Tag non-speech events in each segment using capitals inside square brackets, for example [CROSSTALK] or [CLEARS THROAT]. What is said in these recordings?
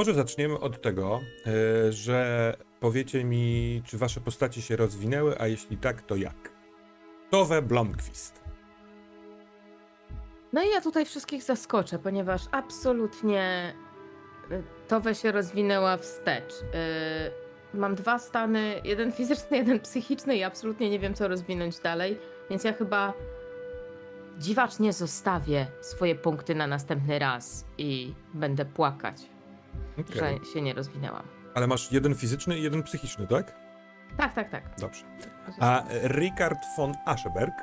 może zaczniemy od tego, e, że powiecie mi, czy wasze postacie się rozwinęły, a jeśli tak, to jak? Tove Blomqvist. No i ja tutaj wszystkich zaskoczę, ponieważ absolutnie y, Towe się rozwinęła wstecz. Y, Mam dwa stany, jeden fizyczny, jeden psychiczny i absolutnie nie wiem, co rozwinąć dalej, więc ja chyba dziwacznie zostawię swoje punkty na następny raz i będę płakać, Okej. że się nie rozwinęłam. Ale masz jeden fizyczny i jeden psychiczny, tak? Tak, tak, tak. Dobrze. A Richard von Ascheberg?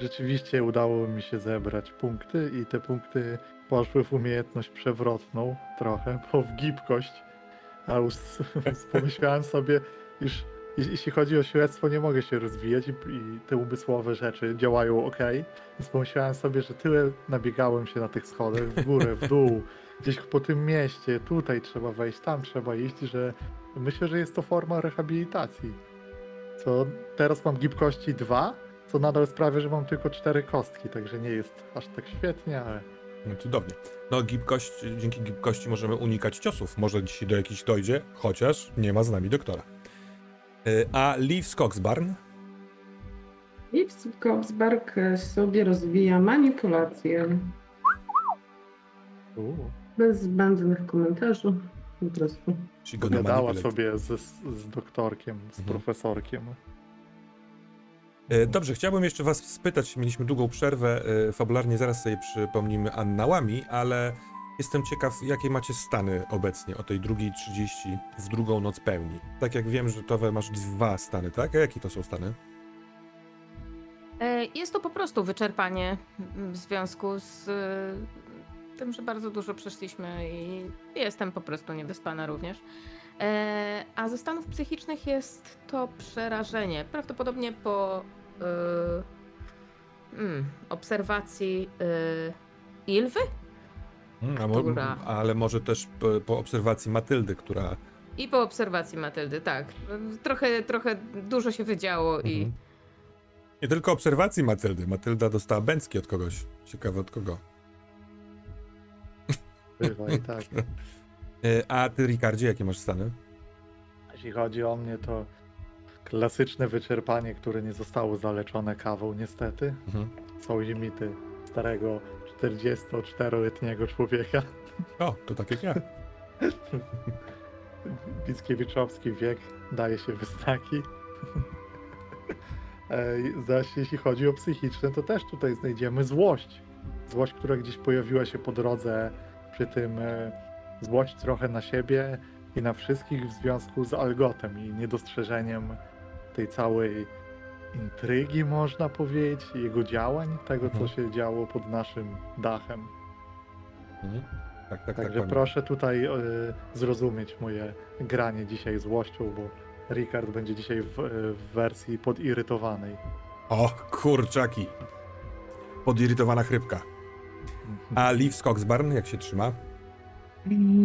Rzeczywiście udało mi się zebrać punkty i te punkty poszły w umiejętność przewrotną trochę, bo w gibkość. A już [LAUGHS] pomyślałem sobie, iż jeśli chodzi o śledztwo, nie mogę się rozwijać i, i te umysłowe rzeczy działają ok. Więc pomyślałem sobie, że tyle nabiegałem się na tych schodach, w górę, w dół, [LAUGHS] gdzieś po tym mieście, tutaj trzeba wejść, tam trzeba iść, że myślę, że jest to forma rehabilitacji. Co teraz mam gibkości 2, co nadal sprawia, że mam tylko cztery kostki, także nie jest aż tak świetnie, ale No cudownie. No gibkość, dzięki gibkości możemy unikać ciosów. Może dzisiaj do jakichś dojdzie, chociaż nie ma z nami doktora. E, A Liv Skogsbarn? Lips Kopsberg sobie rozwija manipulację bez zbędnych komentarzy. Po prostu. Gadała sobie z, z doktorkiem, z Mhm. profesorkiem. E, Dobrze, chciałbym jeszcze was spytać, mieliśmy długą przerwę, e, fabularnie zaraz sobie przypomnimy annałami, ale jestem ciekaw, jakie macie stany obecnie o tej drugiej 30 w drugą noc pełni. Tak jak wiem, że Towe masz dwa stany, tak? A jakie to są stany? E, Jest to po prostu wyczerpanie w związku z e, tym, że bardzo dużo przeszliśmy i jestem po prostu niewyspana również. E, A ze stanów psychicznych jest to przerażenie. Prawdopodobnie po mm, obserwacji e, Ilwy Hmm, mo- Która? ale może też po, po obserwacji Matyldy, która... i po obserwacji Matyldy, tak. Trochę, trochę dużo się wydziało i Mhm. Nie tylko obserwacji Matyldy. Matylda dostała bęcki od kogoś. Ciekawe od kogo. Bywa i tak. [LAUGHS] E, A ty, Ricardzie, jakie masz stany? Jeśli chodzi o mnie, to klasyczne wyczerpanie, które nie zostało zaleczone kawą, niestety. Mhm. Są limity starego 44-letniego człowieka. O, to tak jak ja. Wiek daje się we znaki. E, Zaś jeśli chodzi o psychiczne, to też tutaj znajdziemy złość. Złość, która gdzieś pojawiła się po drodze, przy tym e, złość trochę na siebie i na wszystkich w związku z Algotem i niedostrzeżeniem tej całej intrygi, można powiedzieć, jego działań, tego co Mhm. się działo pod naszym dachem. Mhm. Tak, tak, tak. Także pamiętam. proszę tutaj e, zrozumieć moje granie dzisiaj złością, bo Ricard będzie dzisiaj w, e, w wersji podirytowanej. O, kurczaki. Podirytowana chrypka. A Liv Skogsbarn, jak się trzyma?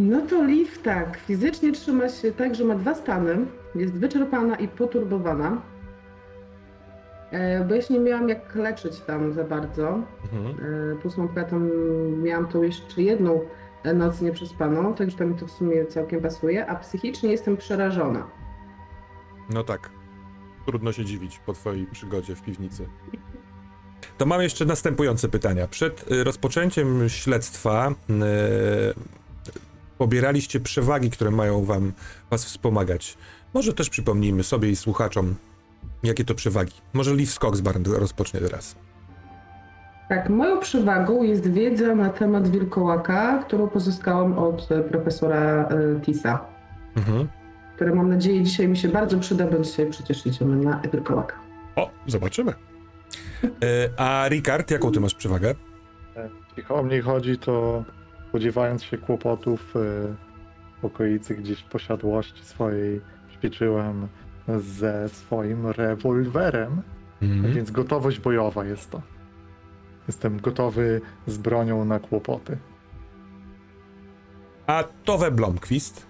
No to Liv tak, fizycznie trzyma się tak, że ma dwa stany. Jest wyczerpana i poturbowana. E, Bo ja się nie miałam jak leczyć tam za bardzo. Mhm. E, tym miałam tą jeszcze jedną noc nieprzespaną, także to mi to w sumie całkiem pasuje. A psychicznie jestem przerażona. No tak. Trudno się dziwić po twojej przygodzie w piwnicy. To mam jeszcze następujące pytania. Przed y, rozpoczęciem śledztwa y, pobieraliście przewagi, które mają wam was wspomagać. Może też przypomnijmy sobie i słuchaczom, jakie to przewagi. Może Liv Skogsbarn rozpocznie teraz. Tak, moją przewagą jest wiedza na temat wilkołaka, którą pozyskałam od e, profesora e, Tisa, Mhm. który mam nadzieję dzisiaj mi się bardzo przyda, bo dzisiaj przecież idziemy na wilkołaka. O, zobaczymy. Y, a Ricard, jaką ty masz przewagę? E, Jeśli o mnie chodzi, to spodziewając się kłopotów e, w okolicy gdzieś posiadłości swojej, ćwiczyłem ze swoim rewolwerem, Mhm. więc gotowość bojowa jest to. Jestem gotowy z bronią na kłopoty. A Tove Blomqvist?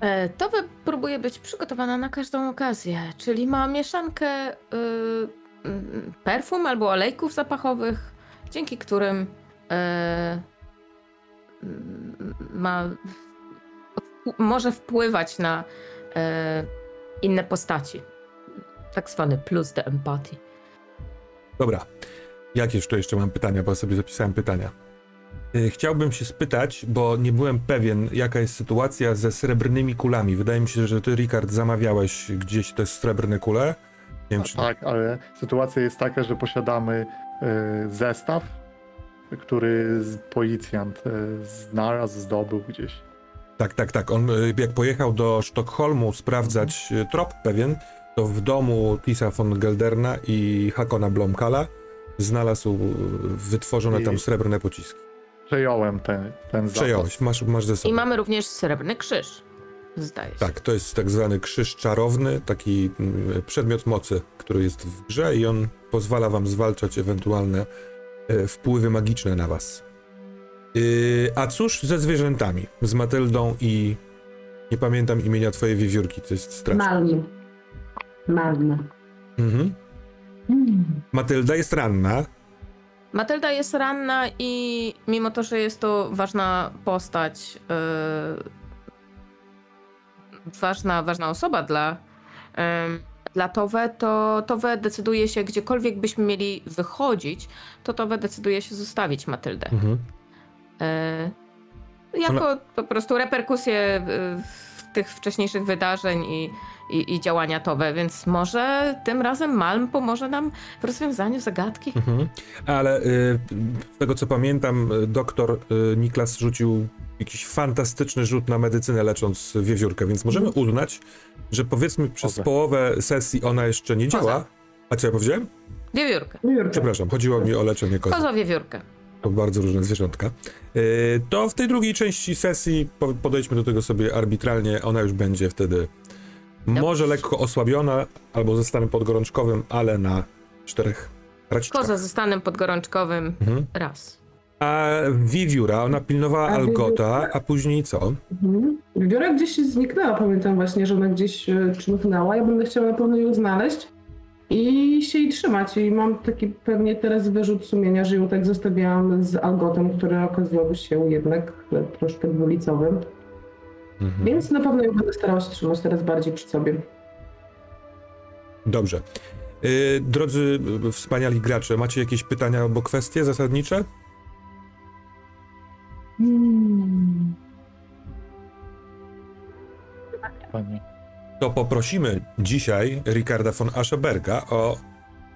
E, To wy- próbuje być przygotowana na każdą okazję, czyli ma mieszankę y, perfum albo olejków zapachowych, dzięki którym m, ma, może wpływać na e, inne postaci. Tak zwany plus do empatii. Dobra. Jakież to jeszcze mam pytania, bo sobie zapisałem pytania. Y, Chciałbym się spytać, bo nie byłem pewien, jaka jest sytuacja ze srebrnymi kulami. Wydaje mi się, że ty, Rikard, zamawiałeś gdzieś te srebrne kule. Nie wiem, czy... Tak, ale sytuacja jest taka, że posiadamy e, zestaw, który policjant e, znalazł, zdobył gdzieś. Tak, tak, tak. On y, jak pojechał do Sztokholmu sprawdzać y, trop pewien, to w domu Tisa von Gelderna i Hakona Blomkala znalazł y, wytworzone I- tam srebrne pociski. Przejąłem ten, ten zapas. Przejąłeś, masz, masz ze sobą. I mamy również srebrny krzyż. Zdaje się. Tak, to jest tak zwany krzyż czarowny, taki mm, przedmiot mocy, który jest w grze i on pozwala wam zwalczać ewentualne e, wpływy magiczne na was. Yy, a cóż ze zwierzętami? Z Matyldą i... Nie pamiętam imienia twojej wiewiórki, to jest straszne. Malm. Malm. Mhm. Mm. Matylda jest ranna. Matylda jest ranna i mimo to, że jest to ważna postać, yy, ważna, ważna osoba dla, yy, dla Towe, to Towe decyduje się, gdziekolwiek byśmy mieli wychodzić, to Towe decyduje się zostawić Matyldę. Mhm. Yy, jako po prostu reperkusje yy, tych wcześniejszych wydarzeń i, i, i działania Towe, więc może tym razem Malm pomoże nam w rozwiązaniu zagadki. Mhm. Ale y, z tego co pamiętam, doktor y, Niklas rzucił jakiś fantastyczny rzut na medycynę lecząc wiewiórkę, więc możemy uznać, że powiedzmy przez połowę sesji ona jeszcze nie działa. A co ja powiedziałem? Wiewiórkę. Przepraszam, chodziło mi o leczenie kozy. Kozo wiewiórkę. To bardzo różne zwierzątka. Y, to w tej drugiej części sesji po- podejdźmy do tego sobie arbitralnie. Ona już będzie wtedy może lekko osłabiona albo ze stanem podgorączkowym, ale na czterech raciczkach. Koza ze stanem podgorączkowym Mhm. raz. A wiewióra, ona pilnowała A Algota, a później co? Mhm. Biorę gdzieś zniknęła, pamiętam właśnie, że ona gdzieś e, czmychnęła. Ja będę chciała na pewno ją znaleźć i się jej trzymać. I mam taki pewnie teraz wyrzut sumienia, że ją tak zostawiałam z Algotem, który okazał się jednak troszkę dwulicowym. Mhm. Więc na pewno ją będę starała się trzymać teraz bardziej przy sobie. Dobrze. Y, drodzy wspaniali gracze, macie jakieś pytania albo kwestie zasadnicze? Hmm. Pani. To poprosimy dzisiaj Ricarda von Ascheberga o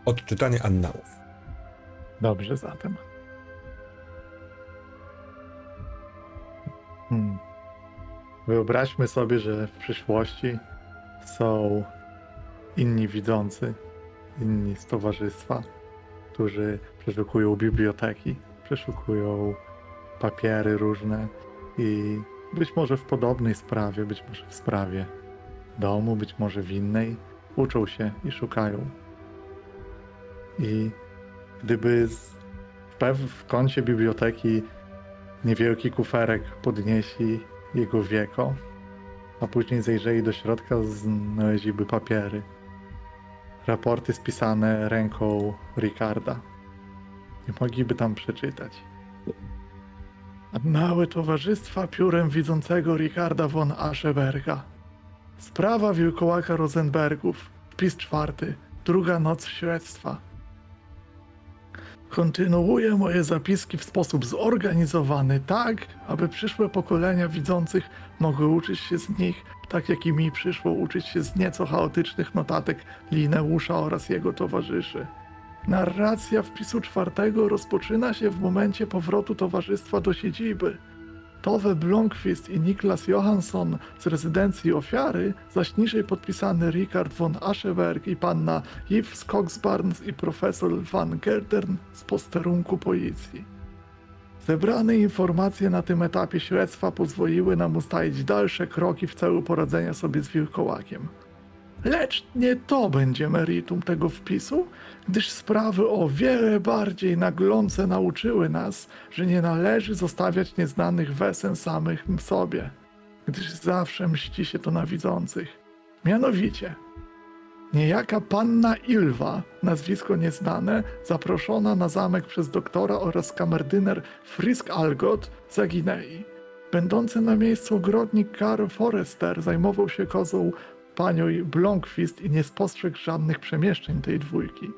odczytanie annałów. Dobrze zatem. Hmm. Wyobraźmy sobie, że w przyszłości są inni widzący, inni z towarzystwa, którzy przeszukują biblioteki, przeszukują papiery różne i być może w podobnej sprawie, być może w sprawie domu, być może w innej, uczą się i szukają. I gdyby w, pew, w kącie biblioteki niewielki kuferek podnieśli jego wieko, a później zajrzeli do środka, znaleźliby papiery. Raporty spisane ręką Ricarda. Nie mogliby tam przeczytać. Annały Towarzystwa Piórem Widzącego Ricarda von Ascheberga. Sprawa wilkołaka Rosenbergów. Wpis czwarty. Druga noc śledztwa. Kontynuuję moje zapiski w sposób zorganizowany, tak, aby przyszłe pokolenia widzących mogły uczyć się z nich, tak jak i mi przyszło uczyć się z nieco chaotycznych notatek Lineusza oraz jego towarzyszy. Narracja wpisu czwartego rozpoczyna się w momencie powrotu towarzystwa do siedziby. Tove Blomqvist i Niklas Johansson z rezydencji ofiary, zaś niżej podpisany Richard von Ascheberg i panna Yves Skogsbarns i profesor van Geldern z posterunku policji. Zebrane informacje na tym etapie śledztwa pozwoliły nam ustalić dalsze kroki w celu poradzenia sobie z wilkołakiem. Lecz nie to będzie meritum tego wpisu, gdyż sprawy o wiele bardziej naglące nauczyły nas, że nie należy zostawiać nieznanych wesen samych sobie, gdyż zawsze mści się to na widzących. Mianowicie, Niejaka panna Ilwa, nazwisko nieznane, zaproszona na zamek przez doktora oraz kamerdyner Frisk Algot, zaginęli. Będący na miejscu ogrodnik Karl Forrester zajmował się kozą panią Blomqvist i nie spostrzegł żadnych przemieszczeń tej dwójki.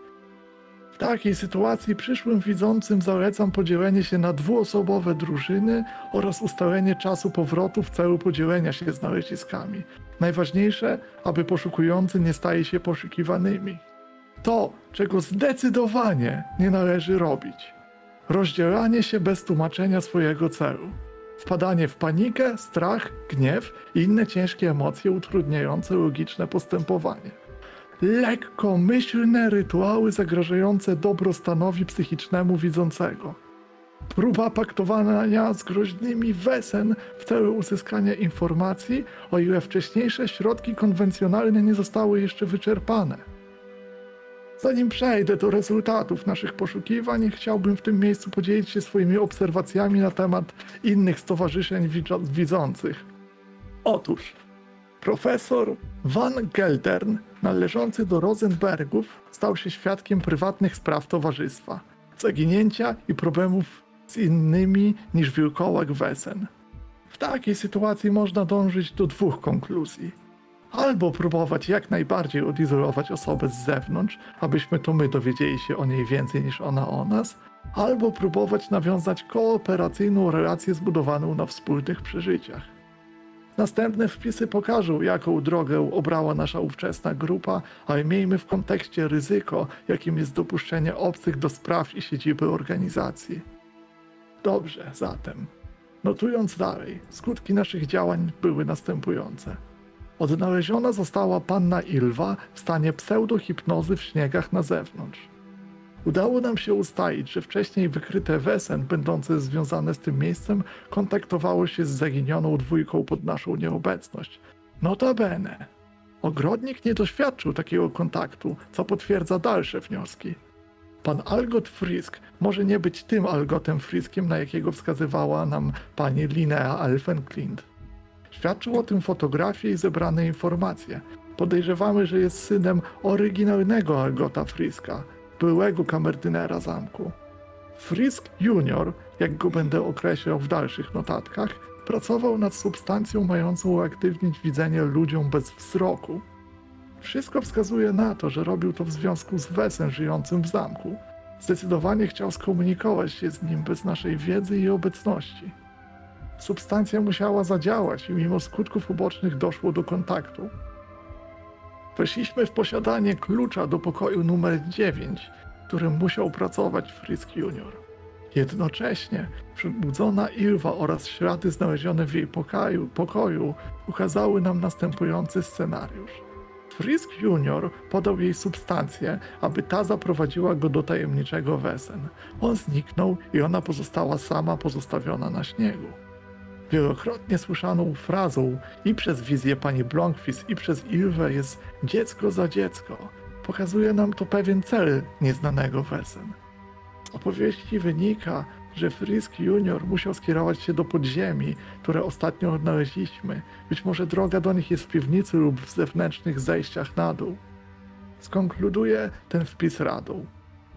W takiej sytuacji przyszłym widzącym zalecam podzielenie się na dwuosobowe drużyny oraz ustalenie czasu powrotu w celu podzielenia się znaleziskami. Najważniejsze, aby poszukujący nie stali się poszukiwanymi. To, czego zdecydowanie nie należy robić. Rozdzielanie się bez tłumaczenia swojego celu. Wpadanie w panikę, strach, gniew i inne ciężkie emocje utrudniające logiczne postępowanie. Lekkomyślne rytuały zagrażające dobrostanowi psychicznemu widzącego. Próba paktowania z groźnymi wesen w celu uzyskania informacji, o ile wcześniejsze środki konwencjonalne nie zostały jeszcze wyczerpane. Zanim przejdę do rezultatów naszych poszukiwań, chciałbym w tym miejscu podzielić się swoimi obserwacjami na temat innych stowarzyszeń widzących. Otóż, profesor Van Geldern, należący do Rosenbergów, stał się świadkiem prywatnych spraw towarzystwa, zaginięcia i problemów z innymi niż wilkołak wesen. W takiej sytuacji można dążyć do dwóch konkluzji. Albo próbować jak najbardziej odizolować osobę z zewnątrz, abyśmy to my dowiedzieli się o niej więcej niż ona o nas, albo próbować nawiązać kooperacyjną relację zbudowaną na wspólnych przeżyciach. Następne wpisy pokażą, jaką drogę obrała nasza ówczesna grupa, ale miejmy w kontekście ryzyko, jakim jest dopuszczenie obcych do spraw i siedziby organizacji. Dobrze, zatem. Notując dalej, skutki naszych działań były następujące. Odnaleziona została panna Ilwa w stanie pseudohipnozy w śniegach na zewnątrz. Udało nam się ustalić, że wcześniej wykryte wesen, będące związane z tym miejscem, kontaktowało się z zaginioną dwójką pod naszą nieobecność. Notabene, ogrodnik nie doświadczył takiego kontaktu, co potwierdza dalsze wnioski. Pan Algot Frisk może nie być tym Algotem Friskiem, na jakiego wskazywała nam pani Linnea Elfenklint. Świadczył o tym fotografie i zebrane informacje. Podejrzewamy, że jest synem oryginalnego Algota Friska, byłego kamerdynera zamku. Frisk Junior, jak go będę określał w dalszych notatkach, pracował nad substancją mającą uaktywnić widzenie ludziom bez wzroku. Wszystko wskazuje na to, że robił to w związku z Wesem żyjącym w zamku. Zdecydowanie chciał skomunikować się z nim bez naszej wiedzy i obecności. Substancja musiała zadziałać i mimo skutków ubocznych doszło do kontaktu. Weszliśmy w posiadanie klucza do pokoju numer 9, w którym musiał pracować Frisk Junior. Jednocześnie przebudzona Ilwa oraz ślady znalezione w jej pokoju, pokoju ukazały nam następujący scenariusz. Frisk Junior podał jej substancję, aby ta zaprowadziła go do tajemniczego Wesen. On zniknął i ona pozostała sama pozostawiona na śniegu. Wielokrotnie słyszaną frazą i przez wizję pani Blomqvist i przez Ilwę jest dziecko za dziecko. Pokazuje nam to pewien cel nieznanego Wesen. Z opowieści wynika, że Frisk Junior musiał skierować się do podziemi, które ostatnio odnaleźliśmy. Być może droga do nich jest w piwnicy lub w zewnętrznych zejściach na dół. Skonkluduję ten wpis radą.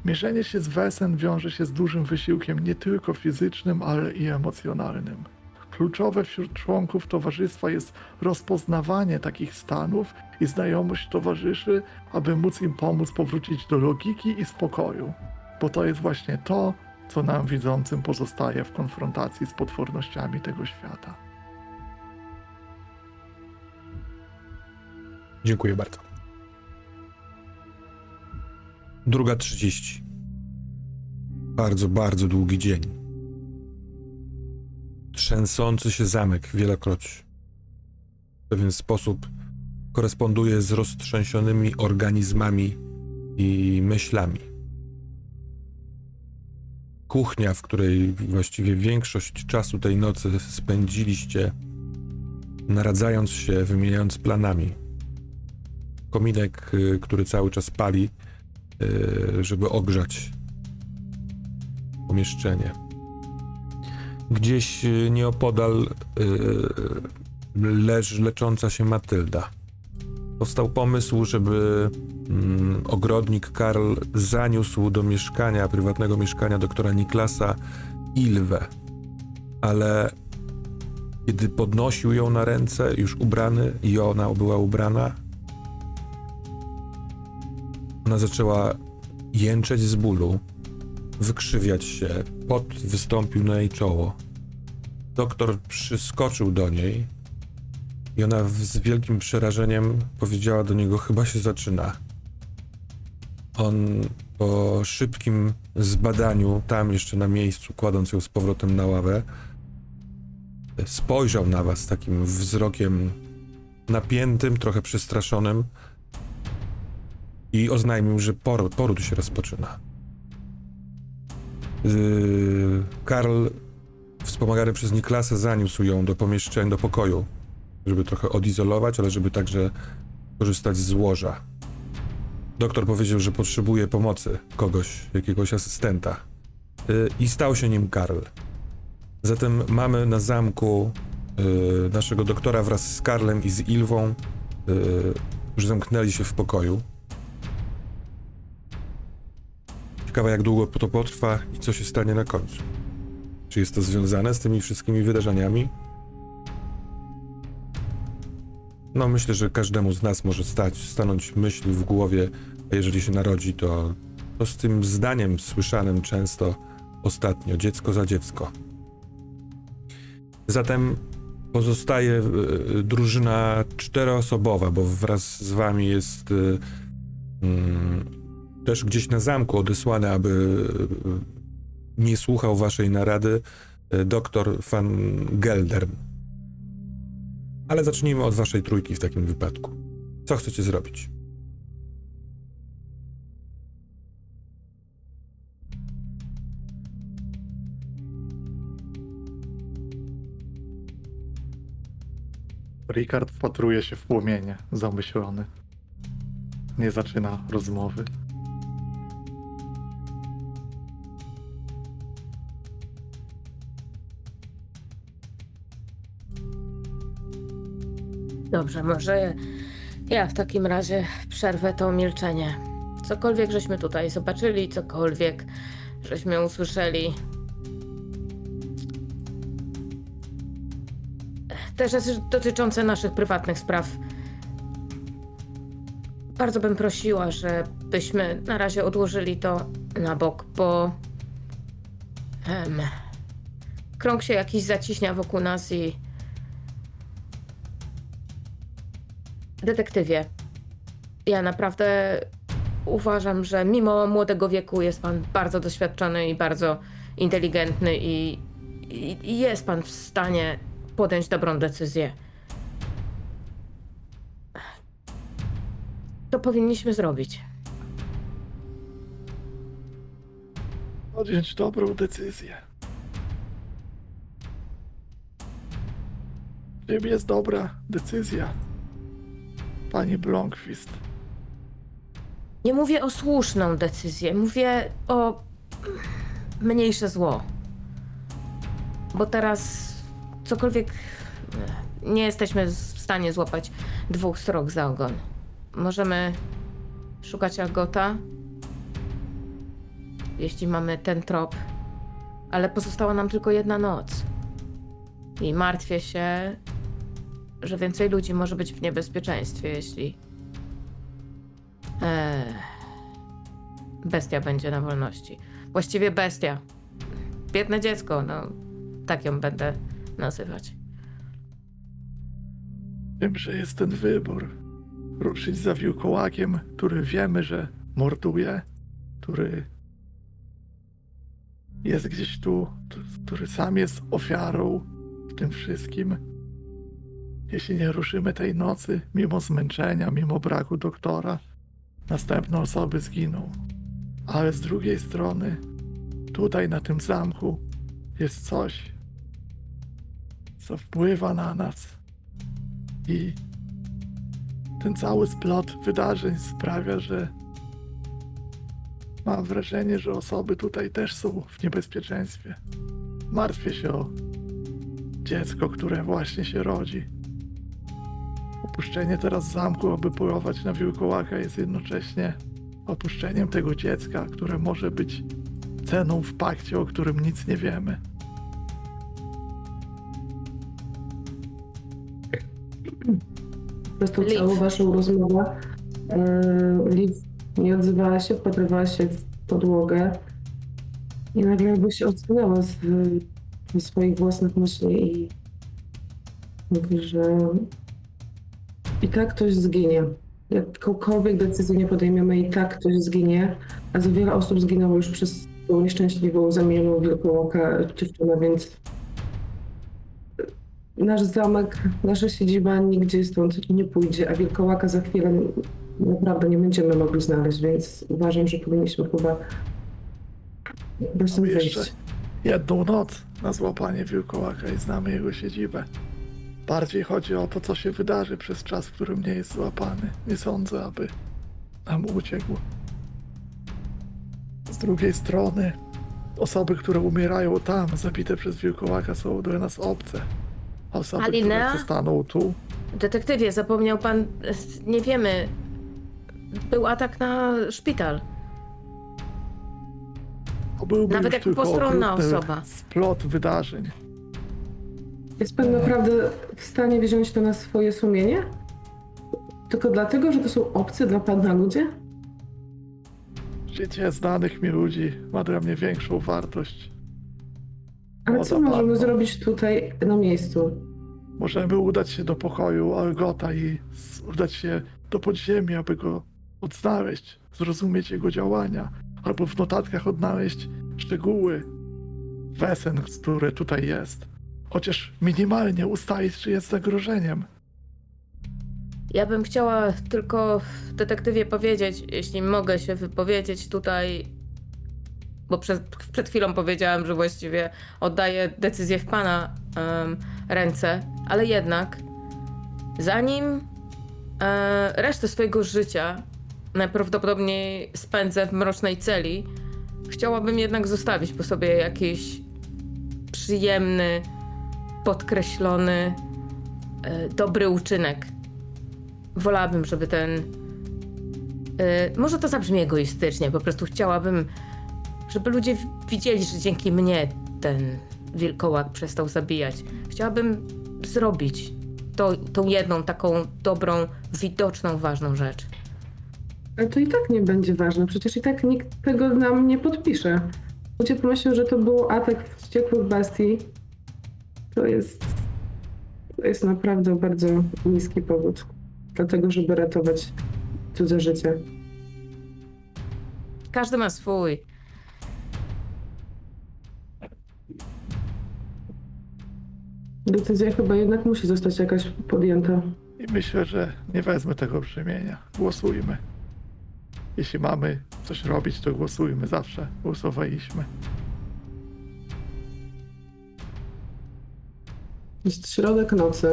Mierzenie się z Wesen wiąże się z dużym wysiłkiem nie tylko fizycznym, ale i emocjonalnym. Kluczowe wśród członków towarzystwa jest rozpoznawanie takich stanów i znajomość towarzyszy, aby móc im pomóc powrócić do logiki i spokoju, bo to jest właśnie to, co nam widzącym pozostaje w konfrontacji z potwornościami tego świata. Dziękuję bardzo. Druga 30. Bardzo, bardzo długi dzień. Trzęsący się zamek wielokroć. W pewien sposób koresponduje z roztrzęsionymi organizmami i myślami. Kuchnia, w której właściwie większość czasu tej nocy spędziliście, naradzając się, wymieniając planami. Kominek, y, który cały czas pali, y, żeby ogrzać pomieszczenie. Gdzieś y, nieopodal y, leży lecząca się Matylda. powstał pomysł, żeby mm, ogrodnik Karl zaniósł do mieszkania, prywatnego mieszkania doktora Niklasa Ilwę. Ale kiedy podnosił ją na ręce, już ubrany, i ona była ubrana, ona zaczęła jęczeć z bólu, wykrzywiać się, pot wystąpił na jej czoło. Doktor przyskoczył do niej i ona z wielkim przerażeniem powiedziała do niego: Chyba się zaczyna. On po szybkim zbadaniu, tam jeszcze na miejscu, kładąc ją z powrotem na ławę, spojrzał na was takim wzrokiem napiętym, trochę przestraszonym i oznajmił, że poród, poród się rozpoczyna. Yy, Karl, wspomagany przez Niklasa, zaniósł ją do pomieszczenia, do pokoju, żeby trochę odizolować, ale żeby także korzystać z łoża. Doktor powiedział, że potrzebuje pomocy kogoś, jakiegoś asystenta. Yy, I stał się nim Karl. Zatem mamy na zamku yy, naszego doktora wraz z Karlem i z Ilwą, którzy zamknęli się w pokoju. Ciekawe, jak długo to potrwa i co się stanie na końcu. Czy jest to związane z tymi wszystkimi wydarzeniami? No, myślę, że każdemu z nas może stać, stanąć myśl w głowie, a jeżeli się narodzi, to, to z tym zdaniem słyszanym często ostatnio, dziecko za dziecko. Zatem pozostaje y, drużyna czteroosobowa, bo wraz z wami jest y, mm, też gdzieś na zamku odesłany, aby y, nie słuchał waszej narady y, doktor van Geldern. Ale zacznijmy od waszej trójki w takim wypadku. Co chcecie zrobić? Ricard wpatruje się w płomienie, zamyślony. Nie zaczyna rozmowy. Dobrze, może ja w takim razie przerwę to milczenie. Cokolwiek żeśmy tutaj zobaczyli, cokolwiek żeśmy usłyszeli. Te rzeczy dotyczące naszych prywatnych spraw. Bardzo bym prosiła, żebyśmy na razie odłożyli to na bok, bo. Em, krąg się jakiś zaciśnia wokół nas i. Detektywie, ja naprawdę uważam, że mimo młodego wieku jest pan bardzo doświadczony i bardzo inteligentny i, i, i jest pan w stanie podjąć dobrą decyzję. To powinniśmy zrobić. Podjąć dobrą decyzję. Czym jest dobra decyzja? Panie Blomqvist. Nie mówię o słuszną decyzję, mówię o mniejsze zło. Bo teraz cokolwiek nie jesteśmy w stanie złapać dwóch srok za ogon. Możemy szukać Agota, jeśli mamy ten trop, ale pozostała nam tylko jedna noc. I martwię się, że więcej ludzi może być w niebezpieczeństwie, jeśli Eee, bestia będzie na wolności. Właściwie bestia. Biedne dziecko, no. Tak ją będę nazywać. Wiem, że jest ten wybór. Ruszyć za wilkołakiem, który wiemy, że morduje, który jest gdzieś tu, który sam jest ofiarą w tym wszystkim. Jeśli nie ruszymy tej nocy, mimo zmęczenia, mimo braku doktora, następne osoby zginą. Ale z drugiej strony, tutaj na tym zamku jest coś, co wpływa na nas. I ten cały splot wydarzeń sprawia, że mam wrażenie, że osoby tutaj też są w niebezpieczeństwie. Martwię się o dziecko, które właśnie się rodzi. Opuszczenie teraz zamku, aby polować na wilkołaka jest jednocześnie opuszczeniem tego dziecka, które może być ceną w pakcie, o którym nic nie wiemy. Po prostu Liv. całą waszą rozmowę yy, Liv nie odzywała się, wpatrywała się w podłogę i nagle jakby się odsunęła z, ze swoich własnych myśli i mówi, że i tak ktoś zginie. Jakąkolwiek decyzję nie podejmiemy, i tak ktoś zginie, a za wiele osób zginęło już przez tą nieszczęśliwą, zamienioną wilkołaka dziewczynę, więc nasz zamek, nasza siedziba nigdzie stąd nie pójdzie, a wilkołaka za chwilę naprawdę nie będziemy mogli znaleźć, więc uważam, że powinniśmy chyba bez wyjść. jedną noc na złapanie wilkołaka i znamy jego siedzibę. Bardziej chodzi o to, co się wydarzy przez czas, w którym nie jest złapany. Nie sądzę, aby nam uciekł. Z drugiej strony, osoby, które umierają tam, zabite przez wilkołaka, są dla nas obce. A Osoby, Alinea? które zostaną tu, Detektywie, zapomniał pan, nie wiemy, był atak na szpital. to byłby Nawet już jak tylko postronna okrutny osoba. splot wydarzeń. Jest pan naprawdę w stanie wziąć to na swoje sumienie? Tylko dlatego, że to są obcy dla pana ludzie? Życie znanych mi ludzi ma dla mnie większą wartość. Ale co możemy zrobić tutaj na miejscu? Możemy udać się do pokoju Algota i udać się do podziemi, aby go odnaleźć, zrozumieć jego działania, albo w notatkach odnaleźć szczegóły wesen, które tutaj jest. Chociaż minimalnie ustalić, czy jest zagrożeniem. Ja bym chciała tylko detektywie powiedzieć, jeśli mogę się wypowiedzieć tutaj, bo przed, przed chwilą powiedziałam, że właściwie oddaję decyzję w pana em, ręce, ale jednak zanim e, resztę swojego życia najprawdopodobniej spędzę w mrocznej celi, chciałabym jednak zostawić po sobie jakiś przyjemny, podkreślony, e, dobry uczynek wolałabym, żeby ten. y, może to zabrzmi egoistycznie, po prostu chciałabym, żeby ludzie widzieli, że dzięki mnie ten wilkołak przestał zabijać. Chciałabym zrobić to, tą jedną taką dobrą, widoczną, ważną rzecz. Ale to i tak nie będzie ważne, przecież i tak nikt tego nam nie podpisze. Ludzie pomyślą, że to był atak wściekłych bestii. To jest, to jest naprawdę bardzo niski powód. Dlatego, żeby ratować cudze życie. Każdy ma swój. Decyzja chyba jednak musi zostać jakaś podjęta. I myślę, że nie wezmę tego brzemienia. Głosujmy. Jeśli mamy coś robić, to głosujmy. Zawsze głosowaliśmy. Jest środek nocy.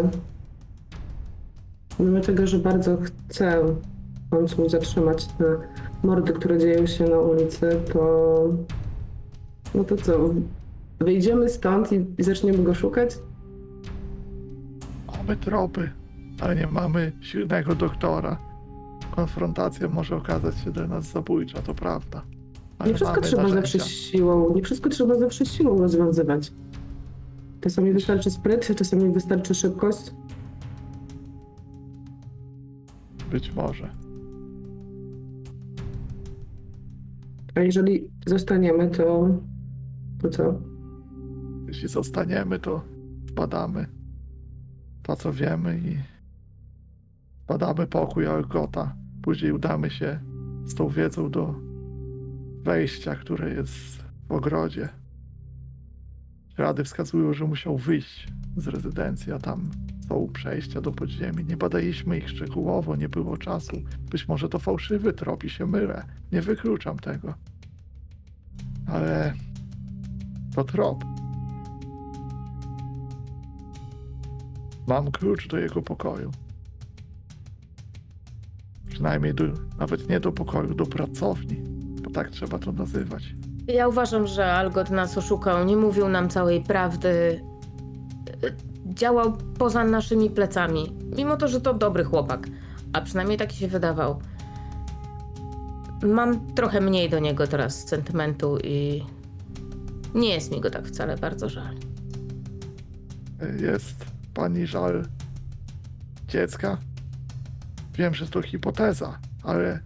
Mimo tego, że bardzo chcę w końcu zatrzymać te mordy, które dzieją się na ulicy, to. No to co? Wyjdziemy stąd i, i zaczniemy go szukać? Mamy tropy, ale nie mamy silnego doktora. Konfrontacja może okazać się dla nas zabójcza, to prawda. Ale Nie wszystko trzeba zawsze narzędzia. siłą, nie wszystko trzeba zawsze siłą rozwiązywać. Czasami wystarczy spryt, czasami wystarczy szybkość. Być może. A jeżeli zostaniemy, to. to co? Jeśli zostaniemy, to badamy to, co wiemy i badamy pokój Algota. Później udamy się z tą wiedzą do wejścia, które jest w ogrodzie. Rady wskazują, że musiał wyjść z rezydencji, a tam są przejścia do podziemi. Nie badaliśmy ich szczegółowo, nie było czasu. Być może to fałszywy trop i się mylę. Nie wykluczam tego. Ale to trop. Mam klucz do jego pokoju. Przynajmniej do, nawet nie do pokoju, do pracowni, bo tak trzeba to nazywać. Ja uważam, że Algot nas oszukał, nie mówił nam całej prawdy. działał poza naszymi plecami. Mimo to, że to dobry chłopak, a przynajmniej taki się wydawał. Mam trochę mniej do niego teraz sentymentu i nie jest mi go tak wcale bardzo żal. Jest pani żal dziecka? Wiem, że to hipoteza, ale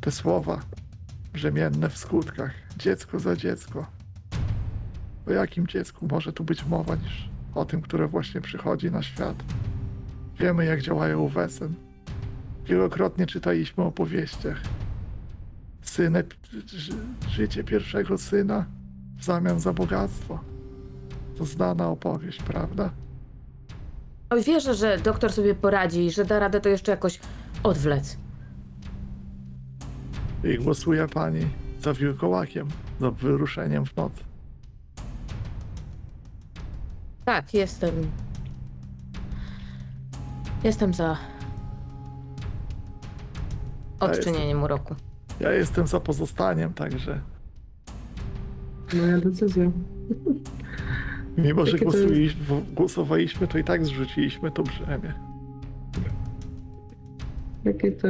te słowa brzemienne w skutkach. Dziecko za dziecko. O jakim dziecku może tu być mowa niż o tym, które właśnie przychodzi na świat? Wiemy, jak działają Wesen. Wielokrotnie czytaliśmy o opowieściach. Synek, ży, życie pierwszego syna w zamian za bogactwo. To znana opowieść, prawda? Oj, wierzę, że doktor sobie poradzi i że da radę to jeszcze jakoś odwlec. I głosuje pani za wilkołakiem, za wyruszeniem w noc. Tak, jestem. Jestem za. Odczynieniem uroku. Ja jestem za pozostaniem, także Moja decyzja. mimo, że głosowaliśmy, głosowaliśmy, to i tak zrzuciliśmy to brzemię. Jakie to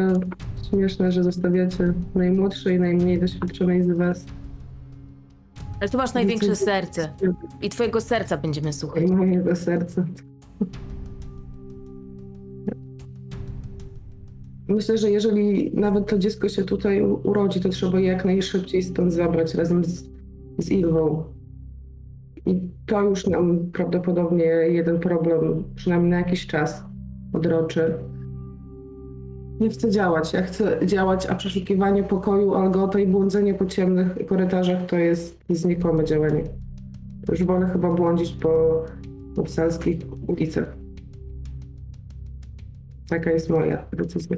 śmieszne, że zostawiacie najmłodszej i najmniej doświadczonej z was. Ale tu masz największe serce. I twojego serca będziemy słuchać. I mojego serca. Myślę, że jeżeli nawet to dziecko się tutaj urodzi, to trzeba je jak najszybciej stąd zabrać razem z, z Ilwą. I to już nam prawdopodobnie jeden problem, przynajmniej na jakiś czas, odroczy. Nie chcę działać. Ja chcę działać, a przeszukiwanie pokoju Algota i błądzenie po ciemnych korytarzach to jest znikome działanie. Już wolę chyba błądzić po upsalskich ulicach. Taka jest moja decyzja.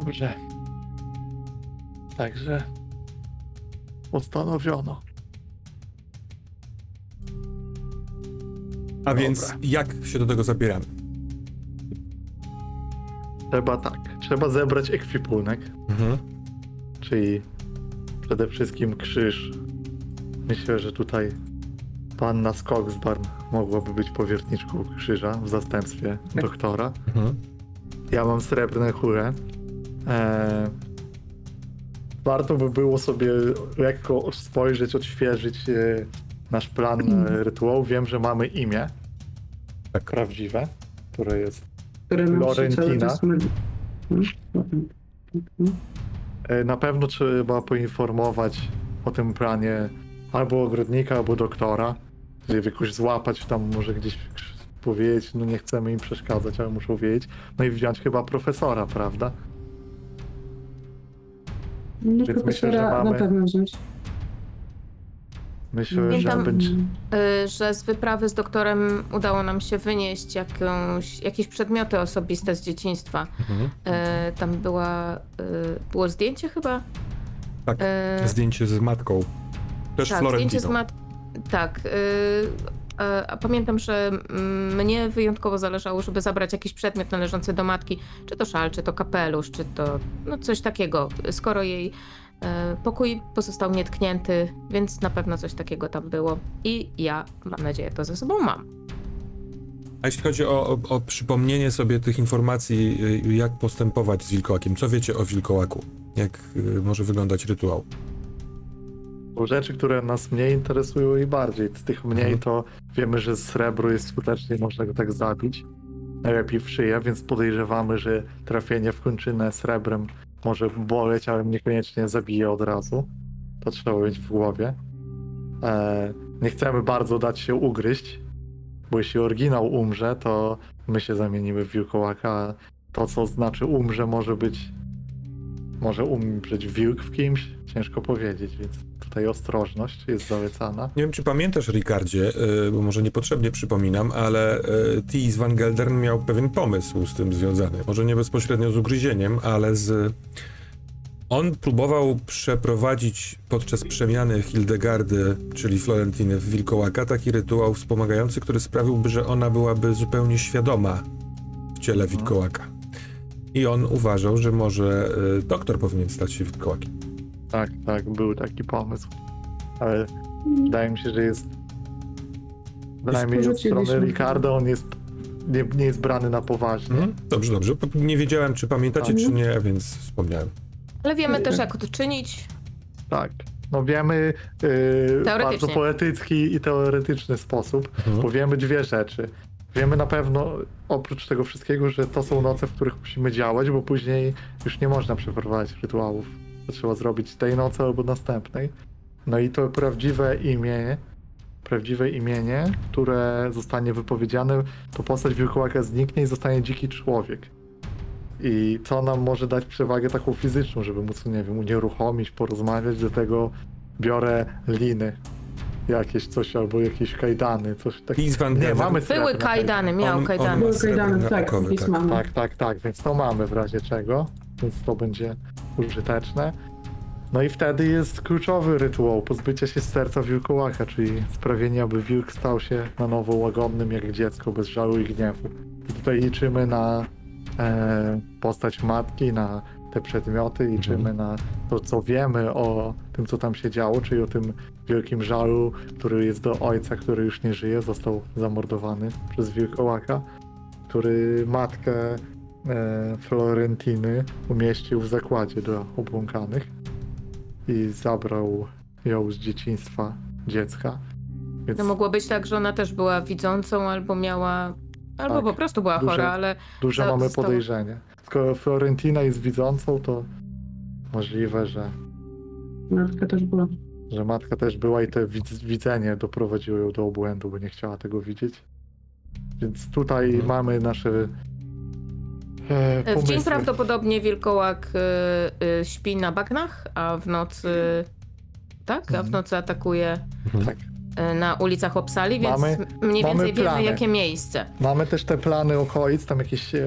Dobrze. Także postanowiono. A więc jak się do tego zabieramy? Trzeba tak, trzeba zebrać ekwipunek, Mhm. czyli przede wszystkim krzyż. Myślę, że tutaj panna Skogsbarn mogłaby być powierniczką krzyża w zastępstwie doktora. Mhm. Ja mam srebrne chórę. Eee, warto by było sobie lekko spojrzeć, odświeżyć e, nasz plan e, rytuału. Wiem, że mamy imię Tak. prawdziwe, które jest. Które Florentina. Mhm. Mhm. E, na pewno trzeba poinformować o tym planie albo ogrodnika, albo doktora. Żeby jakoś złapać tam, może gdzieś powiedzieć, no nie chcemy im przeszkadzać, ale muszą wiedzieć. No i wziąć chyba profesora, prawda? No, myślę, że profesora mamy- na pewno wziąć. Myślę, Pamiętam- że będzie. Y, że z wyprawy z doktorem udało nam się wynieść jakąś, jakieś przedmioty osobiste z dzieciństwa. Mhm. Y, tam była, y, było zdjęcie chyba? Tak, Y, Zdjęcie z matką. Też tak, Florentino. zdjęcie z mat... Tak. a- pamiętam, że mm, mnie wyjątkowo zależało, żeby zabrać jakiś przedmiot należący do matki, czy to szal, czy to kapelusz, czy to no coś takiego. Skoro jej e, pokój pozostał nietknięty, więc na pewno coś takiego tam było. I ja, mam nadzieję, to ze sobą mam. A jeśli chodzi o, o, o przypomnienie sobie tych informacji, y, jak postępować z wilkołakiem, co wiecie o wilkołaku? Jak y, może wyglądać rytuał? Są rzeczy, które nas mniej interesują i bardziej. Z tych mniej Mhm. to wiemy, że srebro jest skutecznie, można go tak zabić. Najlepiej w szyję, więc podejrzewamy, że trafienie w kończynę srebrem może boleć, ale niekoniecznie zabije od razu. To trzeba mieć w głowie. E, nie chcemy bardzo dać się ugryźć, bo jeśli oryginał umrze, to my się zamienimy w wilkołaka. To, co znaczy umrze, może być. Może umrzeć wilk w kimś, ciężko powiedzieć, więc tutaj ostrożność jest zalecana. Nie wiem, czy pamiętasz, Ricardzie, y, bo może niepotrzebnie przypominam, ale y, Thies van Geldern miał pewien pomysł z tym związany. Może nie bezpośrednio z ugryzieniem, ale z... On próbował przeprowadzić podczas przemiany Hildegardy, czyli Florentiny w wilkołaka, taki rytuał wspomagający, który sprawiłby, że ona byłaby zupełnie świadoma w ciele wilkołaka. I on uważał, że może y, doktor powinien stać się wilkołakiem. Tak, tak, był taki pomysł. Ale Wydaje mi się, że jest. Bynajmniej od strony Ricardo on jest. Nie, nie jest brany na poważnie. Mhm. Dobrze, dobrze. Nie wiedziałem, czy pamiętacie, czy nie, więc wspomniałem. Ale wiemy Nie. też, jak to czynić. Tak. No wiemy yy, bardzo poetycki i teoretyczny sposób, Mhm. bo wiemy dwie rzeczy. Wiemy na pewno, oprócz tego wszystkiego, że to są noce, w których musimy działać, bo później już nie można przeprowadzać rytuałów. To trzeba zrobić tej nocy albo następnej. No i to prawdziwe imię, prawdziwe imienie, które zostanie wypowiedziane, to postać wilkołaka zniknie i zostanie dziki człowiek. I co nam może dać przewagę taką fizyczną, żeby móc, nie wiem, unieruchomić, porozmawiać, do tego biorę liny. Jakieś coś, albo jakieś kajdany, coś takiego. Nie, mamy Były srebrne kajdany, miał On- on kajdany. Były kajdany, tak, tak. mamy. Tak, tak, tak, więc to mamy w razie czego, więc to będzie użyteczne. No i wtedy jest kluczowy rytuał pozbycia się z serca wilkołaka, czyli sprawienie, aby wilk stał się na nowo łagodnym jak dziecko, bez żalu i gniewu. I tutaj liczymy na e, postać matki, na te przedmioty, liczymy na to, co wiemy o tym, co tam się działo, czyli o tym wielkim żalu, który jest do ojca, który już nie żyje, został zamordowany przez wilkołaka który matkę e, Florentiny umieścił w zakładzie dla obłąkanych i zabrał ją z dzieciństwa dziecka. Więc No mogło być tak, że ona też była widzącą albo miała. Albo Tak. po prostu była Duże- chora, ale duże to mamy podejrzenie. Skoro Florentina jest widzącą, to możliwe, że, Matka też była. że matka też była i to widz, widzenie doprowadziło ją do obłędu, bo nie chciała tego widzieć. Więc tutaj Mhm. mamy nasze e, w dzień prawdopodobnie wilkołak y, y, śpi na bagnach, a w nocy. Tak? A w Mhm. nocy atakuje Tak. Y, na ulicach Opsali, więc Mamy- mniej mamy więcej wiemy, plany. jakie miejsce. Mamy też te plany okolic, tam jakieś e,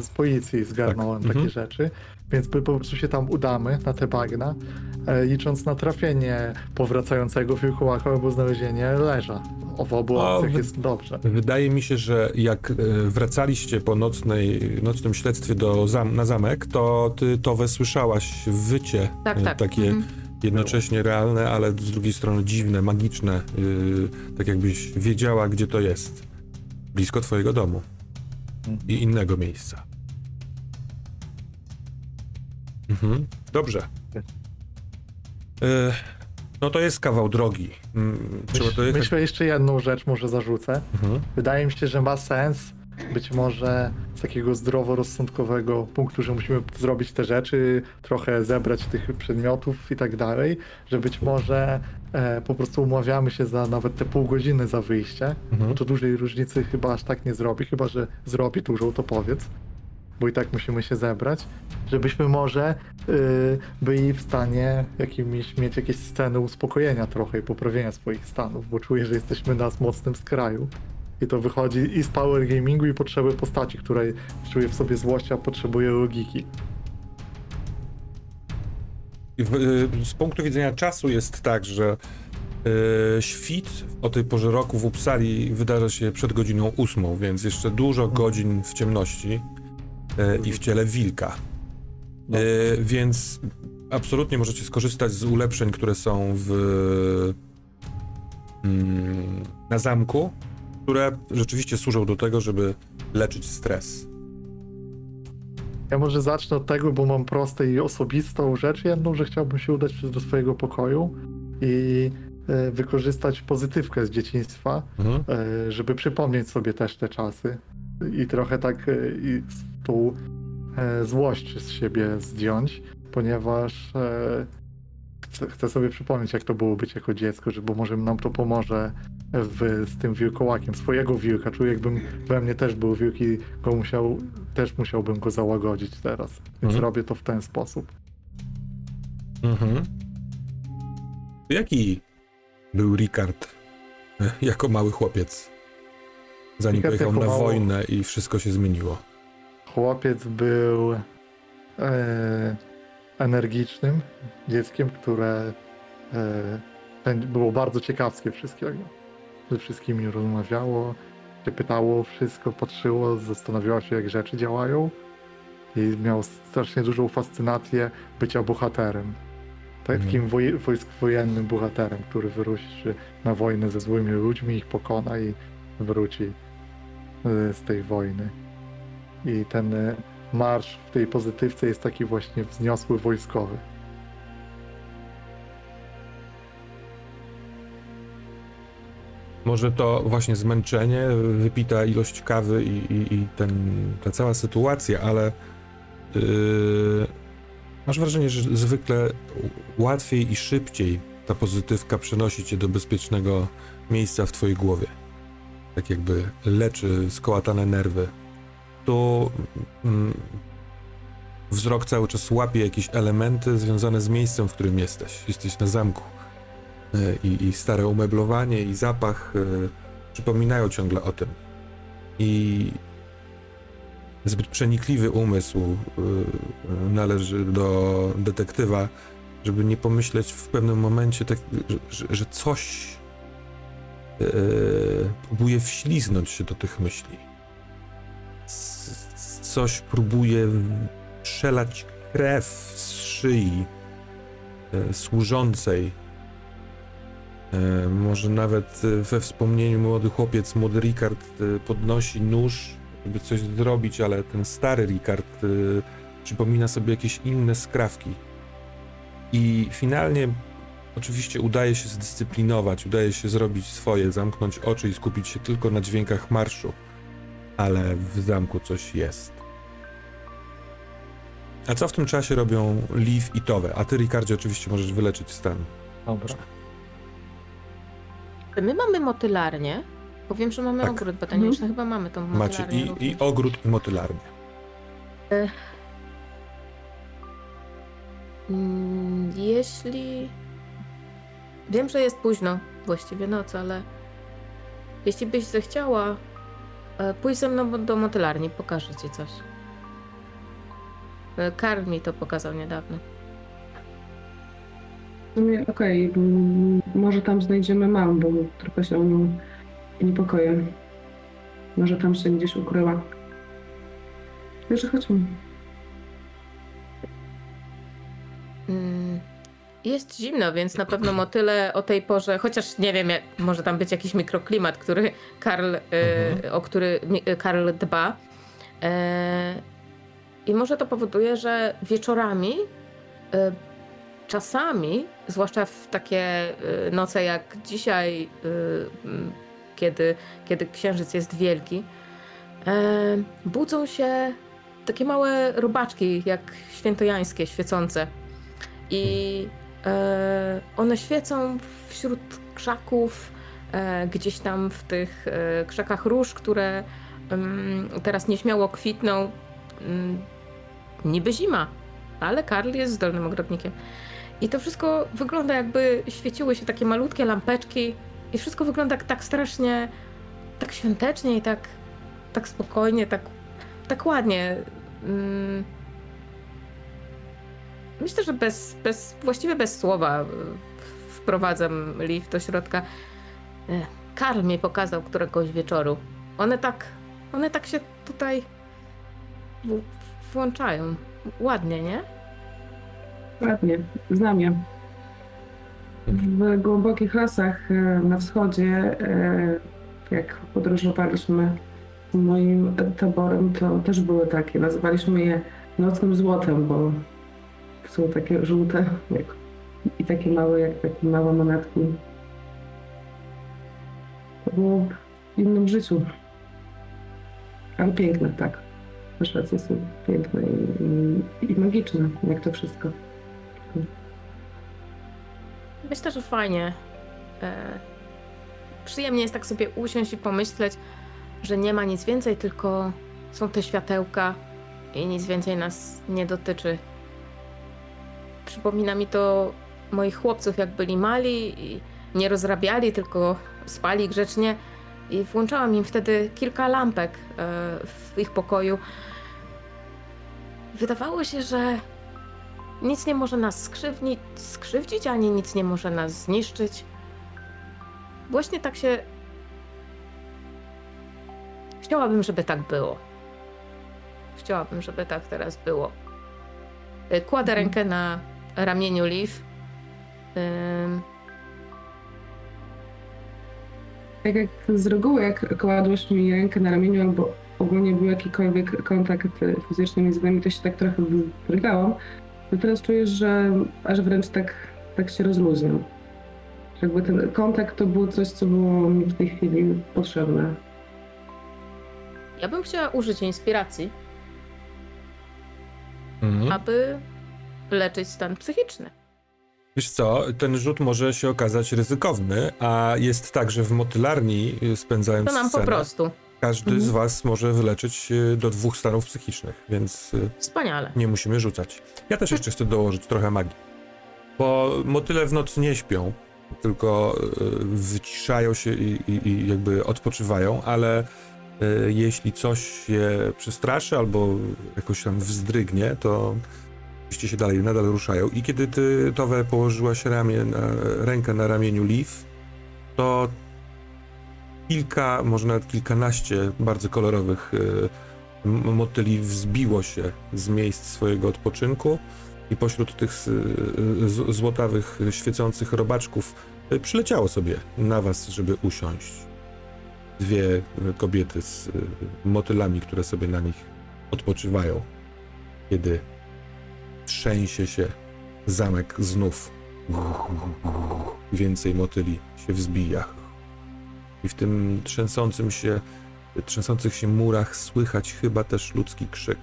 z policji zgarnąłem Tak, takie mhm. rzeczy, więc my po prostu się tam udamy na te bagna, e, licząc na trafienie powracającego wilkołaka albo znalezienie leża. O, w obu opcjach jest dobrze. Wydaje mi się, że jak e, wracaliście po nocnej, nocnym śledztwie do zam na zamek, to ty to słyszałaś wycie Tak, e, tak. takie Mhm. Jednocześnie realne, ale z drugiej strony dziwne, magiczne, e, tak jakbyś wiedziała, gdzie to jest. Blisko twojego domu i innego miejsca. Mhm. Dobrze. E, no to jest kawał drogi. Myśl, dojechać. myślę jeszcze jedną rzecz może zarzucę. Mhm. Wydaje mi się, że ma sens być może z takiego zdroworozsądkowego punktu, że musimy zrobić te rzeczy, trochę zebrać tych przedmiotów i tak dalej, że być może e, po prostu umawiamy się za nawet te pół godziny za wyjście, Mhm. bo to dużej różnicy chyba aż tak nie zrobi, chyba że zrobi dużą, to powiedz, bo i tak musimy się zebrać, żebyśmy może y, byli w stanie jakimiś, mieć jakieś sceny uspokojenia trochę i poprawienia swoich stanów, bo czuję, że jesteśmy na mocnym skraju. I to wychodzi i z power gamingu i potrzeby postaci, której czuje w sobie złość, a potrzebuje logiki. Y, z punktu widzenia czasu jest tak, że y, świt o tej porze roku w Uppsali wydarza się przed godziną ósmą, więc jeszcze dużo godzin w ciemności y, i w ciele wilka. No. Więc absolutnie możecie skorzystać z ulepszeń, które są w, mm, na zamku, które rzeczywiście służą do tego, żeby leczyć stres. Ja może zacznę od tego, bo mam prostą i osobistą rzecz jedną, że chciałbym się udać do swojego pokoju i e, wykorzystać pozytywkę z dzieciństwa, Mhm. e, żeby przypomnieć sobie też te czasy i trochę tak e, i tą złość z siebie zdjąć, ponieważ chcę, chcę sobie przypomnieć, jak to było być jako dziecko, że bo może nam to pomoże w, z tym wilkołakiem, swojego wilka. Czuję, jakbym we mnie też był wilk i go musiał, też musiałbym go załagodzić teraz. Więc Mhm. robię to w ten sposób. Mhm. Jaki był Ricard e, jako mały chłopiec? Zanim Ricard pojechał na mało- wojnę i wszystko się zmieniło. Chłopiec był e, energicznym dzieckiem, które e, było bardzo ciekawskie wszystkiego. Ze wszystkimi rozmawiało, się pytało wszystko, patrzyło, zastanawiało się, jak rzeczy działają i miał strasznie dużą fascynację bycia bohaterem. tak, Mhm. takim woj, wojsk wojennym bohaterem, który wyruszy na wojnę ze złymi ludźmi, ich pokona i wróci y, z tej wojny. I ten y, marsz w tej pozytywce jest taki właśnie wzniosły wojskowy. Może to właśnie zmęczenie, wypita ilość kawy i, i, i ten, ta cała sytuacja, ale yy, masz wrażenie, że zwykle łatwiej i szybciej ta pozytywka przenosi cię do bezpiecznego miejsca w twojej głowie. Tak jakby leczy skołatane nerwy. Tu mm, wzrok cały czas łapie jakieś elementy związane z miejscem, w którym jesteś. Jesteś na zamku. E, i, i stare umeblowanie i zapach e, przypominają ciągle o tym. I zbyt przenikliwy umysł e, należy do detektywa, żeby nie pomyśleć w pewnym momencie, tak, że, że, coś próbuje wśliznąć się do tych myśli. Coś próbuje przelać krew z szyi służącej Może nawet e, we wspomnieniu młody chłopiec, młody Ricard e, podnosi nóż, żeby coś zrobić, ale ten stary Ricard e, przypomina sobie jakieś inne skrawki. I finalnie oczywiście udaje się zdyscyplinować, udaje się zrobić swoje, zamknąć oczy i skupić się tylko na dźwiękach marszu. Ale w zamku coś jest. A co w tym czasie robią Liv i Towe? A ty, Ricardzie, oczywiście możesz wyleczyć stan. Dobra. My mamy motylarnię, bo wiem, że mamy Tak. ogród botaniczny, chyba mamy tą motylarnię Macie i, i również. ogród, i motylarnię. Mm, Jeśli... Wiem, że jest późno, właściwie noc, ale jeśli byś zechciała, e, pójdź ze mną do motylarni, pokażę ci coś. E, Karl mi to pokazał niedawno. Sumie okej, mm, może tam znajdziemy mam, bo trochę się o nią niepokoję. Może tam się gdzieś ukryła. Także chodźmy. Mm, Jest zimno, więc na pewno motyle o tej porze, chociaż nie wiem, może tam być jakiś mikroklimat, który Karl, e, Mhm. o który e, Karl dba. E, I może to powoduje, że wieczorami, czasami, zwłaszcza w takie e, noce jak dzisiaj, m, kiedy, kiedy księżyc jest wielki, e, budzą się takie małe robaczki, jak świętojańskie, świecące. I e, one świecą wśród krzaków, e, gdzieś tam w tych krzakach róż, które em, teraz nieśmiało kwitną. Mm, niby zima, ale Karl jest zdolnym ogrodnikiem. I to wszystko wygląda jakby świeciły się takie malutkie lampeczki i wszystko wygląda tak strasznie, tak świątecznie i tak, tak spokojnie, tak, tak ładnie. Mm. Myślę, że bez, bez, właściwie bez słowa y, wprowadzam Liv do środka. E, Karl mi pokazał któregoś wieczoru. One tak, one tak się tutaj włączają. Ładnie, nie? Ładnie, znam je. W głębokich lasach e, na wschodzie, e, jak podróżowaliśmy z moim taborem, to też były takie. Nazywaliśmy je nocnym złotem, bo są takie żółte jak, i takie małe, jak takie małe monetki. To było w innym życiu. Ale piękne, tak. Masz rację, są piękne i, i, i magiczne, jak to wszystko. Myślę, że fajnie. E, przyjemnie jest tak sobie usiąść i pomyśleć, że nie ma nic więcej, tylko są te światełka i nic więcej nas nie dotyczy. Przypomina mi to moich chłopców, jak byli mali i nie rozrabiali, tylko spali grzecznie. I włączałam im wtedy kilka lampek e, w ich pokoju. Wydawało się, że nic nie może nas skrzywnić, skrzywdzić, ani nic nie może nas zniszczyć. Właśnie tak się. Chciałabym, żeby tak było. Chciałabym, żeby tak teraz było. Y, Kładę Mhm. rękę na ramieniu Liv Ym, Tak jak z reguły, jak kładłeś mi rękę na ramieniu albo ogólnie był jakikolwiek kontakt fizyczny między nami, to się tak trochę wydrygałam. To teraz czujesz, że aż wręcz tak, tak się rozluźniam. Jakby ten kontakt to było coś, co było mi w tej chwili potrzebne. ja bym chciała użyć inspiracji, Mhm. aby leczyć stan psychiczny. Wiesz co, ten rzut może się okazać ryzykowny, a jest tak, że w motylarni spędzając To nam po scenę, prostu. Każdy Mhm. z was może wyleczyć y, do dwóch stanów psychicznych, więc y, Wspaniale. nie musimy rzucać. Ja też jeszcze chcę dołożyć trochę magii. Bo motyle w nocy nie śpią, tylko y, wyciszają się i, i, i jakby odpoczywają, ale jeśli coś je przestraszy albo jakoś tam wzdrygnie, to oczywiście się dalej, nadal ruszają. I kiedy ty, Towe, położyłaś ramię na, rękę na ramieniu Liv, to kilka, może nawet kilkanaście bardzo kolorowych y, motyli wzbiło się z miejsc swojego odpoczynku i pośród tych y, z- złotawych, y, świecących robaczków y, przyleciało sobie na was, żeby usiąść. Dwie y, kobiety z y, motylami, które sobie na nich odpoczywają, kiedy trzęsie się zamek znów. Więcej motyli się wzbija. I w tym trzęsącym się trzęsących się murach słychać chyba też ludzki krzyk.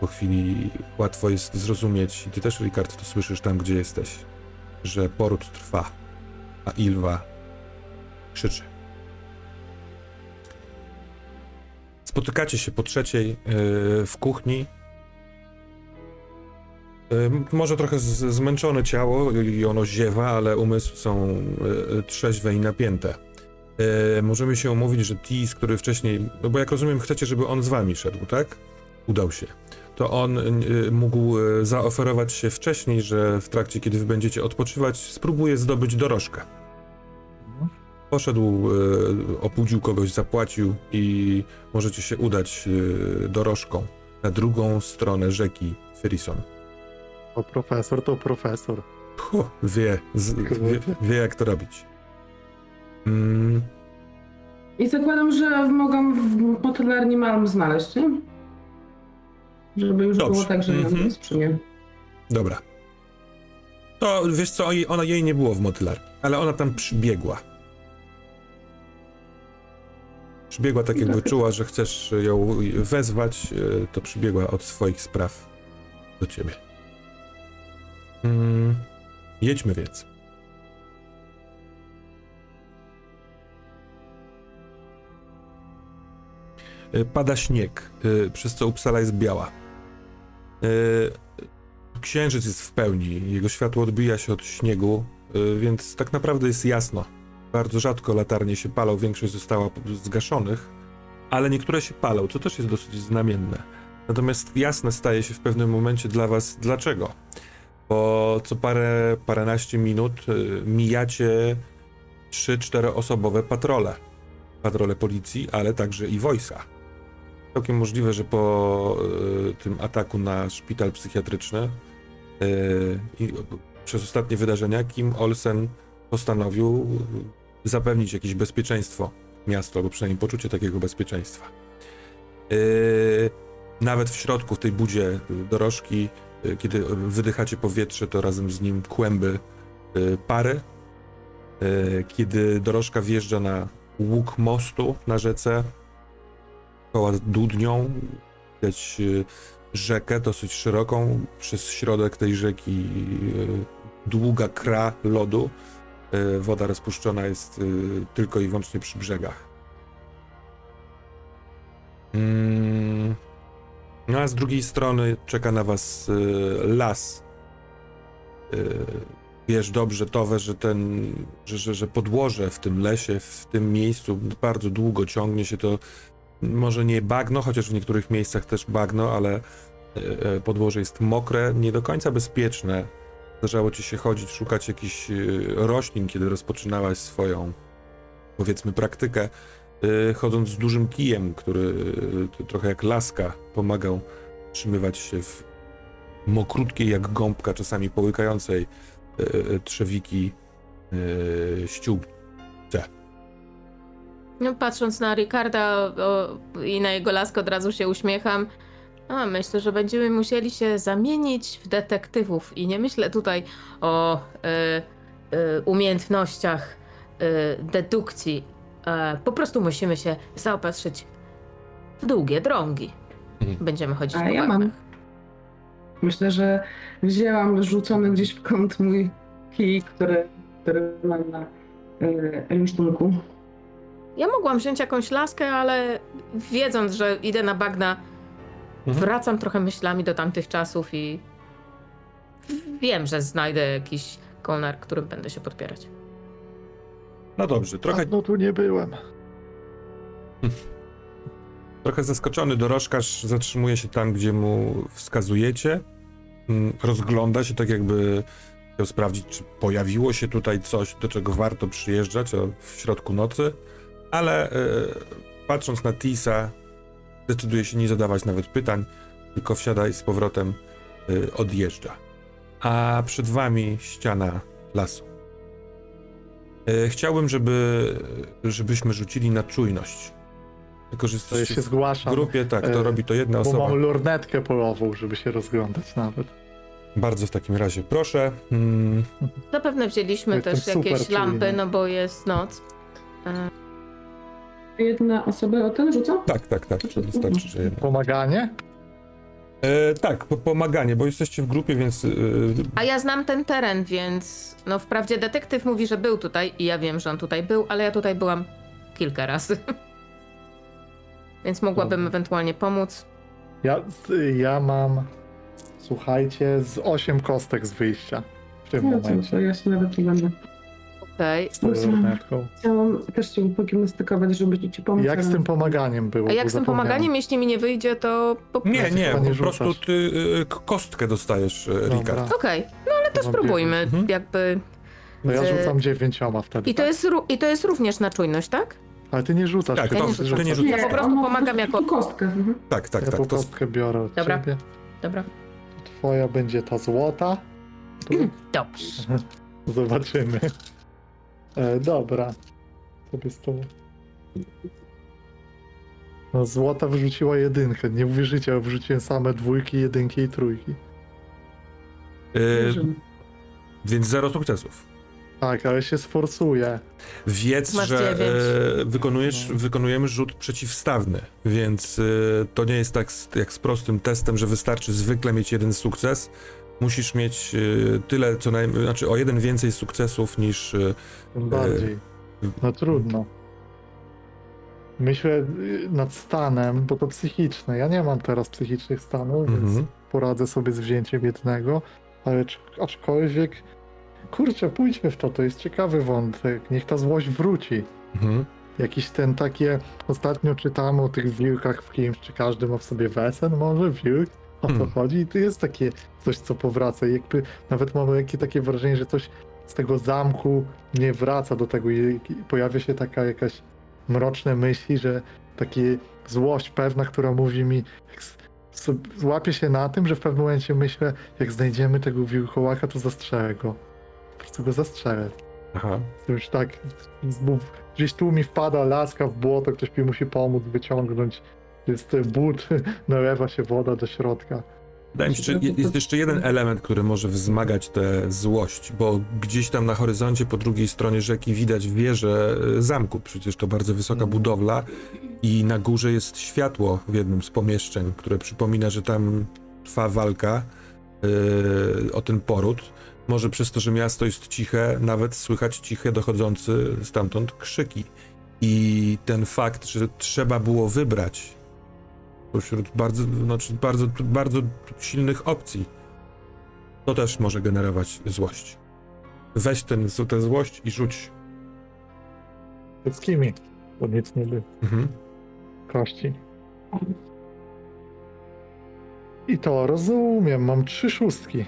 Po chwili łatwo jest zrozumieć, i ty też, Rikard, to słyszysz tam, gdzie jesteś, że poród trwa, a Ilwa krzyczy. Spotykacie się po trzeciej yy, w kuchni. Yy, może trochę zmęczone ciało i ono ziewa, ale umysły są yy, trzeźwe i napięte. E, możemy się umówić, że Tis, który wcześniej, no bo jak rozumiem, chcecie, żeby on z wami szedł, tak? Udał się. To on e, mógł e, zaoferować się wcześniej, że w trakcie, kiedy wy będziecie odpoczywać, spróbuje zdobyć dorożkę. Poszedł, e, opudził kogoś, zapłacił i możecie się udać e, dorożką na drugą stronę rzeki Ferison. To profesor, to profesor. Puh, wie, z, wie, wie jak to robić. Mm, I zakładam, że mogą w motylarni Malm znaleźć, nie? Żeby już Dobrze. było tak, że Mhm. nam jest przy mnie. Dobra. To wiesz co, ona jej nie było w motylarni, ale ona tam przybiegła. Przybiegła tak jakby czuła, że chcesz ją wezwać, e, to przybiegła od swoich spraw do ciebie. Mm, jedźmy więc. Pada śnieg, e, przez co Uppsala jest biała. E, Księżyc jest w pełni, jego światło odbija się od śniegu, więc tak naprawdę jest jasno. Bardzo rzadko latarnie się palą, większość została zgaszonych, ale niektóre się palą, co też jest dosyć znamienne. Natomiast jasne staje się w pewnym momencie dla was dlaczego. Bo co parę, paręnaście minut mijacie trzy, czteroosobowe patrole. Patrole policji, ale także i wojska. Całkiem możliwe, że po y, tym ataku na szpital psychiatryczny y, i przez ostatnie wydarzenia Kim Olsen postanowił zapewnić jakieś bezpieczeństwo miastu, albo przynajmniej poczucie takiego bezpieczeństwa. Y, nawet w środku, w tej budzie dorożki, kiedy wydychacie powietrze, to razem z nim kłęby pary. Kiedy dorożka wjeżdża na łuk mostu na rzece, koła dudnią, widać y, rzekę dosyć szeroką, przez środek tej rzeki y, długa kra lodu. Y, Woda rozpuszczona jest tylko i wyłącznie przy brzegach. Mm. No a z drugiej strony czeka na was las. Wiesz dobrze, Towe, że ten, że, że, że podłoże w tym lesie, w tym miejscu bardzo długo ciągnie się to może nie bagno, chociaż w niektórych miejscach też bagno, ale e, e, podłoże jest mokre, nie do końca bezpieczne. Zdarzało ci się chodzić, szukać jakichś e, roślin, kiedy rozpoczynałaś swoją, powiedzmy, praktykę, chodząc z dużym kijem, który trochę jak laska pomagał trzymywać się w mokrutkiej jak gąbka, czasami połykającej trzewiki ściółce. No, patrząc na Ricarda o, i na jego laskę od razu się uśmiecham. A, myślę, że będziemy musieli się zamienić w detektywów i nie myślę tutaj o y, y, umiejętnościach y, dedukcji. E, po prostu musimy się zaopatrzyć w długie drągi. Mhm. Będziemy chodzić A po ja mam. Myślę, że wzięłam rzucony gdzieś w kąt mój kij, który, który mam na y, rynsztunku. Ja mogłam wziąć jakąś laskę, ale wiedząc, że idę na bagna, Mhm. wracam trochę myślami do tamtych czasów i wiem, że znajdę jakiś konar, którym będę się podpierać. No dobrze, trochę, No tu nie byłem. [LAUGHS] trochę zaskoczony dorożkarz zatrzymuje się tam, gdzie mu wskazujecie. Mm, Rozgląda się tak jakby chciał sprawdzić, czy pojawiło się tutaj coś, do czego warto przyjeżdżać w środku nocy, ale e, patrząc na Tisa, decyduje się nie zadawać nawet pytań, tylko wsiada i z powrotem e, odjeżdża. A przed wami ściana lasu. E, chciałbym, żeby, żebyśmy rzucili na czujność. Tylko, że To ja się w zgłaszam, grupie, tak, to robi to jedna bo osoba. mam lornetkę polową, żeby się rozglądać nawet. Bardzo w takim razie proszę. Mm, Zapewne wzięliśmy Jestem też jakieś lampy, czujny. no bo jest noc. E, Jedna osoba o ten rzuca? tak, tak, tak, to wystarczy, że jedna. Pomaganie? E, tak, po, pomaganie, bo jesteście w grupie, więc e, A ja znam ten teren, więc no wprawdzie detektyw mówi, że był tutaj i ja wiem, że on tutaj był, ale ja tutaj byłam kilka razy. [LAUGHS] więc mogłabym Dobra. ewentualnie pomóc. Ja, z- ja mam, słuchajcie, z 8 kostek z wyjścia w tym No co, to momencie. ja się nawet nie będę. Okej. Lornetką. Chciałam też się pogimnastykować, żeby ci pomóc. Jak z tym pomaganiem było? A jak z tym pomaganiem, jeśli mi nie wyjdzie, to po prostu... nie, nie, po nie prostu ty e, k- kostkę dostajesz, e, Dobra. Rikard. Okej, no ale to spróbujmy, Mhm. jakby... No ja rzucam dziewięcioma wtedy. I to, jest, ró- I to jest również na czujność, tak? Ale ty nie rzucasz. Tak, to- po prostu ty nie rzucasz. Ja po prostu pomagam jako- kostkę. Mhm. Tak, tak, Ja tak. po To, kostkę biorę od Dobra. ciebie. Dobra. Twoja będzie ta złota. Tu Dobrze. [LAUGHS] zobaczymy. E, dobra. Sobie z tą... No, złota wyrzuciła jedynkę. Nie uwierzycie, ale wrzuciłem same dwójki, jedynki i trójki. e, Wierzymy. więc zero sukcesów. Tak, ale się sforsuję. Wiedz, Masz że e, wykonujesz, No. wykonujemy rzut przeciwstawny, więc e, to nie jest tak z, jak z prostym testem, że wystarczy zwykle mieć jeden sukces. Musisz mieć e, tyle, co najmniej, znaczy o jeden więcej sukcesów niż. e, Tym bardziej. No trudno. Myślę y, nad stanem, bo to psychiczne. Ja nie mam teraz psychicznych stanów, więc mhm. poradzę sobie z wzięciem jednego, ale cz- aczkolwiek, kurczę, pójdźmy w to, to jest ciekawy wątek. Niech ta złość wróci. Mhm. Jakiś ten takie, ostatnio czytamy o tych wilkach w kimś, czy każdy ma w sobie wesen może, wilk? O co Hmm. chodzi? I to jest takie coś, co powraca. I jakby nawet mamy jakieś takie wrażenie, że coś z tego zamku nie wraca do tego i pojawia się taka jakaś mroczne myśli, że takie złość pewna, która mówi mi, złapię się na tym, że w pewnym momencie myślę, jak znajdziemy tego wilkołaka, to zastrzelę go. Po prostu go zastrzelę. Aha. To już tak, gdzieś tu mi wpada laska w błoto, ktoś mi musi pomóc wyciągnąć. Jest but, [LAUGHS] nalewa się woda do środka. Wydaje mi się, że je- jest jeszcze jeden element, który może wzmagać tę złość, bo gdzieś tam na horyzoncie po drugiej stronie rzeki widać wieżę e, zamku. Przecież to bardzo wysoka Mhm. budowla i na górze jest światło w jednym z pomieszczeń, które przypomina, że tam trwa walka e, o ten poród. Może przez to, że miasto jest ciche, nawet słychać ciche dochodzące stamtąd krzyki. I ten fakt, że trzeba było wybrać pośród bardzo, znaczy bardzo, bardzo silnych opcji, to też może generować złość. Weź ten, tę złość i rzuć. Z kimi? Bo nic nie było. Mhm. Kości. I to rozumiem, mam trzy szóstki.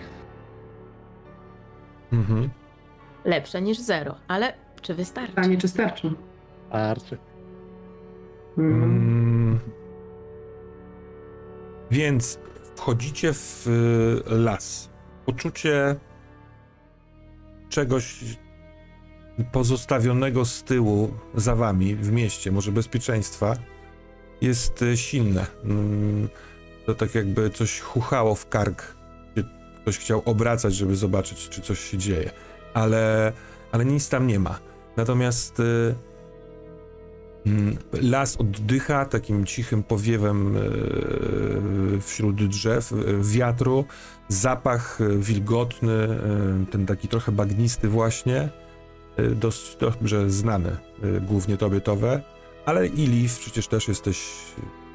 Mhm. Lepsze niż zero, ale czy wystarczy? Pytanie, czy starczy? Arczy. Mm. Więc wchodzicie w y, las. Poczucie czegoś pozostawionego z tyłu za wami w mieście, może bezpieczeństwa, jest e, silne. Mm, To tak jakby coś chuchało w kark. Ktoś chciał obracać, żeby zobaczyć, czy coś się dzieje. Ale, ale nic tam nie ma. Natomiast y, las oddycha takim cichym powiewem y, wśród drzew, y, wiatru, zapach y, wilgotny, ten taki trochę bagnisty właśnie, dość dobrze znany, głównie tobie Towe, ale i Liv, przecież też jesteś,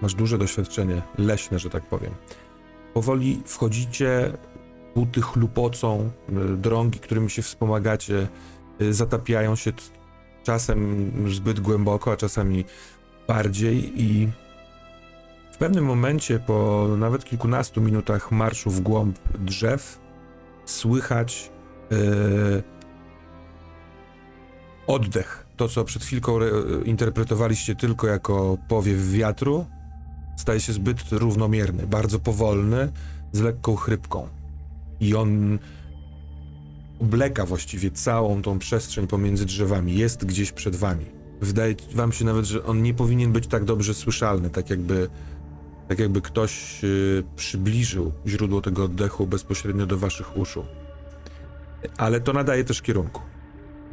masz duże doświadczenie leśne, że tak powiem. Powoli wchodzicie, buty chlupocą, drągi, którymi się wspomagacie, zatapiają się czasem zbyt głęboko, a czasami bardziej i w pewnym momencie, po nawet kilkunastu minutach marszu w głąb drzew, słychać y, oddech. To, co przed chwilką re, interpretowaliście tylko jako powiew wiatru, staje się zbyt równomierny, bardzo powolny, z lekką chrypką. I on obleka właściwie całą tą przestrzeń pomiędzy drzewami, jest gdzieś przed wami. Wydaje wam się nawet, że on nie powinien być tak dobrze słyszalny, tak jakby, tak jakby ktoś y, przybliżył źródło tego oddechu bezpośrednio do waszych uszu. Ale to nadaje też kierunku.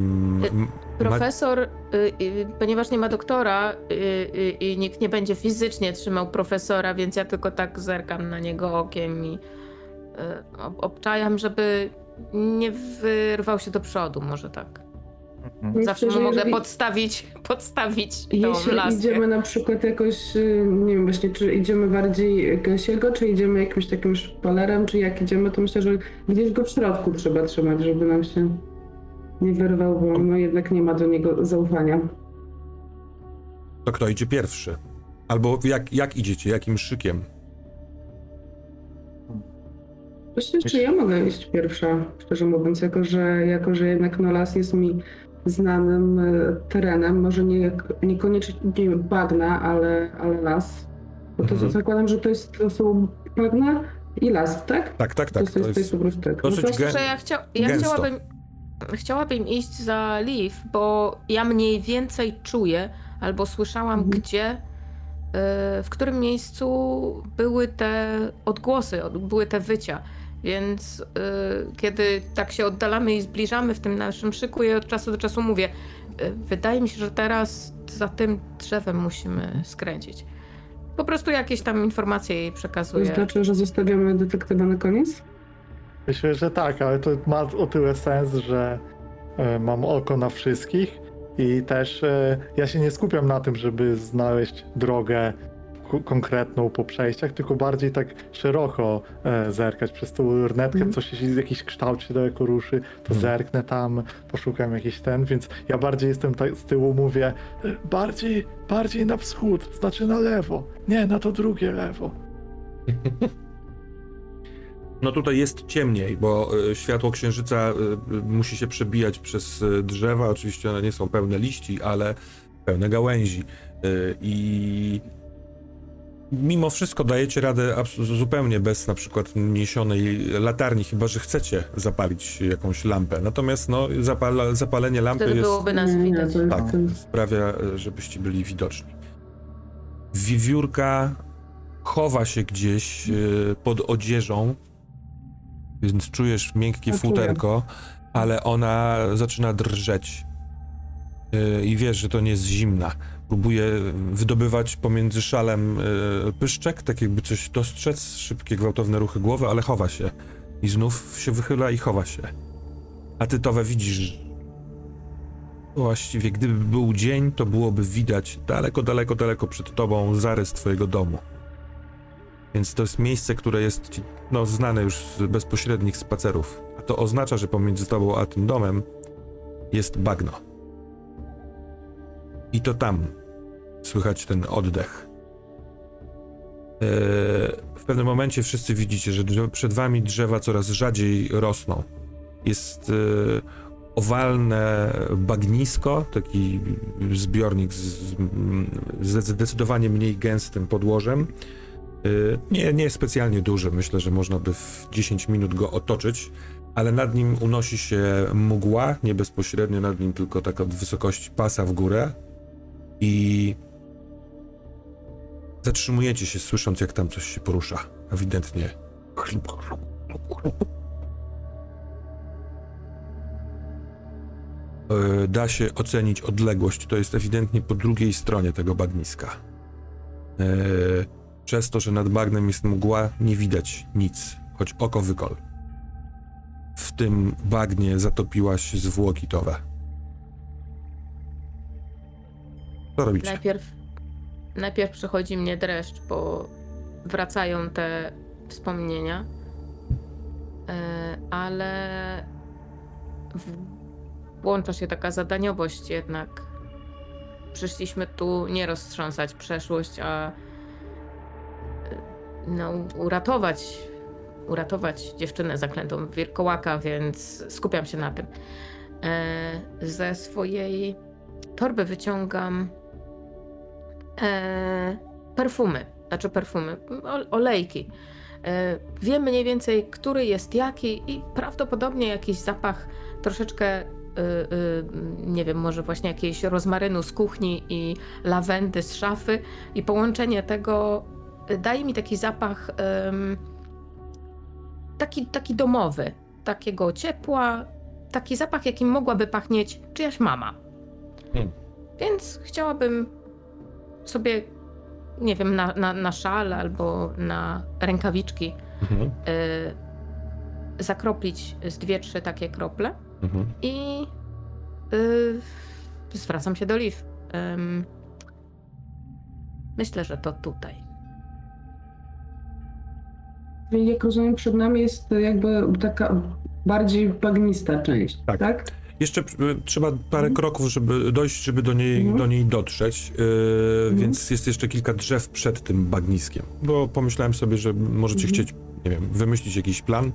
Mm, m- ma- Profesor, y, y, ponieważ nie ma doktora y, y, i nikt nie będzie fizycznie trzymał profesora, więc ja tylko tak zerkam na niego okiem i y, ob- obczajam, żeby nie wyrwał się do przodu, może tak. Mhm. Myślę, Zawsze że mu mogę jeżeli- podstawić, podstawić tą Jeśli laskę. idziemy na przykład jakoś, y, nie wiem właśnie, czy idziemy bardziej gęsiego, czy idziemy jakimś takim szpalerem, czy jak idziemy, to myślę, że gdzieś go w środku trzeba trzymać, żeby nam się nie wyrwał, bo no jednak nie ma do niego zaufania. to kto idzie pierwszy? Albo jak, jak idziecie, jakim szykiem? Myślę, że ja mogę iść pierwsza, szczerze mówiąc, jako że, jako że jednak no, las jest mi znanym y, terenem, może nie, niekoniecznie bagna, ale, ale las. Bo to Mhm. zakładam, że to, jest, to są bagna i las, tak? Tak, tak, To tak. jest, to jest, to jest po prostu tak. dosyć no to, Że ja, chcia, ja gęsto. chciałabym, chciałabym iść za Liv, bo ja mniej więcej czuję, albo słyszałam, Mhm. gdzie, y, w którym miejscu były te odgłosy, od- były te wycia. Więc y, kiedy tak się oddalamy i zbliżamy w tym naszym szyku, ja od czasu do czasu mówię, y, wydaje mi się, że teraz za tym drzewem musimy skręcić. Po prostu jakieś tam informacje jej to przekazuję. znaczy, że zostawiamy detektywa na koniec? Myślę, że tak, ale to ma o tyle sens, że e, mam oko na wszystkich i też e, ja się nie skupiam na tym, żeby znaleźć drogę konkretną po przejściach, tylko bardziej tak szeroko e, zerkać przez tą lornetkę, Mhm. coś jakiś kształt się daleko ruszy, to Mhm. zerknę tam, poszukam jakiś ten, więc ja bardziej jestem tak z tyłu, mówię e, bardziej, bardziej na wschód, znaczy na lewo, nie, na to drugie lewo. [LAUGHS] No tutaj jest ciemniej, bo y, światło księżyca y, musi się przebijać przez drzewa. Oczywiście one nie są pełne liści, ale pełne gałęzi. I mimo wszystko dajecie radę zupełnie bez na przykład niesionej latarni, chyba że chcecie zapalić jakąś lampę. Natomiast no, zapala, zapalenie lampy Wtedy jest... byłoby nas nie, widać. to jest- Tak, sprawia, żebyście byli widoczni. Wiewiórka chowa się gdzieś e, pod odzieżą, więc czujesz miękkie czuję. futerko, ale ona zaczyna drżeć. E, I wiesz, że to nie jest zimna. Próbuje wydobywać pomiędzy szalem e, pyszczek, tak jakby coś dostrzec, szybkie, gwałtowne ruchy głowy, ale chowa się. I znów się wychyla i chowa się. A ty, Towe, widzisz, Właściwie, gdyby był dzień, to byłoby widać daleko, daleko, daleko przed tobą zarys twojego domu. Więc to jest miejsce, które jest ci, no, znane już z bezpośrednich spacerów. A to oznacza, że pomiędzy tobą a tym domem jest bagno. I to tam słychać ten oddech. Eee, w pewnym momencie wszyscy widzicie, że przed wami drzewa coraz rzadziej rosną. Jest eee, owalne bagnisko, taki zbiornik z, zdecydowanie mniej gęstym podłożem. Y, Nie, nie specjalnie duży, myślę, że można by w 10 minut go otoczyć, ale nad nim unosi się mgła, nie bezpośrednio nad nim, tylko tak od wysokości pasa w górę. I zatrzymujecie się, słysząc, jak tam coś się porusza. Ewidentnie. E, Da się ocenić odległość. To jest ewidentnie po drugiej stronie tego bagniska. E, Przez to, że nad bagnem jest mgła, nie widać nic, choć oko wykol. W tym bagnie zatopiłaś zwłoki towe. Co robicie? Najpierw, najpierw przychodzi mnie dreszcz, bo wracają te wspomnienia, E, ale włącza się taka zadaniowość jednak. Przyszliśmy tu nie roztrząsać przeszłość, a e, no, uratować, uratować dziewczynę zaklętą w wilkołaka, więc skupiam się na tym. E, ze swojej torby wyciągam perfumy, znaczy perfumy, olejki. E, wiem mniej więcej, który jest jaki i prawdopodobnie jakiś zapach troszeczkę, e, e, nie wiem, może właśnie jakiegoś rozmarynu z kuchni i lawendy z szafy i połączenie tego e, daje mi taki zapach taki, taki domowy, takiego ciepła, taki zapach, jakim mogłaby pachnieć czyjaś mama. Hmm. Więc chciałabym sobie, nie wiem, na, na, na szal albo na rękawiczki Mhm, y, zakroplić z dwie, trzy takie krople mhm. i y, zwracam się do Liv. Ym, myślę, że to tutaj. Jak rozumiem, przed nami jest jakby taka bardziej bagnista część, Tak. tak? Jeszcze y, trzeba parę Mhm. kroków, żeby dojść, żeby do niej, Mhm. do niej dotrzeć, yy, więc jest jeszcze kilka drzew przed tym bagniskiem. Bo pomyślałem sobie, że możecie chcieć, nie wiem, wymyślić jakiś plan,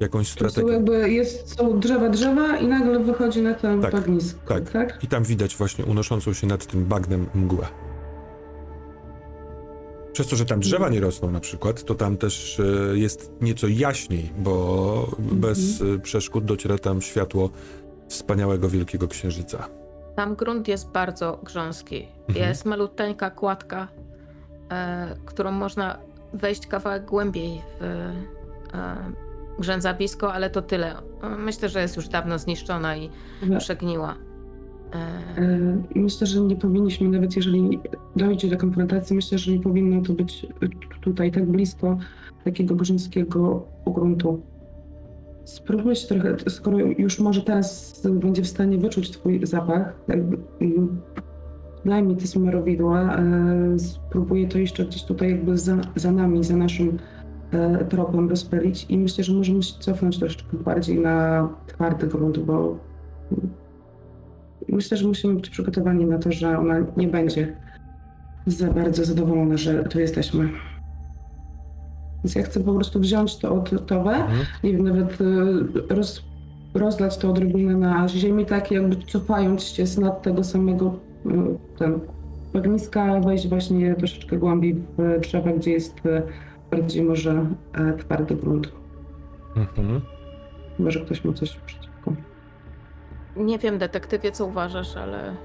jakąś strategię. jakby jest, są drzewa, drzewa i nagle wychodzi na to Tak, bagnisko, tak. tak? I tam widać właśnie unoszącą się nad tym bagnem mgłę. Przez to, że tam drzewa nie rosną na przykład, to tam też e, jest nieco jaśniej, bo bez e, przeszkód dociera tam światło wspaniałego wielkiego księżyca. Tam grunt jest bardzo grząski. Mhm. Jest maluteńka kładka, e, którą można wejść kawałek głębiej w e, grzęzawisko, ale to tyle. E, Myślę, że jest już dawno zniszczona i Dobra. przegniła. E, E, Myślę, że nie powinniśmy, nawet jeżeli dojdzie do konfrontacji, myślę, że nie powinno to być tutaj tak blisko takiego grzyńskiego gruntu. Spróbuj się trochę, skoro już może teraz będzie w stanie wyczuć twój zapach, jakby, mm, daj te smarowidła, e, spróbuję to jeszcze gdzieś tutaj jakby za, za nami, za naszym e, tropem rozpylić i myślę, że możemy się cofnąć troszeczkę bardziej na twardy grunt, bo Myślę, że musimy być przygotowani na to, że ona nie będzie za bardzo zadowolona, że tu jesteśmy. Więc ja chcę po prostu wziąć to odtowe, Mhm. wiem, nawet y, roz, rozlać to odrobinę na ziemi, tak jakby cofając się z nad tego samego y, ten, bagniska, wejść właśnie troszeczkę głębiej w drzewa, gdzie jest y, bardziej może e, twardy grunt. Mhm. Może ktoś ma coś przeciwko. nie wiem, detektywie, co uważasz, ale.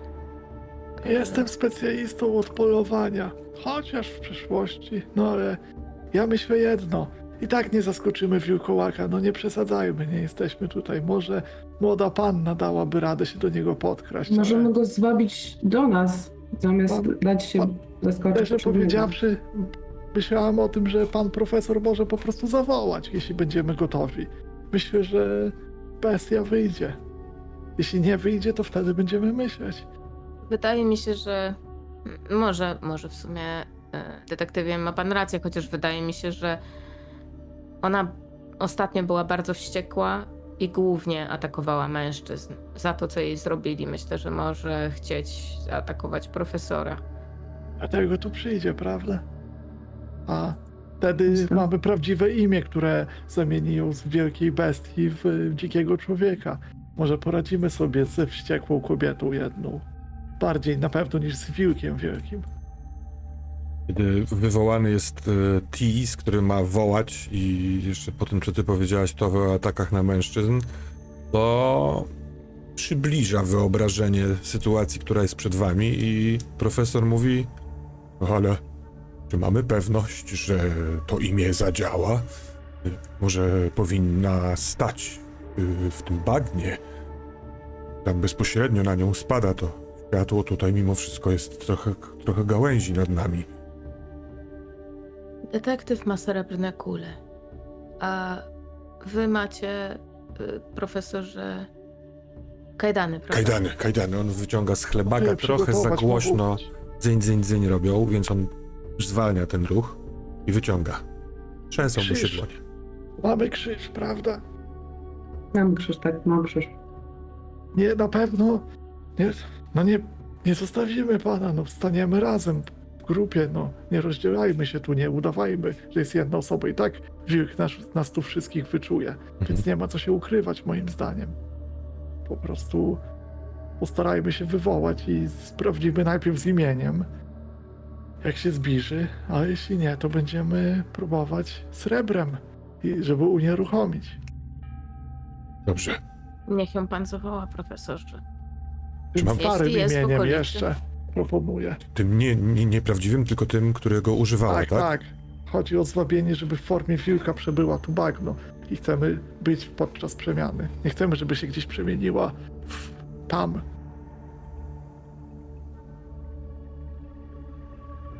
Jestem specjalistą od polowania, chociaż w przeszłości. No ale ja myślę jedno. I tak nie zaskoczymy wilkołaka, no nie przesadzajmy, nie jesteśmy tutaj. Może młoda panna dałaby radę się do niego podkraść. Możemy ale go zwabić do nas, zamiast Pan- dać się pan- zaskoczyć. Szczerze powiedziawszy, myślałam o tym, że pan profesor może po prostu zawołać, jeśli będziemy gotowi. Myślę, że bestia wyjdzie. Jeśli nie wyjdzie, to wtedy będziemy myśleć. Wydaje mi się, że może, może w sumie detektywie ma pan rację, chociaż wydaje mi się, że ona ostatnio była bardzo wściekła i głównie atakowała mężczyzn za to, co jej zrobili. Myślę, że może chcieć zaatakować profesora. Dlatego tu przyjdzie, prawda? A wtedy mamy prawdziwe imię, które zamieni ją z wielkiej bestii w y, dzikiego człowieka. Może poradzimy sobie ze wściekłą kobietą jedną. Bardziej na pewno niż z wilkiem wielkim. Kiedy wywołany jest tease, który ma wołać i jeszcze po tym, co ty powiedziałaś, to o atakach na mężczyzn, to przybliża wyobrażenie sytuacji, która jest przed wami i profesor mówi, "No ale czy mamy pewność, że to imię zadziała? Może powinna stać y, w tym bagnie? Tam bezpośrednio na nią spada to światło, tutaj mimo wszystko jest trochę, trochę gałęzi nad nami. Detektyw ma srebrne kule. A wy macie, y, profesorze, kajdany, prawda? Kajdany, kajdany, on wyciąga z chlebaka, trochę za głośno dzyń, dzyń, dzyń robią, więc on zwalnia ten ruch i wyciąga. Trzęsą mu się dłonie. Mamy krzyż, prawda? Mam krzyż, tak, mam krzyż. Nie, na pewno. Nie, no nie, nie zostawimy pana, no wstaniemy razem grupie, no nie rozdzielajmy się tu, nie udawajmy, że jest jedna osoba i tak wilk nas, nas tu wszystkich wyczuje, Mhm. więc nie ma co się ukrywać moim zdaniem. Po prostu postarajmy się wywołać i sprawdzimy najpierw z imieniem, jak się zbliży, a jeśli nie, to będziemy próbować srebrem, i żeby unieruchomić. Dobrze. Niech ją pan zawoła, profesorze. Czy mam- starym imieniem jeszcze proponuję. Tym nie, nie, nieprawdziwym, tylko tym, którego używała, Tak, tak? tak. Chodzi o zwabienie, żeby w formie wilka przebyła tu bagno i chcemy być podczas przemiany. Nie chcemy, żeby się gdzieś przemieniła w tam.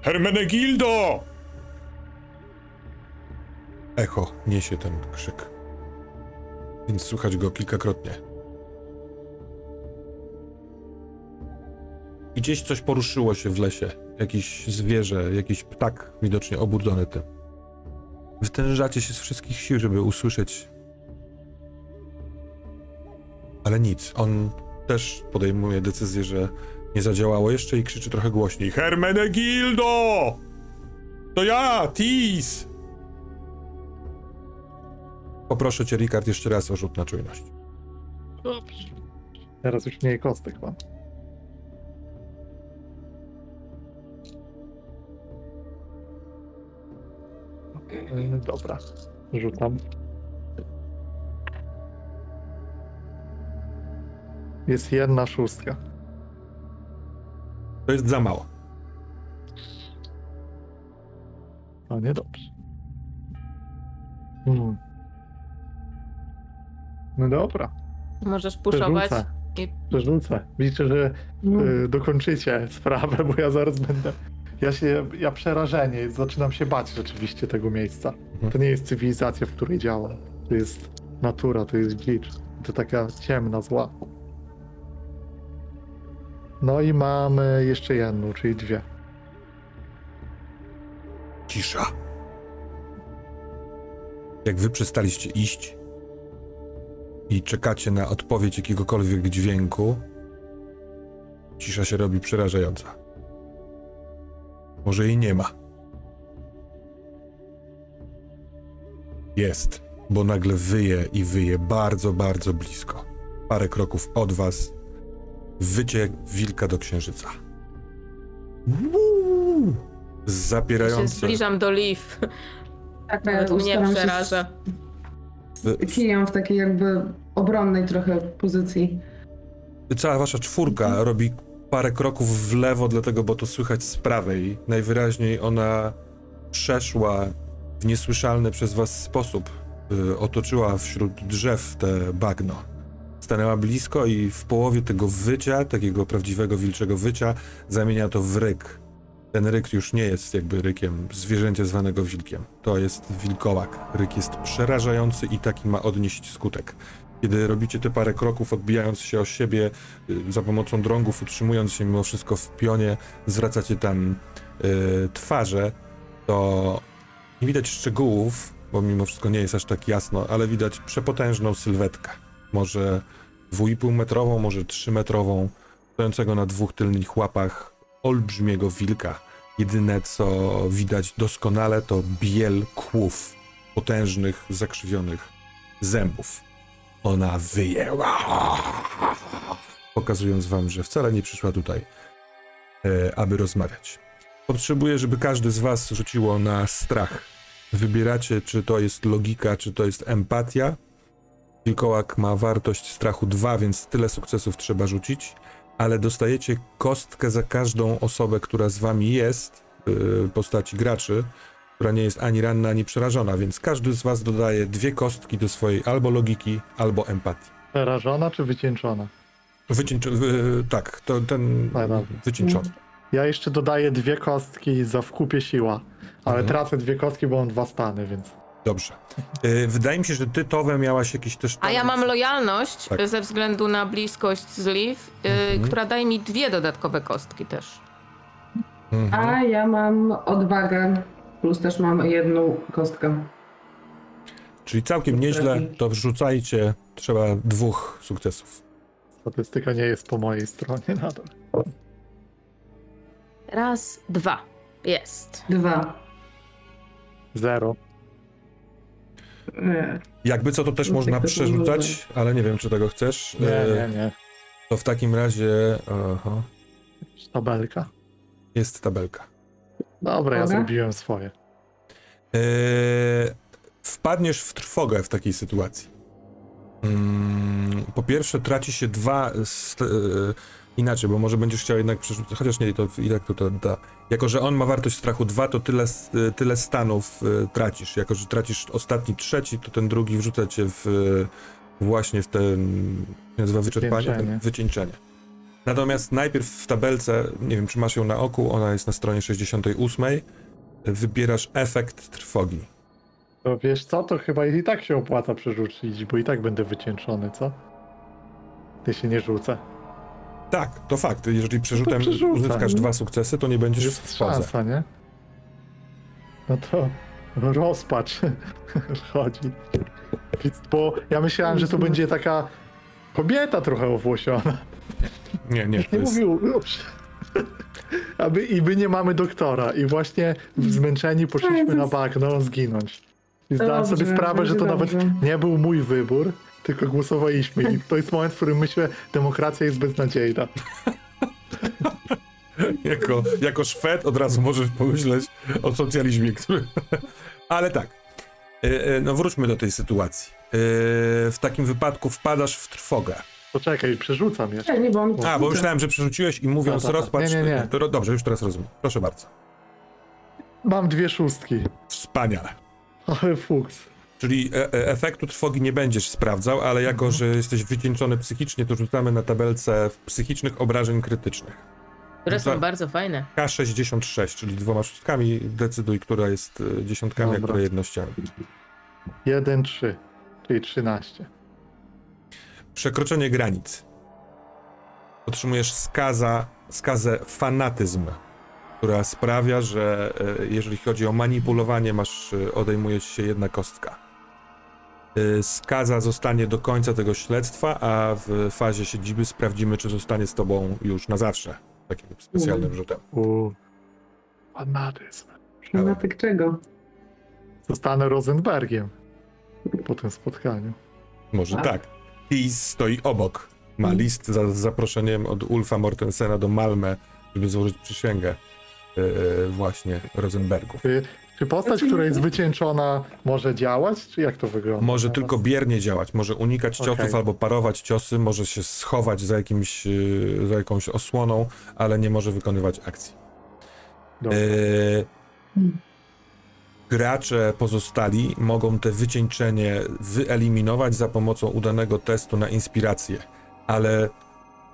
Hermenegildo! Echo niesie ten krzyk. Więc słychać go kilkakrotnie. Gdzieś coś poruszyło się w lesie. Jakiś zwierzę, jakiś ptak widocznie obudzony tym. Wytężacie się z wszystkich sił, żeby usłyszeć. Ale nic. On też podejmuje decyzję, że nie zadziałało jeszcze i krzyczy trochę głośniej. Hermenegildo! To ja, Tis! Poproszę cię, Rikard, jeszcze raz o rzut na czujność. Dobrze. Teraz już mniej kostek mam. Dobra, rzucam. Jest jedna szóstka. To jest za mało. No niedobrze. Hmm. No dobra, Możesz puszować. przerzucę. i- Przerzucę. Liczę, że No, y, dokończycie sprawę, bo ja zaraz będę. Ja się, ja przerażenie, zaczynam się bać rzeczywiście tego miejsca. To nie jest cywilizacja, w której działam. To jest natura, to jest glitch. To taka ciemna, zła. No i mamy jeszcze jedną, czyli dwie. Cisza. Jak wy przestaliście iść i czekacie na odpowiedź jakiegokolwiek dźwięku, cisza się robi przerażająca. Może jej nie ma. Jest, bo nagle wyje i wyje bardzo, bardzo blisko. Parę kroków od was. Wycie jak wilka do księżyca. Uuu! Ja się Zapierające. zbliżam do Liv. tak, Nawet mnie przeraża. kijem w takiej jakby obronnej trochę pozycji. Cała wasza czwórka robi parę kroków w lewo, dlatego, bo to słychać z prawej. Najwyraźniej ona przeszła w niesłyszalny przez was sposób. Y, otoczyła wśród drzew te bagno. Stanęła blisko i w połowie tego wycia, takiego prawdziwego wilczego wycia, zamienia to w ryk. Ten ryk już nie jest jakby rykiem zwierzęcia zwanego wilkiem. To jest wilkołak. Ryk jest przerażający i taki ma odnieść skutek. Kiedy robicie te parę kroków, odbijając się o siebie y, za pomocą drągów, utrzymując się mimo wszystko w pionie, zwracacie tam y, twarze, to nie widać szczegółów, bo mimo wszystko nie jest aż tak jasno, ale widać przepotężną sylwetkę. Może 2,5 metrową, może 3 metrową, stojącego na dwóch tylnych łapach olbrzymiego wilka. Jedyne co widać doskonale to biel kłów, potężnych, zakrzywionych zębów. Ona wyje, pokazując wam, że wcale nie przyszła tutaj, e, aby rozmawiać. Potrzebuję, żeby każdy z was rzuciło na strach. Wybieracie, czy to jest logika, czy to jest empatia. Wilkołak ma wartość strachu 2, więc tyle sukcesów trzeba rzucić, ale dostajecie kostkę za każdą osobę, która z wami jest, yy, postaci graczy, która nie jest ani ranna, ani przerażona, więc każdy z was dodaje dwie kostki do swojej albo logiki, albo empatii. Przerażona czy wycieńczona? Wycieńczo- yy, tak, to ten wycieńczony. Ja jeszcze dodaję dwie kostki za wkupie siła, ale Mhm. tracę dwie kostki, bo mam dwa stany, więc... Dobrze. Yy, wydaje mi się, że ty, Towe, miałaś jakiś też... A ja mam lojalność Tak. ze względu na bliskość z Liv, y, Mhm. która daje mi dwie dodatkowe kostki też. Mhm. A ja mam odwagę, plus też mam jedną kostkę. Czyli całkiem nieźle, to wrzucajcie, trzeba dwóch sukcesów. Statystyka nie jest po mojej stronie [LAUGHS] nadal. Raz, dwa. Jest. Dwa. Zero. Nie. Jakby co, to też No, można tak to przerzucać, ale nie wiem, czy tego chcesz. Nie, E, nie, nie. To w takim razie aha, Tabelka. jest tabelka. Dobra, ja zrobiłem swoje. E, wpadniesz w trwogę w takiej sytuacji. Mm, po pierwsze, traci się dwa. St- e, inaczej, bo może będziesz chciał jednak przerzucić. Chociaż nie, to i tak to, to da. Jako, że on ma wartość strachu 2, to tyle, e, tyle stanów e, tracisz. Jako, że tracisz ostatni trzeci, to ten drugi wrzuca cię w, właśnie w ten. się nazywa wyczerpanie? Wycieńczenie. Wycieńczenie. Natomiast najpierw w tabelce, nie wiem czy masz ją na oku, ona jest na stronie 68. Wybierasz efekt trwogi. To wiesz co, to chyba i tak się opłaca przerzucić, bo i tak będę wycieńczony, co? Ty się nie rzucę. Tak, to fakt. Jeżeli przerzutem przerzucaj. uzyskasz dwa sukcesy, to nie będziesz w Jest trwodze. szansa, nie? No to rozpacz [LAUGHS] chodzi. Bo ja myślałem, że to będzie taka kobieta trochę owłosiona. Nie, nie, [LAUGHS] to Nie jest... mówił już. Aby, I my nie mamy doktora. I właśnie zmęczeni poszliśmy na bagno zginąć. I zdałem sobie Dobrze, sprawę, że to będzie nawet dobrze. nie był mój wybór, tylko głosowaliśmy. I to jest moment, w którym myślę, demokracja jest beznadziejna. [LAUGHS] jako, jako Szwed od razu możesz pomyśleć o socjalizmie, który... [LAUGHS] Ale tak, e, e, no wróćmy do tej sytuacji. E, W takim wypadku wpadasz w trwogę. Poczekaj, przerzucam jeszcze. Nie, nie, bo on... A, bo myślałem, że przerzuciłeś i mówiąc Tak, tak, tak. rozpacz... Nie, nie, nie. To, ro- dobrze, już teraz rozumiem. Proszę bardzo. Mam dwie szóstki. Wspaniale. Ale fuks. Czyli e, e, efektu trwogi nie będziesz sprawdzał, ale jako, Mhm. że jesteś wycieńczony psychicznie, to rzucamy na tabelce psychicznych obrażeń krytycznych. Które Za- są bardzo fajne. K66, czyli dwoma szóstkami, decyduj, która jest e, dziesiątkami, a Dobra. która jednościami. Jeden, trzy. Czyli 13. Przekroczenie granic. Otrzymujesz skaza, skazę fanatyzm, która sprawia, że e, jeżeli chodzi o manipulowanie, masz, e, odejmuje ci się jedna kostka. E, Skaza zostanie do końca tego śledztwa, a w fazie siedziby sprawdzimy, czy zostanie z tobą już na zawsze. Takim specjalnym rzutem. Fanatyzm. Fanatyk czego? Zostanę Rosenbergiem po tym spotkaniu. Może A. tak. Tis stoi obok. Ma list za z zaproszeniem od Ulfa Mortensena do Malmę, żeby złożyć przysięgę e, właśnie Rosenbergów. Czy, czy postać, Znaczy- która jest wycieńczona, może działać, czy jak to wygląda? Może teraz? tylko biernie działać, może unikać ciosów Okej. albo parować ciosy, może się schować za, jakimś, e, za jakąś osłoną, ale nie może wykonywać akcji. Dobra. Hmm. Gracze pozostali mogą te wycieńczenie wyeliminować za pomocą udanego testu na inspirację, ale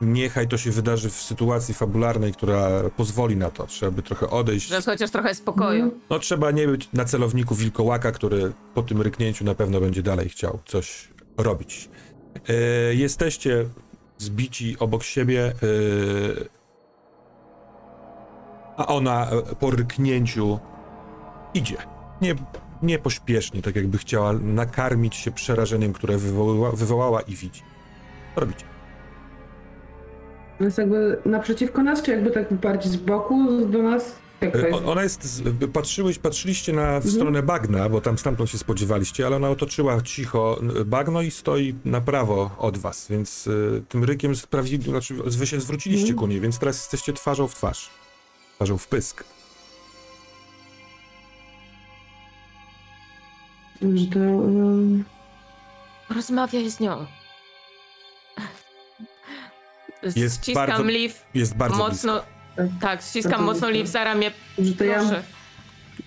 niechaj to się wydarzy w sytuacji fabularnej, która pozwoli na to. Trzeba by trochę odejść. Że chociaż trochę spokoju. No trzeba nie być na celowniku wilkołaka, który po tym ryknięciu na pewno będzie dalej chciał coś robić. E, jesteście zbici obok siebie, e, a ona po ryknięciu idzie. Nie, nie pośpiesznie, tak jakby chciała nakarmić się przerażeniem, które wywołała, wywołała i widzi. Co robicie? Jest jakby naprzeciwko nas, czy jakby tak bardziej z boku do nas? Jak to E, jest? o- Ona jest, z- patrzyłeś, patrzyliście na, w stronę bagna, bo tam stamtąd się spodziewaliście, ale ona otoczyła cicho bagno i stoi na prawo od was, więc y, tym rykiem sprawdzili, znaczy wy się zwróciliście Mhm. ku niej, więc teraz jesteście twarzą w twarz. Twarzą w pysk. Że to... Rozmawiaj z nią. Jest Ściskam bardzo Liv Jest bardzo mocno. blisko. Tak, ściskam Bardzo mocno blisko. Liv za ramię. że to ja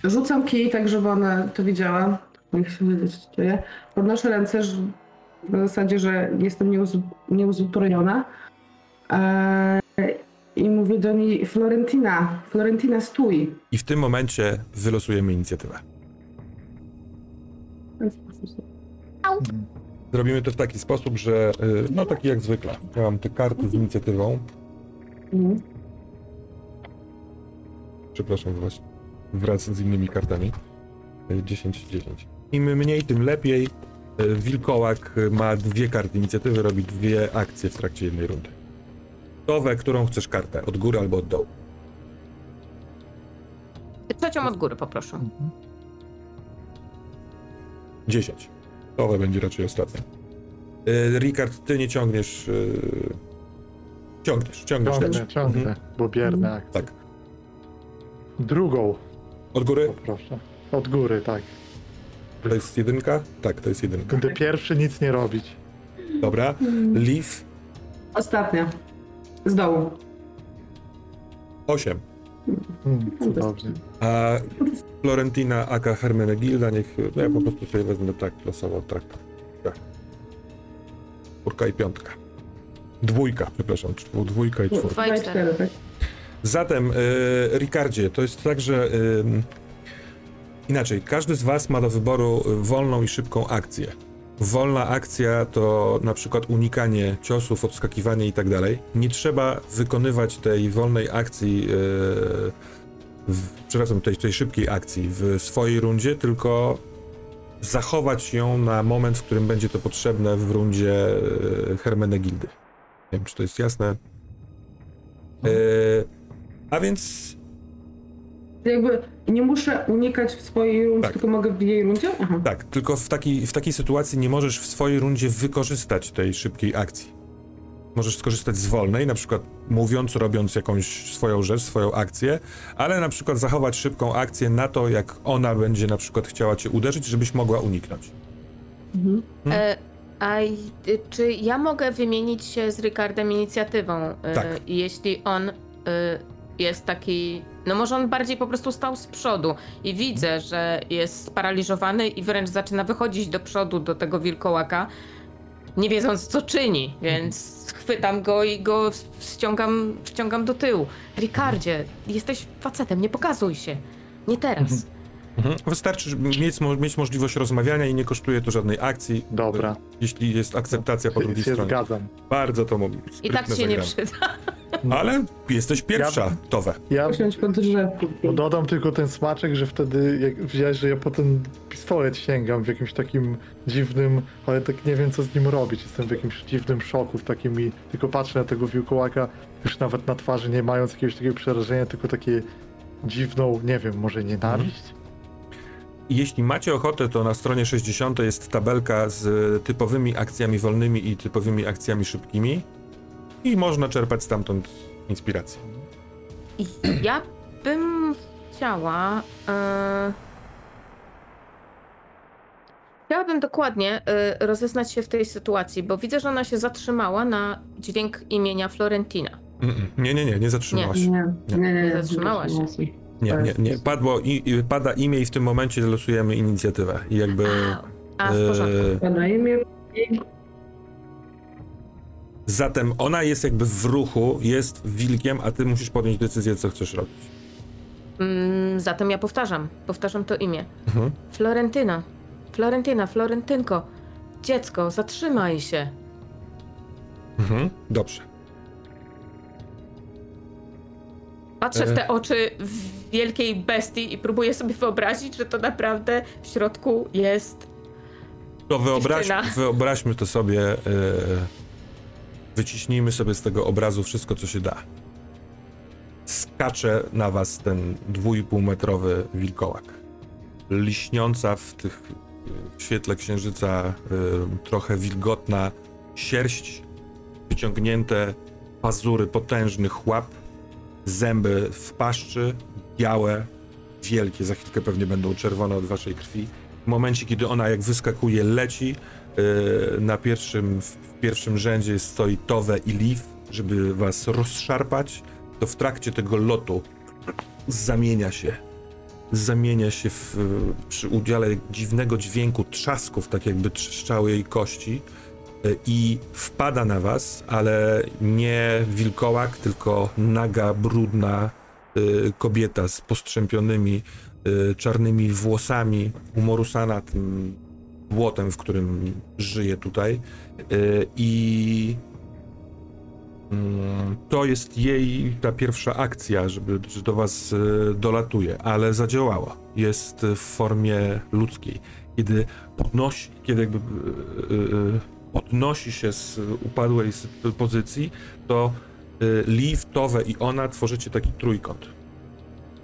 rzucam kij, tak żeby ona to widziała. Jak się wiedzieć, co dzieje. Podnoszę ręce, że na zasadzie, że jestem nieuzu- nieuzbrojona. Eee, I mówię do niej, Florentina, Florentina, stój. I w tym momencie wylosujemy inicjatywę. Zrobimy to w taki sposób, że y, no taki jak zwykle. Ja mam te karty z inicjatywą. Mhm. Przepraszam właśnie. Wraz z innymi kartami. Y, 10-10. Im mniej, tym lepiej. Y, Wilkołak ma dwie karty inicjatywy, robi dwie akcje w trakcie jednej rundy. Towę, którą chcesz kartę, od góry albo od dołu. Trzecią od góry poproszę. 10. Towę będzie raczej ostatnia. Y, Rikard, ty nie ciągniesz. y, Ciągniesz, ciągniesz Ciągnę, ciągnę, Mhm. bo bierne akcje. Tak. Drugą Od góry? poproszę. Od góry, tak. To jest jedynka? Tak, to jest jedynka. Będę pierwszy nic nie robić. Dobra. Leaf Ostatnia. Z dołu. 8. Hmm, cudownie. A Florentina aka Hermenegilda, niech. No ja po prostu sobie wezmę tak losowo tak. tak. Czwórka i piątka. Dwójka, przepraszam, czwór, dwójka i czwórka. Dwa i cztery. tak? Zatem, y, Ricardzie, to jest tak, że y, inaczej, każdy z Was ma do wyboru wolną i szybką akcję. Wolna akcja to na przykład unikanie ciosów, odskakiwanie i tak dalej. Nie trzeba wykonywać tej wolnej akcji, y, w, przepraszam, tej, tej szybkiej akcji w swojej rundzie, tylko zachować ją na moment, w którym będzie to potrzebne w rundzie y, Hermenegildy. Nie wiem, czy to jest jasne. Y, a więc Jakby nie muszę unikać w swojej rundzie, Tak. tylko mogę w jej rundzie? Aha. tak, tylko w, takiej w takiej sytuacji nie możesz w swojej rundzie wykorzystać tej szybkiej akcji. Możesz skorzystać z wolnej, na przykład mówiąc, robiąc jakąś swoją rzecz, swoją akcję, ale na przykład zachować szybką akcję na to, jak ona będzie na przykład chciała cię uderzyć, żebyś mogła uniknąć. Mhm. E, a y, czy ja mogę wymienić się z Ricardem inicjatywą? E, Tak. Jeśli on e, jest taki. No może on bardziej po prostu stał z przodu i widzę, że jest sparaliżowany i wręcz zaczyna wychodzić do przodu do tego wilkołaka, nie wiedząc co czyni, więc chwytam go i go wciągam, wciągam do tyłu. Ricardzie, jesteś facetem, nie pokazuj się. Nie teraz. Mhm. Wystarczy żeby mieć, mieć możliwość rozmawiania i nie kosztuje to żadnej akcji, Dobra, jeśli jest akceptacja po drugiej się stronie. zgadzam. Bardzo to mo- I tak się nie zagranie. przyda. Ale jesteś pierwsza, Towe. Ja drzewku. no dodam tylko ten smaczek, że wtedy jak wziąłeś, że ja po ten pistolet sięgam w jakimś takim dziwnym, ale tak nie wiem co z nim robić. Jestem w jakimś dziwnym szoku, w takim i tylko patrzę na tego wilkołaka, już nawet na twarzy nie mając jakiegoś takiego przerażenia, tylko takie dziwną, nie wiem, może nienawiść? I Jeśli macie ochotę, to na stronie 60 jest tabelka z typowymi akcjami wolnymi i typowymi akcjami szybkimi. I można czerpać stamtąd inspirację. Ja bym chciała. E... Chciałabym dokładnie e, rozeznać się w tej sytuacji, bo widzę, że ona się zatrzymała na dźwięk imienia Florentina. Mm-mm. Nie, nie, nie, nie zatrzymałaś. Nie, nie, nie, nie, Nie zatrzymała się. Nie, nie, nie. Padło i, i pada imię i w tym momencie losujemy inicjatywę. I jakby. A, a w porządku. e, Pada imię. Zatem ona jest jakby w ruchu, jest wilkiem, a ty musisz podjąć decyzję, co chcesz robić. Mm, zatem ja powtarzam, powtarzam to imię. Mhm. Florentyna. Florentyna, Florentynko. Dziecko, zatrzymaj się. Mhm. Dobrze. Patrzę w E. te oczy wielkiej bestii i próbuję sobie wyobrazić, że to naprawdę w środku jest To wyobraź, wyobraźmy to sobie, e, wyciśnijmy sobie z tego obrazu wszystko, co się da. Skacze na was ten dwójpółmetrowy wilkołak. Liśniąca w tych w świetle księżyca e, trochę wilgotna sierść, wyciągnięte pazury potężnych łap, zęby w paszczy, białe, wielkie, za chwilkę pewnie będą czerwone od waszej krwi momencie, kiedy ona jak wyskakuje, leci, yy, na pierwszym, w pierwszym rzędzie stoi Towe i Leaf, żeby was rozszarpać, to w trakcie tego lotu zamienia się. Zamienia się w, przy udziale dziwnego dźwięku trzasków, tak jakby trzeszczały jej kości yy, i wpada na was, ale nie wilkołak, tylko naga, brudna yy, kobieta z postrzępionymi y, czarnymi włosami, umorusana tym błotem, w którym żyje tutaj. Y, I mm, to jest jej ta pierwsza akcja, żeby, że do was y, dolatuje, ale zadziałała. Jest w formie ludzkiej. Kiedy podnosi, kiedy jakby y, podnosi się z upadłej pozycji, to Liv, Towe i ona tworzycie taki trójkąt.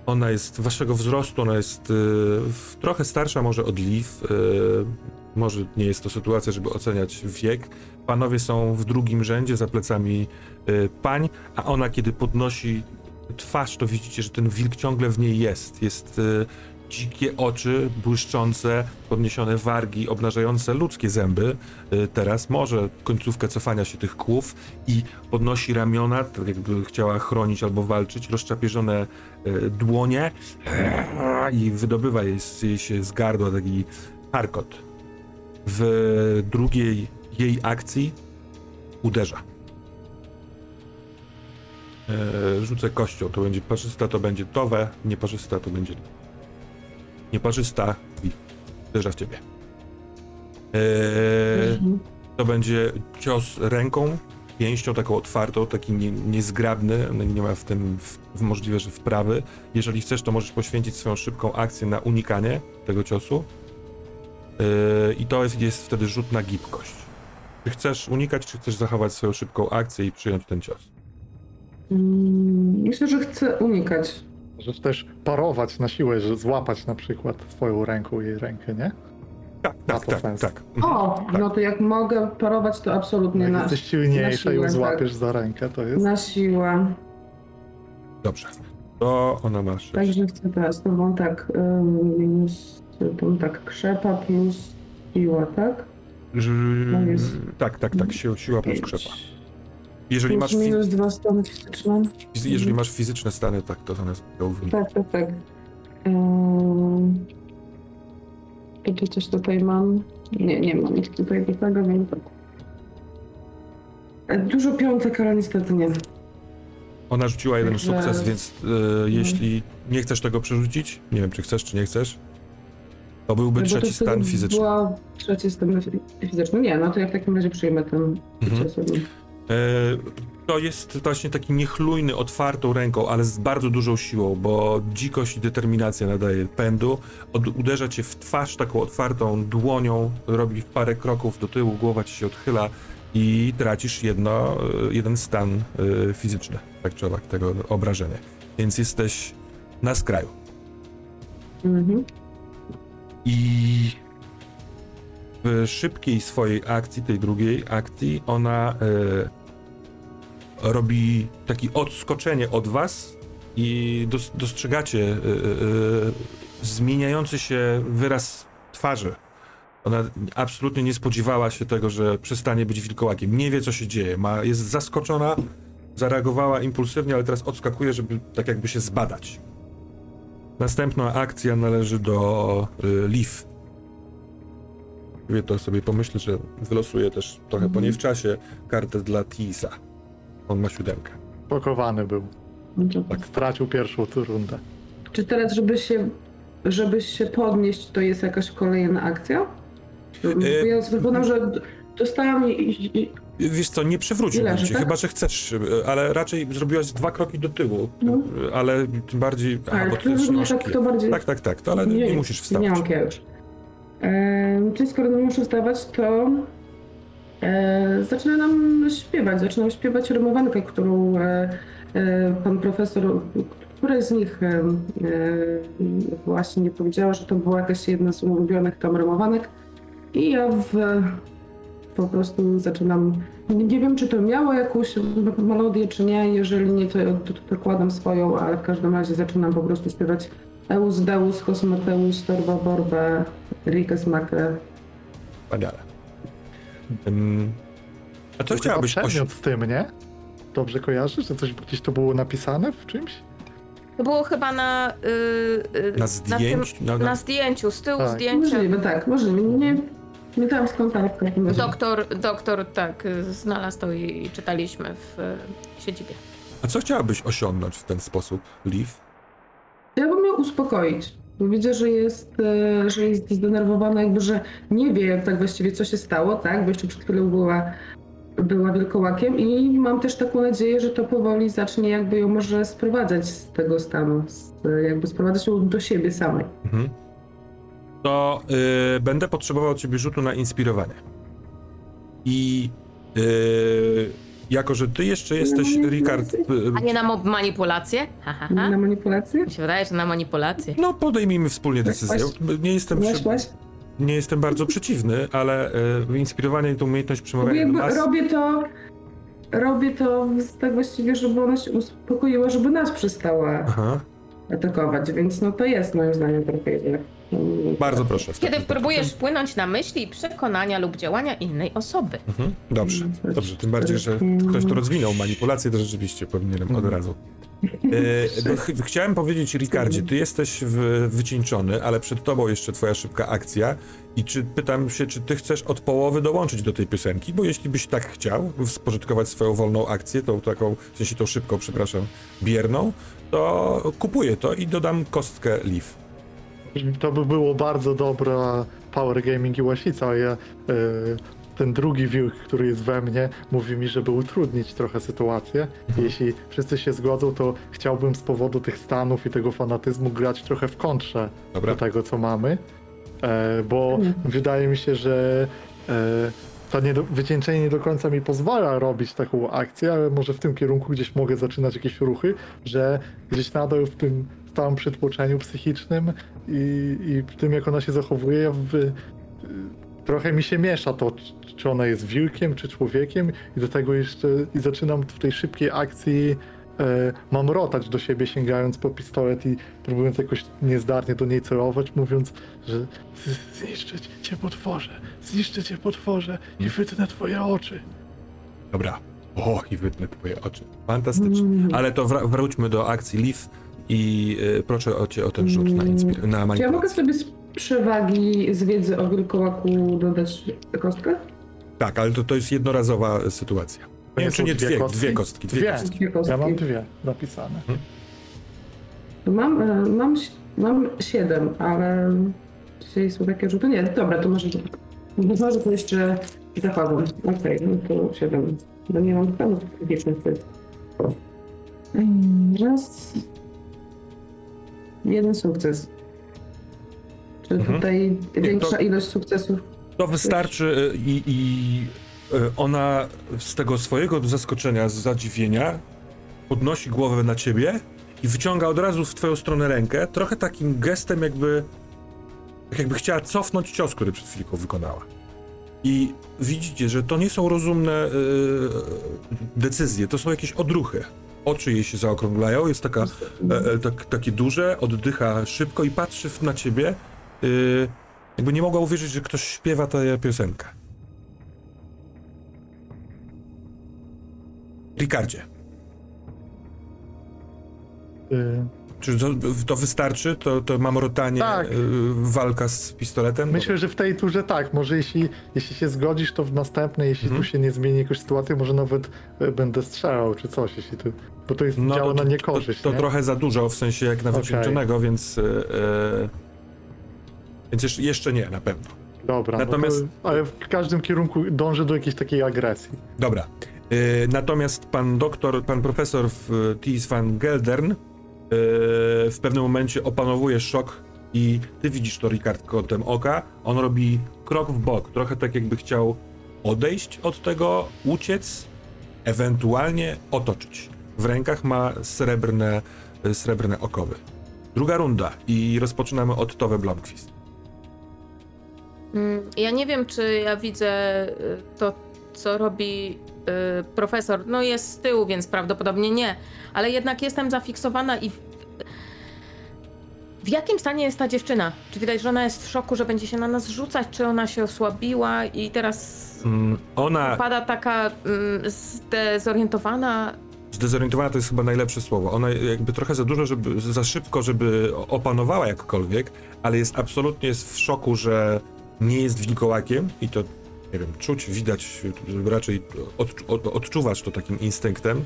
Ona jest waszego wzrostu, ona jest y, trochę starsza może od Liv. Y, może nie jest to sytuacja, żeby oceniać wiek. Panowie są w drugim rzędzie za plecami y, pań, a ona kiedy podnosi twarz, to widzicie, że ten wilk ciągle w niej jest. Jest y, dzikie oczy, błyszczące, podniesione wargi, obnażające ludzkie zęby. Y, teraz może końcówkę cofania się tych kłów i podnosi ramiona, tak jakby chciała chronić albo walczyć, rozczapieżone y, dłonie i wydobywa jej, się z gardła taki harkot. W drugiej jej akcji uderza. E, rzucę kością, to będzie parzysta, to będzie towe, nieparzysta to będzie nieparzysta i uderza w ciebie. E, Mhm. to będzie cios ręką, pięścią taką otwartą, taki nie, niezgrabny, no nie ma w tym w, w możliwe, że wprawy. Jeżeli chcesz, to możesz poświęcić swoją szybką akcję na unikanie tego ciosu. Yy, I to jest, jest wtedy rzut na gibkość. Czy chcesz unikać, czy chcesz zachować swoją szybką akcję i przyjąć ten cios? Mm, Myślę, że chcę unikać. Możesz też parować na siłę, że złapać na przykład swoją ręką jej rękę, nie? Tak, Ma tak, to tak, sens. tak. O, tak. no to jak mogę parować, to absolutnie Jak na, jesteś silniejsza na i ją siłę, złapiesz za rękę, to jest... na siłę. Dobrze. To ona ma 6. Także chcę teraz, to mam tak, minus, to tak, krzepa plus siła, tak? to jest- Tak, tak, tak, siła, siła plus krzepa. Jeżeli Plus masz, fi- minus dwa stany fizyczne. jeżeli masz fizyczne stany, tak, to one są Tak, tak, tak. Ym, I czy coś tutaj mam? Nie, nie mam nic tutaj do tego, więc tak. E, Dużo piątek, ale niestety nie. Ona rzuciła jeden Także- sukces, więc e, jeśli nie chcesz tego przerzucić, nie wiem czy chcesz, czy nie chcesz, to byłby No Bo to trzeci wtedy stan fizyczny. Była trzeci stan fizyczny. Nie, no to ja w takim razie przyjmę ten Mhm. To jest właśnie taki niechlujny, otwartą ręką, ale z bardzo dużą siłą, bo dzikość i determinacja nadaje pędu. Od, uderza cię w twarz taką otwartą dłonią, robi parę kroków do tyłu, głowa ci się odchyla i tracisz jedno, e, jeden stan e, fizyczny, tak czy owak, tego obrażenia. Więc jesteś na skraju. Mhm. I w szybkiej swojej akcji, tej drugiej akcji, ona e, robi takie odskoczenie od was i dos, dostrzegacie e, e, zmieniający się wyraz twarzy. Ona absolutnie nie spodziewała się tego, że przestanie być wilkołakiem. Nie wie, co się dzieje. Ma, jest zaskoczona, zareagowała impulsywnie, ale teraz odskakuje, żeby tak jakby się zbadać. Następna akcja należy do y, Leaf. Wie to sobie pomyślę, że wylosuję też trochę po Mhm. niej w czasie kartę dla Tisa. On ma siódemkę. Szokowany był. No Tak stracił pierwszą rundę. Czy teraz, żeby się, żeby się podnieść, to jest jakaś kolejna akcja? Bo E, ja zakładam, że dostałam i, i, Wiesz co, nie przewróciłbym cię, tak? chyba że chcesz, ale raczej zrobiłaś dwa kroki do tyłu, No. ale tym bardziej... Aha, ale bo ty nie tak, to bardziej... tak, tak, tak, to ale nie, nie musisz wstawać. Nie mam kiedy już. E, czyli skoro nie muszę wstawać, to zaczyna nam śpiewać. Zaczynam śpiewać rymowankę, którą e, e, pan profesor, któraś z nich e, e, właśnie powiedziała, że to była jakaś jedna z ulubionych tam rymowanek. I ja w, po prostu zaczynam. Nie wiem, czy to miało jakąś melodię, czy nie. Jeżeli nie, to, to, to dokładam swoją, ale w każdym razie zaczynam po prostu śpiewać Eus Deus Cosmoteus Torba Borbe Rikas Makre. Wspaniale. A co chciałabyś przedmiot z tym, nie? Dobrze kojarzysz, że coś gdzieś to było napisane w czymś? To było chyba na... y, y, na tym- zdjęciu? Na, Na na, zdjęciu, z tyłu Tak. zdjęcia. Możliwe, tak, możliwe. Nie, nie dałam razie. Doktor, doktor, tak, y, znalazł to i i czytaliśmy w y, siedzibie. a co chciałabyś osiągnąć w ten sposób, Liv? Ja bym ją uspokoić. Widzę, że jest, e, że jest zdenerwowana, jakby, że nie wie tak właściwie, co się stało, tak? Bo jeszcze przed chwilą była, była wilkołakiem i mam też taką nadzieję, że to powoli zacznie jakby ją może sprowadzać z tego stanu, z, jakby sprowadzać ją do siebie samej. Mhm. To y, będę potrzebował ciebie rzutu na inspirowanie. I y, jako, że ty jeszcze jesteś, No, Rikard, y, A nie na mo- manipulację? Ha, ha, ha. Na manipulację? Mi się wydaje, że na manipulację. no podejmijmy wspólnie decyzję. Nie jestem, przy, Właśnie, nie jestem bardzo przeciwny, ale y, inspirowanie i tą umiejętność przemawiania do jakby mas... robię to, robię to z- tak właściwie, żeby ona się uspokoiła, żeby nas przestała Aha, atakować, więc no to jest moim zdaniem trochę jednak. Bardzo proszę. Kiedy próbujesz wpłynąć na myśli i przekonania lub działania innej osoby. Mhm. Dobrze, dobrze. Tym bardziej, że ktoś to rozwinął manipulację, to rzeczywiście powinienem od razu. E, chciałem powiedzieć, Ricardzie, ty jesteś w, wycieńczony, ale przed tobą jeszcze twoja szybka akcja. I czy pytam się, czy ty chcesz od połowy dołączyć do tej piosenki? Bo jeśli byś tak chciał, spożytkować swoją wolną akcję, tą taką, w sensie tą szybką, przepraszam, bierną, to kupuję to i dodam kostkę Leaf. To by było bardzo dobra power gaming i łasica, a ja e, ten drugi wilk, który jest we mnie, mówi mi, żeby utrudnić trochę sytuację. Jeśli wszyscy się zgodzą, to chciałbym z powodu tych stanów i tego fanatyzmu grać trochę w kontrze Dobra? do tego, co mamy, e, bo Mhm. wydaje mi się, że e, to nie do, wycieńczenie nie do końca mi pozwala robić taką akcję, ale może w tym kierunku gdzieś mogę zaczynać jakieś ruchy, że gdzieś nadal w tym stałym przytłoczeniu psychicznym i, i w tym, jak ona się zachowuje, w, y, trochę mi się miesza to, czy- ona jest wilkiem, czy człowiekiem i do tego jeszcze i zaczynam w tej szybkiej akcji e, mam rotać do siebie, sięgając po pistolet i próbując jakoś niezdarnie do niej celować, mówiąc, że "Z- zniszczę cię potworze, zniszczę cię potworze i wytnę twoje oczy. Dobra. O, i wytnę twoje oczy. Fantastycznie. Mm. Ale to wra- wróćmy do akcji Leaf i y, proszę o, cię o ten rzut na, inspir- na Czy ja mogę manipulację. sobie z przewagi z wiedzy o wilkołaku dodać kostkę? Tak, ale to, to jest jednorazowa sytuacja. Nie wiem, czy nie dwie dwie, kostki? dwie kostki. Dwie Dwie. kostki. Dwie kostki. Ja mam dwie napisane. To Mam, e, mam, mam siedem, ale dzisiaj są takie rzuty. Nie, dobra, to może, może to jeszcze zachowam. Okej, no to siedem. No nie mam planu wieczny Raz. Jeden sukces. Czy Mhm. tutaj to- większa ilość sukcesów? To wystarczy y, i, i y, ona z tego swojego zaskoczenia, z zadziwienia podnosi głowę na ciebie i wyciąga od razu w twoją stronę rękę, trochę takim gestem jakby tak jakby chciała cofnąć cios, który przed chwilką wykonała. I widzicie, że to nie są rozumne y, decyzje, to są jakieś odruchy. Oczy jej się zaokrąglają, jest taka, e, e, tak, takie duże, oddycha szybko i patrzy na ciebie, y, jakby nie mogła uwierzyć, że ktoś śpiewa tę piosenkę. Ricardzie, Y, czy to, to wystarczy? To, to mamrotanie, Tak. y, walka z pistoletem? Myślę, że w tej turze tak. Może jeśli, jeśli się zgodzisz, to w następnej, jeśli Mhm. tu się nie zmieni jakoś sytuacja, może nawet e, będę strzelał czy coś, jeśli to, bo to jest działa No to, na niekorzyść. to, to nie? trochę za dużo, w sensie jak na wycieńczonego, więc... y, y, więc jeszcze, nie, na pewno. Dobra, Natomiast- no to, ale w każdym kierunku dążę do jakiejś takiej agresji. Dobra. Y, natomiast pan doktor, pan profesor w Thies van Geldern y, w pewnym momencie opanowuje szok i ty widzisz to, Ricard, kątem oka. On robi krok w bok, trochę tak jakby chciał odejść od tego, uciec, ewentualnie otoczyć. W rękach ma srebrne, y, srebrne okowy. Druga runda i rozpoczynamy od Tove Blomqvist. Mm, Ja nie wiem, czy ja widzę y, to, co robi profesor. No jest z tyłu, więc prawdopodobnie nie, ale jednak jestem zafiksowana i w- W jakim stanie jest ta dziewczyna? Czy widać, że ona jest w szoku, że będzie się na nas rzucać, czy ona się osłabiła i teraz Mm, Ona, pada taka mm, zdezorientowana? zdezorientowana to jest chyba najlepsze słowo. Ona jakby trochę za dużo, żeby, za szybko, żeby opanowała jakkolwiek, ale jest absolutnie jest w szoku, że nie jest wilkołakiem i to, nie wiem, czuć, widać, raczej od, odczuwać to takim instynktem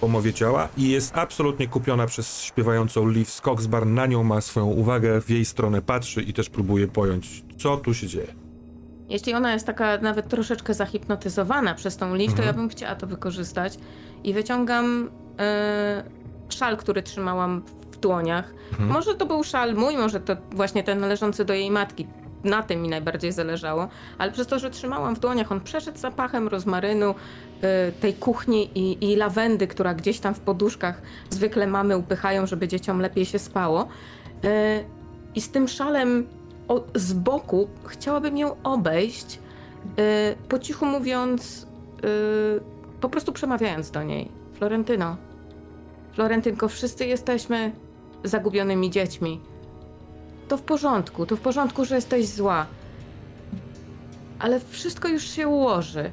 po mowie ciała i jest absolutnie kupiona przez śpiewającą Liv Skogsbar, na nią ma swoją uwagę, w jej stronę patrzy i też próbuje pojąć, co tu się dzieje. Jeśli ona jest taka nawet troszeczkę zahipnotyzowana przez tą to Mhm. ja bym chciała to wykorzystać i wyciągam e, szal, który trzymałam w dłoniach. Mhm. Może to był szal mój, może to właśnie ten należący do jej matki. Na tym mi najbardziej zależało, ale przez to, że trzymałam w dłoniach, on przeszedł zapachem rozmarynu, e, tej kuchni i, i lawendy, która gdzieś tam w poduszkach zwykle mamy upychają, żeby dzieciom lepiej się spało. E, I z tym szalem z boku chciałabym ją obejść, e, po cichu mówiąc, po prostu przemawiając do niej. Florentyno, Florentynko, wszyscy jesteśmy zagubionymi dziećmi. To w porządku, to w porządku, że jesteś zła. Ale wszystko już się ułoży.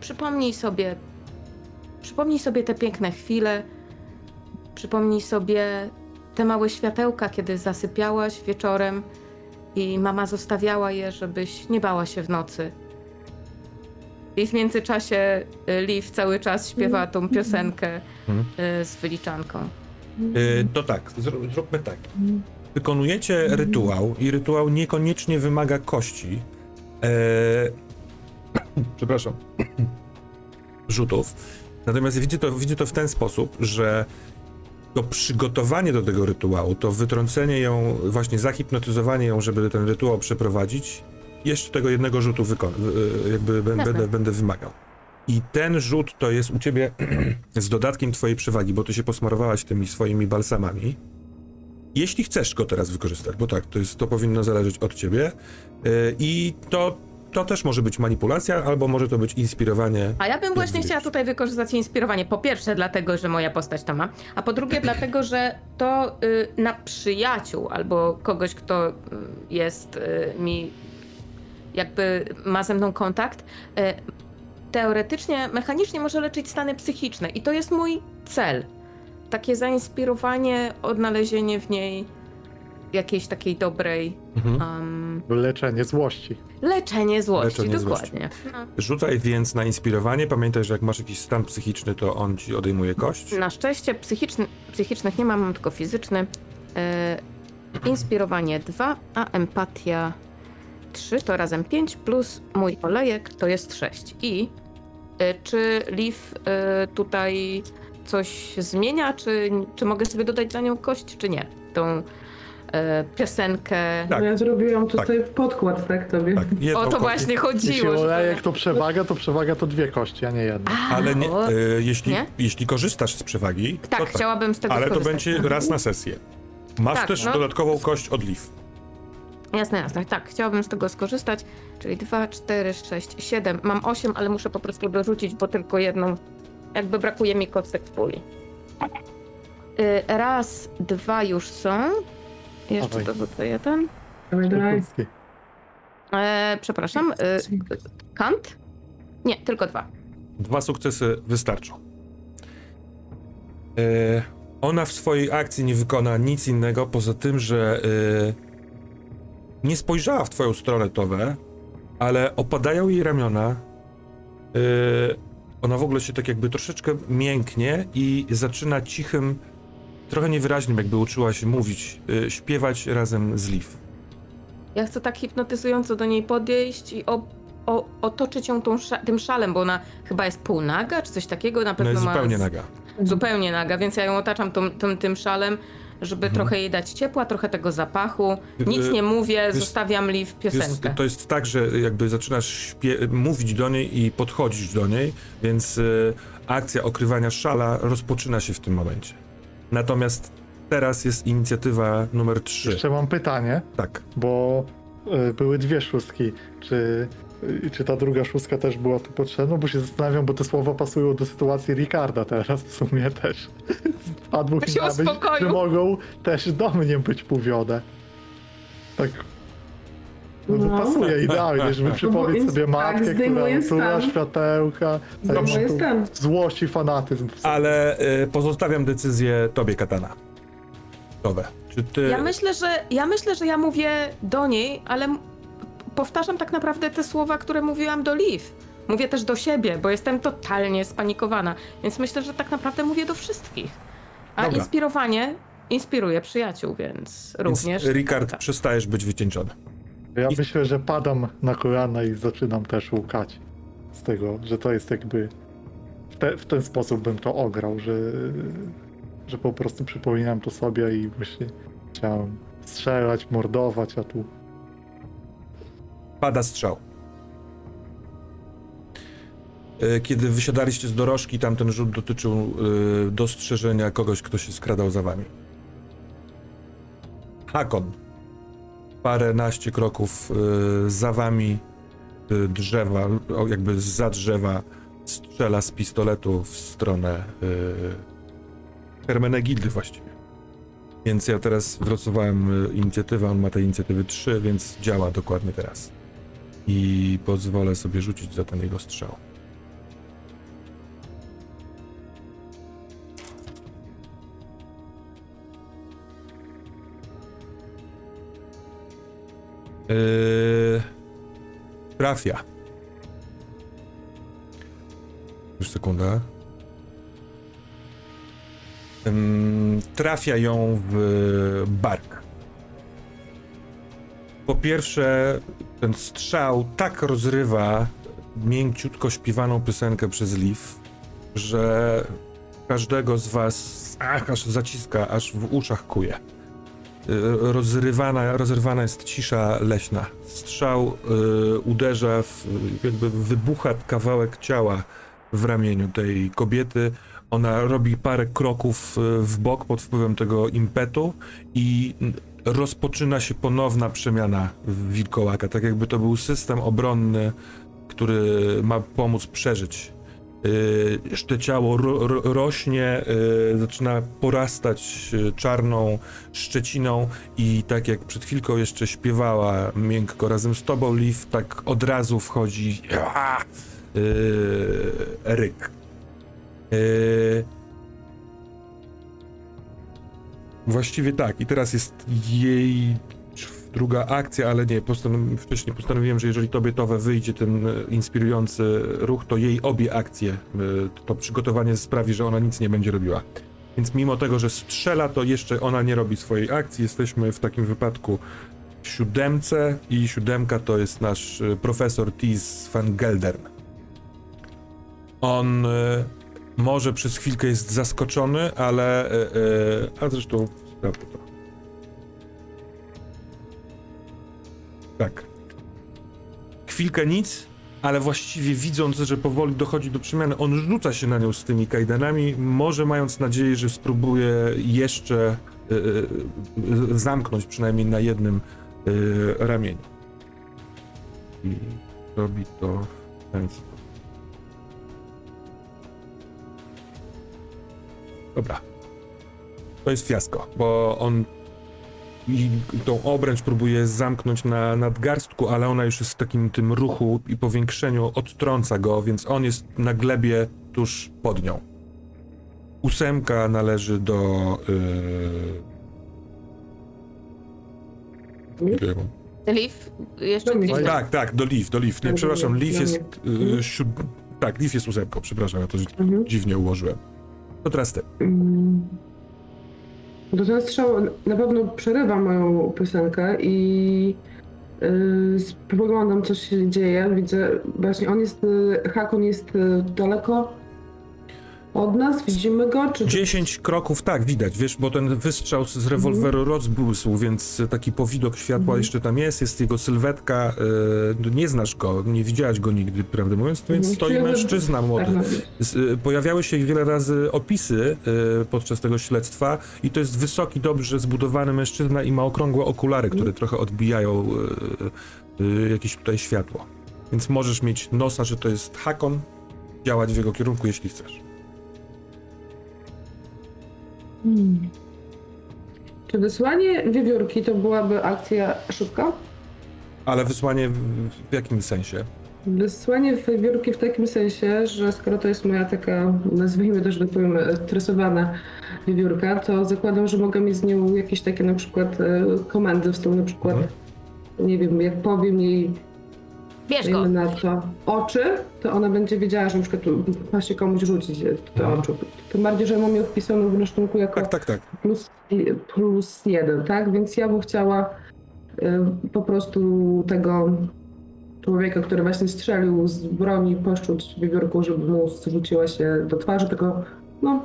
Przypomnij sobie, przypomnij sobie te piękne chwile, przypomnij sobie te małe światełka, kiedy zasypiałaś wieczorem i mama zostawiała je, żebyś nie bała się w nocy. I w międzyczasie y, Liv cały czas śpiewa tą piosenkę Mhm. y, z wyliczanką. Yy, to tak, zró- zróbmy tak. Wykonujecie rytuał i rytuał niekoniecznie wymaga kości. Eee, [COUGHS] przepraszam. Rzutów. Natomiast widzę to, widzę to w ten sposób, że to przygotowanie do tego rytuału, to wytrącenie ją, właśnie zahipnotyzowanie ją, żeby ten rytuał przeprowadzić, jeszcze tego jednego rzutu wykon- y, jakby będę, będę wymagał. I ten rzut to jest u ciebie [CLEARS THROAT] z dodatkiem twojej przewagi, bo ty się posmarowałaś tymi swoimi balsamami. Jeśli chcesz go teraz wykorzystać, bo tak, to, jest, to powinno zależeć od ciebie. Yy, I to, to też może być manipulacja, albo może to być inspirowanie. A ja bym właśnie chciała tutaj wykorzystać inspirowanie. Po pierwsze, dlatego, że moja postać to ma, a po drugie, [CLEARS THROAT] dlatego, że to y, na przyjaciół albo kogoś, kto y, jest y, mi jakby ma ze mną kontakt, y, teoretycznie, mechanicznie może leczyć stany psychiczne i to jest mój cel. Takie zainspirowanie, odnalezienie w niej jakiejś takiej dobrej Mhm. um, Leczenie złości. leczenie złości, Leczenie złości. dokładnie. No. Rzucaj więc na inspirowanie. Pamiętaj, że jak masz jakiś stan psychiczny, to on ci odejmuje kość. Na szczęście psychiczny, psychicznych nie mam, mam tylko fizyczny. E, inspirowanie 2, a empatia 3 to razem 5 plus mój olejek to jest 6. I e, czy Liv e, tutaj coś zmienia, czy, czy mogę sobie dodać za nią kość, czy nie? Tą e, piosenkę. Tak. No Ja zrobiłam tutaj podkład, tak tobie? Tak, jedną O to kość. właśnie Jeśli chodziło. żeby- olejek to przewaga, to przewaga to dwie kości, a nie jedna. A, Ale nie, o, e, jeśli, Nie? jeśli korzystasz z przewagi, tak, to chciałabym z tego Ale to skorzystać. będzie raz na sesję. Masz Tak, też no. dodatkową kość od Liv. Jasne, jasne. Tak, chciałabym z tego skorzystać. Czyli 2, 4, 6, 7. Mam 8, ale muszę po prostu dorzucić, bo tylko jedną. Jakby brakuje mi kostek w puli. Y, Raz, dwa już są. Jeszcze Dawaj. dorzucę jeden. Dawaj, dawaj. Kukulski. E, przepraszam. Y, kant? Nie, tylko dwa. Dwa sukcesy wystarczą. E, ona w swojej akcji nie wykona nic innego poza tym, że e, nie spojrzała w twoją stronę, Towe, ale opadają jej ramiona. E, ona w ogóle się tak jakby troszeczkę mięknie i zaczyna cichym, trochę niewyraźnym, jakby uczyła się mówić, e, śpiewać razem z Liv. Ja chcę tak hipnotyzująco do niej podejść i o, o, otoczyć ją tą tym szalem, bo ona chyba jest półnaga, czy coś takiego. Na pewno jest ma zupełnie naga. zupełnie naga, więc ja ją otaczam tą, tą, tym szalem, żeby Mhm. trochę jej dać ciepła, trochę tego zapachu. Nic nie mówię, wiesz- zostawiam Liv Jest, piosenkę. to jest tak, że jakby zaczynasz śpie- mówić do niej i podchodzić do niej, więc y, akcja okrywania szala rozpoczyna się w tym momencie. Natomiast teraz jest inicjatywa numer 3. Jeszcze mam pytanie, Tak. bo y, były dwie szóstki. Czy, y, czy ta druga szóstka też była tu potrzebna? Bo się zastanawiam, bo te słowa pasują do sytuacji Ricarda teraz w sumie też. być, uspokoił. że mogą też do mnie być mówione. Tak. No, to No. pasuje idealnie, żeby przypomnieć jest- sobie tak, matkę, która zdejmuje usuwa stan. światełka. Tak, stan. Złość i fanatyzm. sobie. Ale y, pozostawiam decyzję tobie, Katana. Towe. Czy ty... Ja myślę, że ja myślę, że ja mówię do niej, ale powtarzam tak naprawdę te słowa, które mówiłam do Liv. Mówię też do siebie, bo jestem totalnie spanikowana. Więc myślę, że tak naprawdę mówię do wszystkich. A Dobra. inspirowanie inspiruje przyjaciół, więc Więc, również. Rikard, tak. przestajesz być wycieńczony. Ja I- myślę, że padam na kolana i zaczynam też łukać z tego, że to jest jakby w, te, w ten sposób bym to ograł, że, że po prostu przypominam to sobie i myślę, chciałem strzelać, mordować, a tu Pada strzał. E, Kiedy wysiadaliście z dorożki, tamten rzut dotyczył e, dostrzeżenia kogoś, kto się skradał za wami. Hakon. Paręnaście kroków e, za wami drzewa, jakby za drzewa strzela z pistoletu w stronę Hermenegildy właściwie. Więc ja teraz wylosowałem inicjatywę, on ma tej inicjatywy 3, więc działa dokładnie teraz. I pozwolę sobie rzucić za ten jego strzał. Yy... Trafia. Już sekunda. Ym, trafia ją w bark. Po pierwsze, ten strzał tak rozrywa mięciutko śpiewaną piosenkę przez Liv, że każdego z was ach, aż zaciska, aż w uszach kuje. Y, Rozrywana, rozrywana jest cisza leśna. Strzał y, uderza, w, jakby wybucha kawałek ciała w ramieniu tej kobiety. Ona robi parę kroków y, w bok pod wpływem tego impetu i rozpoczyna się ponowna przemiana wilkołaka. Tak jakby to był system obronny, który ma pomóc przeżyć. Yy, te ciało ro, ro, rośnie, yy, zaczyna porastać yy, czarną szczeciną i tak jak przed chwilką jeszcze śpiewała miękko razem z tobą, Liv, tak od razu wchodzi yy, ryk. Yy, Właściwie tak. I teraz jest jej druga akcja, ale nie, postanom- wcześniej postanowiłem, że jeżeli tobie Towe wyjdzie ten e, inspirujący ruch, to jej obie akcje, e, to przygotowanie sprawi, że ona nic nie będzie robiła. Więc mimo tego, że strzela, to jeszcze ona nie robi swojej akcji. Jesteśmy w takim wypadku w siódemce i siódemka to jest nasz e, profesor Tis van Geldern. On może przez chwilkę jest zaskoczony, ale... E, a zresztą to. Tak. Chwilkę nic, ale właściwie widząc, że powoli dochodzi do przemiany, on rzuca się na nią z tymi kajdanami, może mając nadzieję, że spróbuje jeszcze y, y, zamknąć przynajmniej na jednym y, ramieniu. I robi to w ten sposób. Dobra. To jest fiasko, bo on i tą obręcz próbuje zamknąć na nadgarstku, ale ona już jest w takim tym ruchu i powiększeniu odtrąca go, więc on jest na glebie tuż pod nią. Ósemka należy do... Yy... Liv, jeszcze gdzieś. Tak, tak, do Liv, do Liv. Nie, przepraszam, do jest yy, siód... Tak, Liv jest ósemką, przepraszam, ja to Mhm. dziwnie ułożyłem. To teraz ty. Mm. Ten strzał na pewno przerywa moją piosenkę i yy, spoglądam, co się dzieje. Widzę, właśnie on jest, yy, Hakon jest yy, daleko od nas, widzimy go, czy... 10 kroków, tak, widać, wiesz, bo ten wystrzał z rewolweru rozbłysł, więc taki powidok światła Mhm. jeszcze tam jest, jest jego sylwetka, e, nie znasz go, nie widziałaś go nigdy, prawdę mówiąc, więc Mhm. stoi mężczyzna młody. Tak. Z, e, pojawiały się wiele razy opisy e, podczas tego śledztwa i to jest wysoki, dobrze zbudowany mężczyzna i ma okrągłe okulary, które trochę odbijają jakieś tutaj światło. Więc możesz mieć nosa, że to jest Hakon, działać w jego kierunku, jeśli chcesz. Hmm. Czy wysłanie wiewiórki to byłaby akcja szybka? Ale wysłanie w, w jakim sensie? Wysłanie wiewiórki w takim sensie, że skoro to jest moja taka, nazwijmy to, że tak powiem, stresowana wiewiórka, to zakładam, że mogę mieć z nią jakieś takie na przykład e, komendy w stylu na przykład, Mhm. nie wiem, jak powiem jej Bierz go! na to oczy, to ona będzie wiedziała, że na przykład tu ma się komuś rzucić e, te Mhm. oczy. Tym bardziej, że mam ją wpisaną w rachunku jako Tak, tak, tak. plus, plus jeden, tak? Więc ja bym chciała y, po prostu tego człowieka, który właśnie strzelił z broni, poszczuć wiewiórką, żeby mu zrzuciła się do twarzy, tylko no,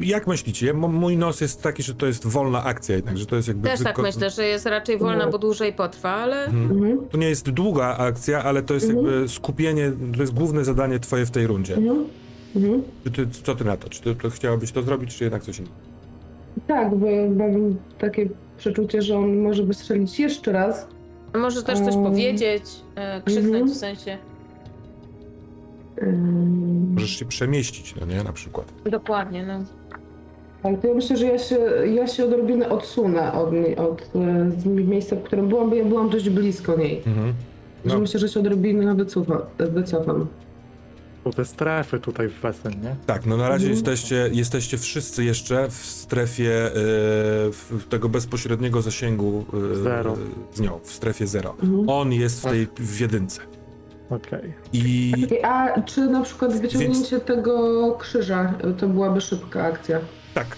Jak myślicie? Mój nos jest taki, że to jest wolna akcja jednak, że to jest jakby... Też tak myślę, że jest raczej wolna, bo dłużej potrwa, ale Mhm. mhm, To nie jest długa akcja, ale to jest Mhm. jakby skupienie, to jest główne zadanie twoje w tej rundzie. mhm, mhm. Czy ty, co ty na to? Czy ty to chciałabyś to zrobić, czy jednak coś innego? Tak, bo mam takie przeczucie, że on może wystrzelić jeszcze raz. możesz też coś Um. powiedzieć, e, krzyknąć Mhm. w sensie. Możesz się przemieścić, no nie? Na przykład. Dokładnie, no. Tak, to ja myślę, że ja się, ja się odrobinę odsunę od, niej- od e, z miejsca, w którym byłam, bo ja byłam dość blisko niej. Mhm. Że No. myślę, że się odrobinę wycofa, wycofam. Bo te strefy tutaj w Wesen, nie? Tak, no na razie Mhm. jesteście, jesteście wszyscy jeszcze w strefie e, w tego bezpośredniego zasięgu e, Zero. z nią, w strefie zero. Mhm. On jest w tej w jedynce. Okej. I A czy na przykład wyciągnięcie tego krzyża to byłaby szybka akcja? tak,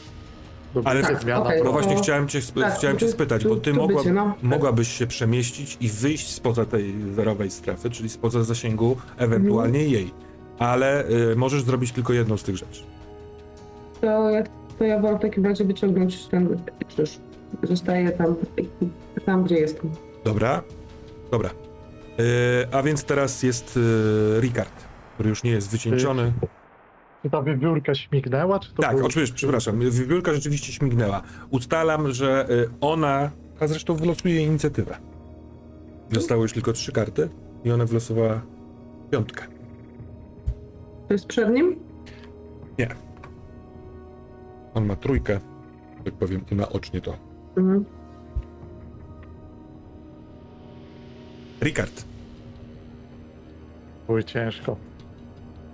Ale- Tak, zmiana okej. no właśnie to- chciałem cię, sp- tak, chciałem cię spytać, to- bo ty mogła, bycie, no. mogłabyś się przemieścić i wyjść spoza tej zerowej strefy, czyli spoza zasięgu ewentualnie Mhm. jej. Ale y, możesz zrobić tylko jedną z tych rzeczy. To ja, to ja wolę w takim razie wyciągnąć ten krzyż. Zostaję tam, tam gdzie jestem. Dobra? Dobra. Y, a więc teraz jest y, Ricard, który już nie jest wycieńczony. Czy ta wiewiórka śmignęła, czy to Tak, był- oczywiście, przepraszam. Wiewiórka rzeczywiście śmignęła. Ustalam, że y, ona, a zresztą wylosuje inicjatywę. Zostały już tylko trzy karty i ona wylosowała piątkę. To jest przed nim? On ma trójkę, tak powiem, naocznie to. Mhm. Ricard, Oj, ciężko.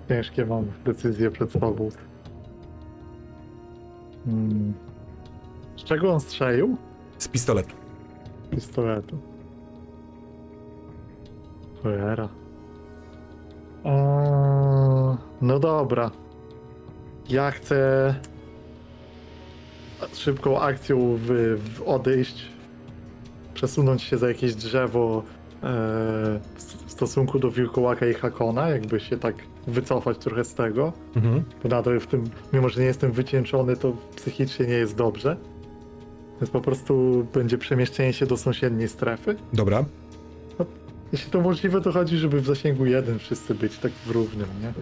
Ciężkie mam decyzje przed sobą. Hmm. Z czego on strzelił? z pistoletu. Pistoletu. Cholera. Eee, no dobra. Ja chcę szybką akcją w, w odejść, przesunąć się za jakieś drzewo w w stosunku do wilkołaka i Hakona, jakby się tak wycofać trochę z tego. Mhm. Bo nadal w tym, mimo że nie jestem wycieńczony, to psychicznie nie jest dobrze. Więc po prostu będzie przemieszczenie się do sąsiedniej strefy. Dobra. Jeśli to możliwe, to chodzi, żeby w zasięgu jeden wszyscy być tak w równym, nie?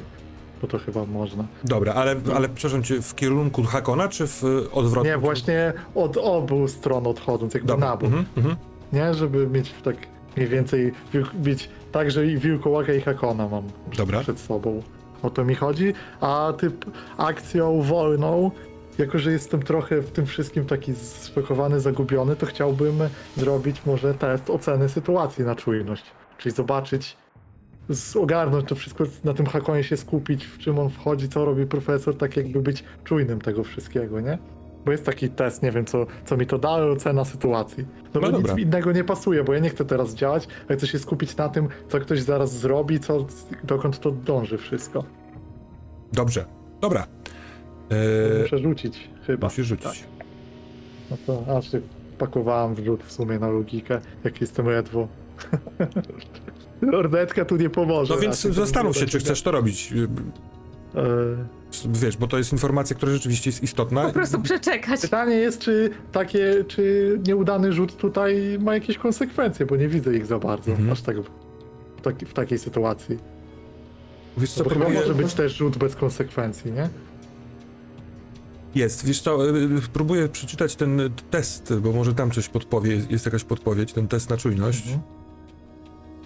Bo to chyba można. Dobra, ale, ale przepraszam cię, w kierunku Hakona, czy w odwrotnym? Nie, właśnie od obu stron odchodząc, jakby Dobra. na bok. Mhm, mhm. Nie, żeby mieć tak mniej więcej, mieć tak, że i Wilkołaka i Hakona mam Dobra. przed sobą. O to mi chodzi. A typ akcją wolną, jako że jestem trochę w tym wszystkim taki spakowany, zagubiony, to chciałbym zrobić może test oceny sytuacji na czujność. Czyli zobaczyć, ogarnąć to wszystko, na tym hakonie się skupić, w czym on wchodzi, co robi profesor, tak jakby być czujnym tego wszystkiego, nie? Bo jest taki test, nie wiem, co, co mi to da, ale ocena sytuacji. No, No bo dobra. nic innego nie pasuje, bo ja nie chcę teraz działać, a chcę się skupić na tym, co ktoś zaraz zrobi, co, dokąd to dąży wszystko. Dobrze. Dobra. To E, Muszę rzucić, chyba. musisz rzucić. No to aż się pakowałem w rzut w sumie na logikę, jak jestem ledwo. [LAUGHS] Lornetka tu nie pomoże. No więc zastanów się, czy chcesz to robić. E, Wiesz, bo to jest informacja, która rzeczywiście jest istotna. Po prostu przeczekać. Pytanie jest, czy takie, czy nieudany rzut tutaj ma jakieś konsekwencje, bo nie widzę ich za bardzo, Mhm. aż tak w, taki, w takiej sytuacji. Wiesz co, No bo próbuję... może być też rzut bez konsekwencji, nie? Jest, wiesz co, y, próbuję przeczytać ten test, bo może tam coś podpowie, jest jakaś podpowiedź, ten test na czujność. Mhm.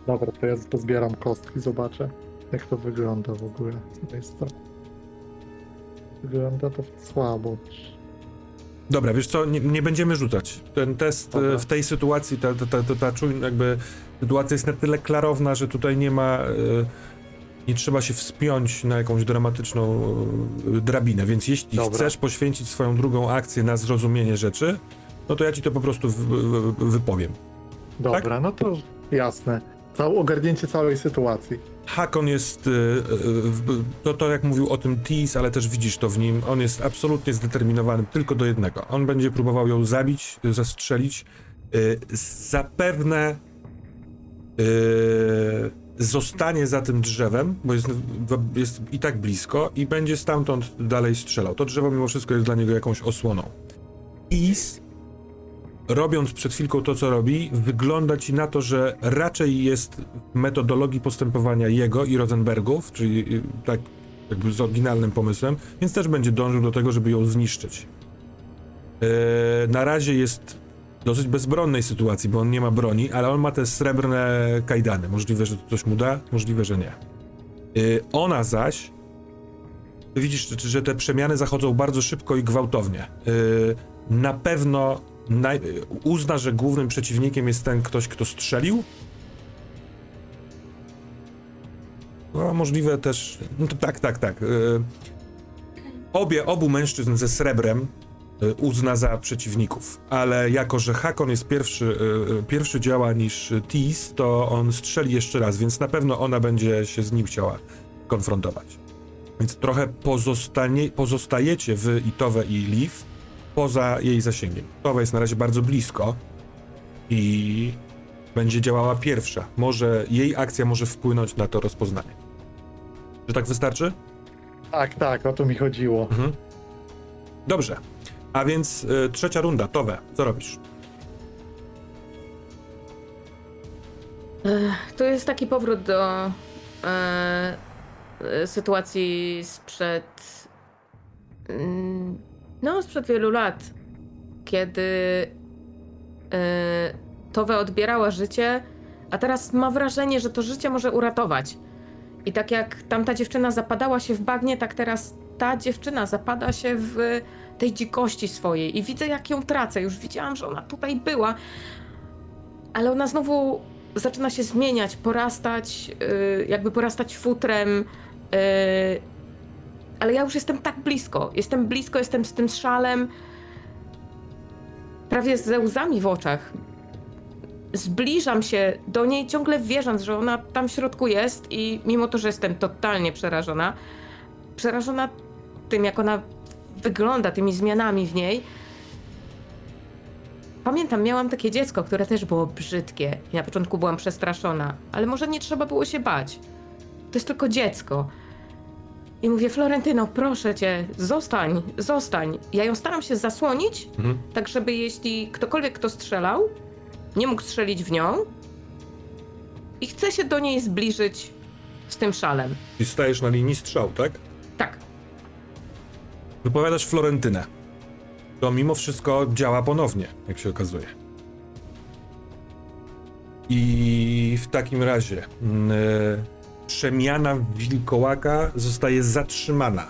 Dobra, to ja pozbieram kostki, zobaczę, jak to wygląda w ogóle. To jest to? Wygląda to słabo. Dobra, wiesz co, nie, nie będziemy rzucać. Ten test Dobra. e, w tej sytuacji, ta, ta, ta, ta, ta jakby sytuacja jest na tyle klarowna, że tutaj nie ma, e, nie trzeba się wspiąć na jakąś dramatyczną e, drabinę, więc jeśli Dobra. chcesz poświęcić swoją drugą akcję na zrozumienie rzeczy, no to ja ci to po prostu w, w, wypowiem. Dobra, no to jasne. Całe ogarnięcie całej sytuacji. Hakon jest, e, e, to, to jak mówił o tym Tease, ale też widzisz to w nim, on jest absolutnie zdeterminowany tylko do jednego. On będzie próbował ją zabić, zastrzelić. E, Zapewne zostanie za tym drzewem, bo jest, jest i tak blisko i będzie stamtąd dalej strzelał. To drzewo mimo wszystko jest dla niego jakąś osłoną. Is robiąc przed chwilką to, co robi, wygląda ci na to, że raczej jest metodologii postępowania jego i Rosenbergów, czyli y, tak jakby z oryginalnym pomysłem, więc też będzie dążył do tego, żeby ją zniszczyć. Yy, na razie jest w dosyć bezbronnej sytuacji, bo on nie ma broni, ale on ma te srebrne kajdany. Możliwe, że to coś mu da, możliwe, że nie. Yy, ona zaś widzisz, że te przemiany zachodzą bardzo szybko i gwałtownie. Yy, na pewno naj, uzna, że głównym przeciwnikiem jest ten ktoś, kto strzelił. No, możliwe też. No tak, tak, tak. Yy, obie, obu mężczyzn ze srebrem yy, uzna za przeciwników, ale jako, że Hakon jest pierwszy, yy, pierwszy działa niż Tis, to on strzeli jeszcze raz, więc na pewno ona będzie się z nim chciała konfrontować. Więc trochę pozostanie, pozostajecie wy i Towe i Liv poza jej zasięgiem. Towa jest na razie bardzo blisko i będzie działała pierwsza. Może jej akcja może wpłynąć na to rozpoznanie. Czy tak wystarczy? Tak, tak, o to mi chodziło. Mhm. Dobrze. A więc y, trzecia runda. Towe, co robisz? To jest taki powrót do e, e, sytuacji sprzed. mm, No, sprzed wielu lat, kiedy e, Towe odbierała życie, a teraz ma wrażenie, że to życie może uratować. I tak jak tamta dziewczyna zapadała się w bagnie, tak teraz ta dziewczyna zapada się w tej dzikości swojej. I widzę, jak ją tracę. Już widziałam, że ona tutaj była, ale ona znowu zaczyna się zmieniać, porastać, yy, jakby porastać futrem. Yy, ale ja już jestem tak blisko. Jestem blisko, jestem z tym szalem. Prawie ze łzami w oczach. Zbliżam się do niej, ciągle wierząc, że ona tam w środku jest, i mimo to, że jestem totalnie przerażona, przerażona tym, jak ona wygląda, tymi zmianami w niej, Pamiętam, miałam takie dziecko, które też było brzydkie i na początku byłam przestraszona, ale może nie trzeba było się bać. To jest tylko dziecko. I mówię, Florentyno, proszę cię, zostań, zostań. Ja ją staram się zasłonić, Mhm. tak żeby jeśli ktokolwiek kto strzelał, nie mógł strzelić w nią i chcę się do niej zbliżyć z tym szalem. I stajesz na linii strzał, tak? Tak, Wypowiadasz Florentynę. To mimo wszystko działa ponownie, jak się okazuje. I w takim razie e, przemiana wilkołaka zostaje zatrzymana.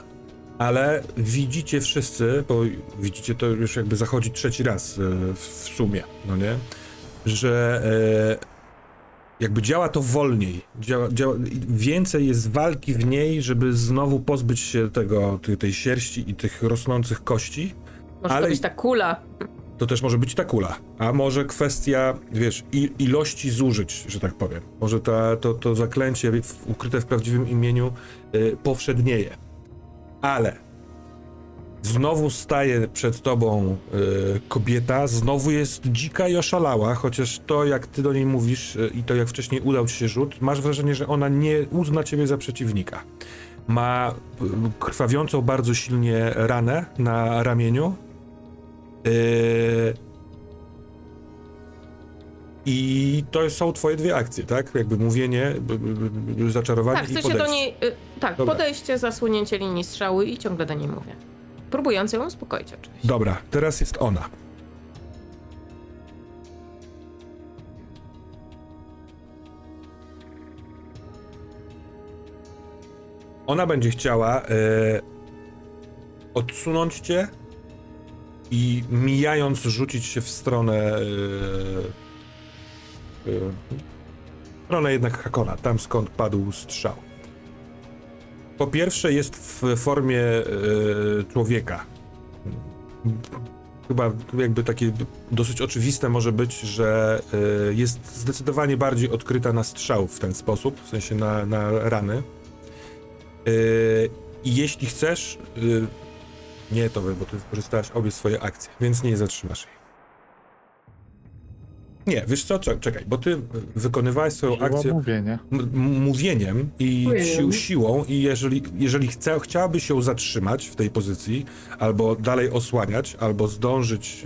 Ale widzicie wszyscy, bo widzicie to już jakby zachodzi trzeci raz e, w, sumie, no nie? Że e, jakby działa to wolniej. Działa, działa, więcej jest walki w niej, żeby znowu pozbyć się tego, tej, tej sierści i tych rosnących kości. może Ale- to być ta kula. To też może być ta kula. A może kwestia, wiesz, ilości zużyć, że tak powiem. Może ta, to, to zaklęcie w, ukryte w prawdziwym imieniu y, powszednieje. Ale znowu staje przed tobą y, kobieta, znowu jest dzika i oszalała, chociaż to, jak ty do niej mówisz y, i to, jak wcześniej udał ci się rzut, masz wrażenie, że ona nie uzna ciebie za przeciwnika. Ma y, krwawiącą bardzo silnie ranę na ramieniu, Yy... I to są twoje dwie akcje, tak? Jakby mówienie, b- b- b- zaczarowanie Tak, i podejście. do niej. Y, tak, Dobra. podejście, zasłonięcie linii strzały i ciągle do niej mówię. Próbując ją uspokoić, oczywiście. Dobra, teraz jest ona. Ona będzie chciała e, odsunąć cię i mijając rzucić się w stronę yy, w stronę jednak Hakona, tam skąd padł strzał. Po pierwsze jest w formie yy, człowieka. Chyba jakby takie dosyć oczywiste może być, że jest zdecydowanie bardziej odkryta na strzał w ten sposób, w sensie na, na rany. I jeśli chcesz, nie to, bo ty wykorzystałaś obie swoje akcje, więc nie zatrzymasz jej. Nie, wiesz co, Cze- czekaj, bo ty wykonywałaś swoją Siła akcję mówienia. m- m- mówieniem i sił, siłą i jeżeli, jeżeli chce, chciałabyś się zatrzymać w tej pozycji, albo dalej osłaniać, albo zdążyć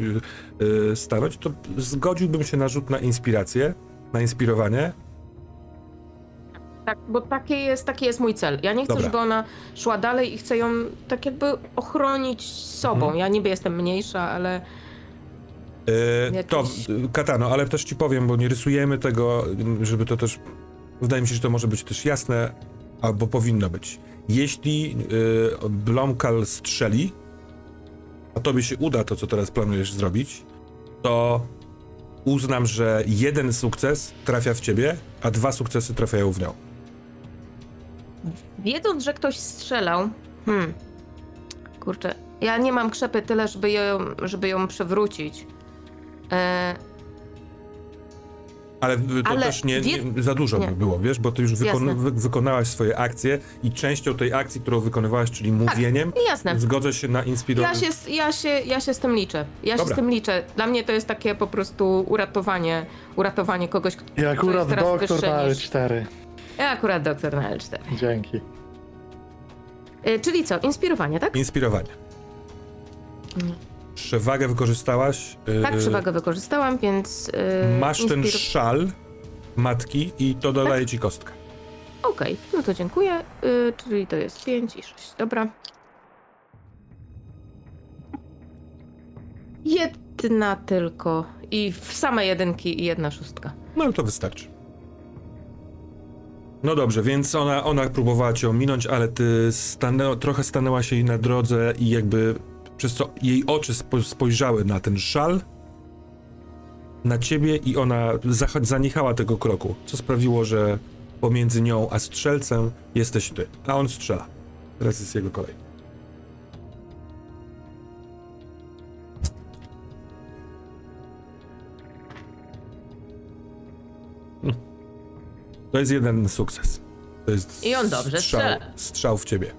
y, y, stanąć, to zgodziłbym się na rzut na inspirację, na inspirowanie. Tak, bo taki jest, taki jest mój cel. Ja nie chcę, Dobra. żeby ona szła dalej i chcę ją tak jakby ochronić sobą. Mhm. Ja niby jestem mniejsza, ale Y, Jakiś- To, y, Katano, ale też ci powiem, bo nie rysujemy tego, y, żeby to też, wydaje mi się, że to może być też jasne, albo powinno być. Jeśli y, Blomkal strzeli, a tobie się uda to, co teraz planujesz zrobić, to uznam, że jeden sukces trafia w ciebie, a dwa sukcesy trafiają w nią. Wiedząc, że ktoś strzelał, hmm, kurczę, ja nie mam krzepy tyle, żeby ją, żeby ją przewrócić. E, Ale to Ale też nie, nie, za dużo nie. by było, wiesz, bo ty już wykon, wy, wykonałaś swoje akcje i częścią tej akcji, którą wykonałaś, czyli mówieniem, jasne. zgodzę się na inspirowanie. Ja się, ja, się, ja się z tym liczę. Ja się Dobra. z tym liczę. Dla mnie to jest takie po prostu uratowanie, uratowanie kogoś, kto akurat jest teraz doktor wyższy na niż... L4. Ja akurat doktor na L4. Dzięki. E, czyli co? Inspirowanie, tak? Inspirowanie. Mm. Przewagę wykorzystałaś. yy, Tak, przewagę wykorzystałam, więc... e, Masz ten inspiro- szal matki i to dodaje ci kostkę. Okej, no to dziękuję. Y, czyli to jest 5 i 6. Dobra. Jedna tylko. I w same jedynki i jedna szóstka. No ale to wystarczy. No dobrze, więc ona, ona próbowała cię ominąć, ale ty stanę, trochę stanęłaś jej na drodze i jakby przez co jej oczy spo, spojrzały na ten szal, na ciebie i ona zaniechała tego kroku, co sprawiło, że pomiędzy nią a strzelcem jesteś ty, a on strzela. Teraz jest jego kolej. To jest jeden sukces. To jest I on dobrze strzał, strzela. strzał w ciebie.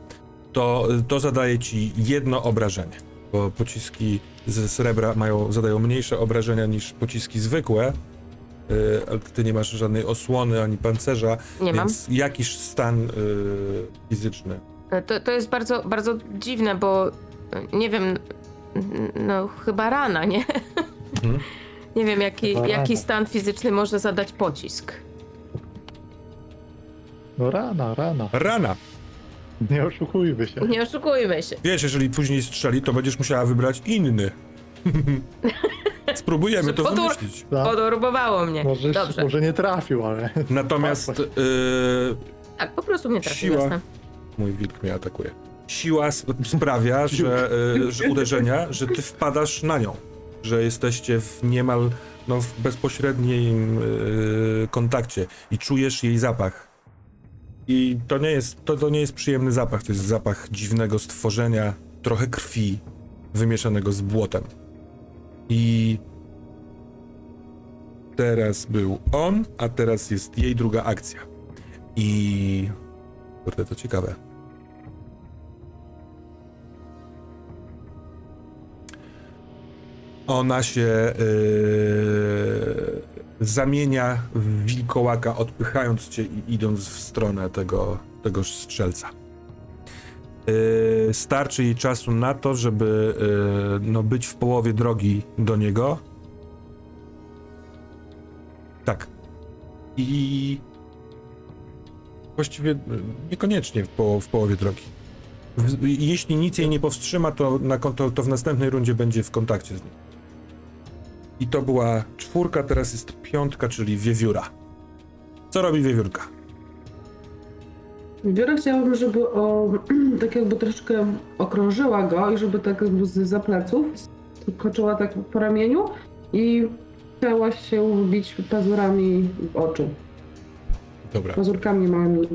To, to zadaje ci jedno obrażenie, bo pociski ze srebra mają, zadają mniejsze obrażenia niż pociski zwykłe, yy, ale ty nie masz żadnej osłony ani pancerza, Nie mam. więc jakiś stan yy, fizyczny. Y, To, to jest bardzo, bardzo dziwne, bo y, nie wiem, no chyba rana, nie? Mhm. [LAUGHS] Nie wiem, jaki, Chyba jaki rana. stan fizyczny może zadać pocisk. No rana, rana. Rana! Nie oszukujmy się. Nie oszukujmy się. Wiesz, jeżeli później strzeli, to będziesz musiała wybrać inny. [LAUGHS] Spróbujemy to Potur- wymyślić. Tak. Podurbowało mnie. Może, Dobrze. może nie trafił, ale... Natomiast yy, Tak, po prostu mnie trafił. Siła. jasne. Mój wilk mnie atakuje. Siła sp- sprawia, [LAUGHS] że, y, że uderzenia, że ty wpadasz na nią. Że jesteście w niemal no, w bezpośrednim y, kontakcie i czujesz jej zapach. I to nie, jest, to, to nie jest przyjemny zapach, to jest zapach dziwnego stworzenia, trochę krwi wymieszanego z błotem. I teraz był on, a teraz jest jej druga akcja. I Kurde, to ciekawe. Ona się yy, zamienia w wilkołaka, odpychając cię i idąc w stronę tego, tego strzelca. Yy, starczy jej czasu na to, żeby yy, no, być w połowie drogi do niego. Tak. I Właściwie y, niekoniecznie w, poł- w połowie drogi. W, jeśli nic jej nie powstrzyma, to, na, to, to w następnej rundzie będzie w kontakcie z nim. I to była czwórka, teraz jest piątka, czyli wiewióra. Co robi wiewiórka? Biorę chciałabym, żeby o, [CLEARS THROAT] tak jakby troszeczkę okrążyła go i żeby tak jakby z za pleców skoczyła tak po ramieniu i chciała się wbić pazurami w oczy. Dobra. Pazurkami małymi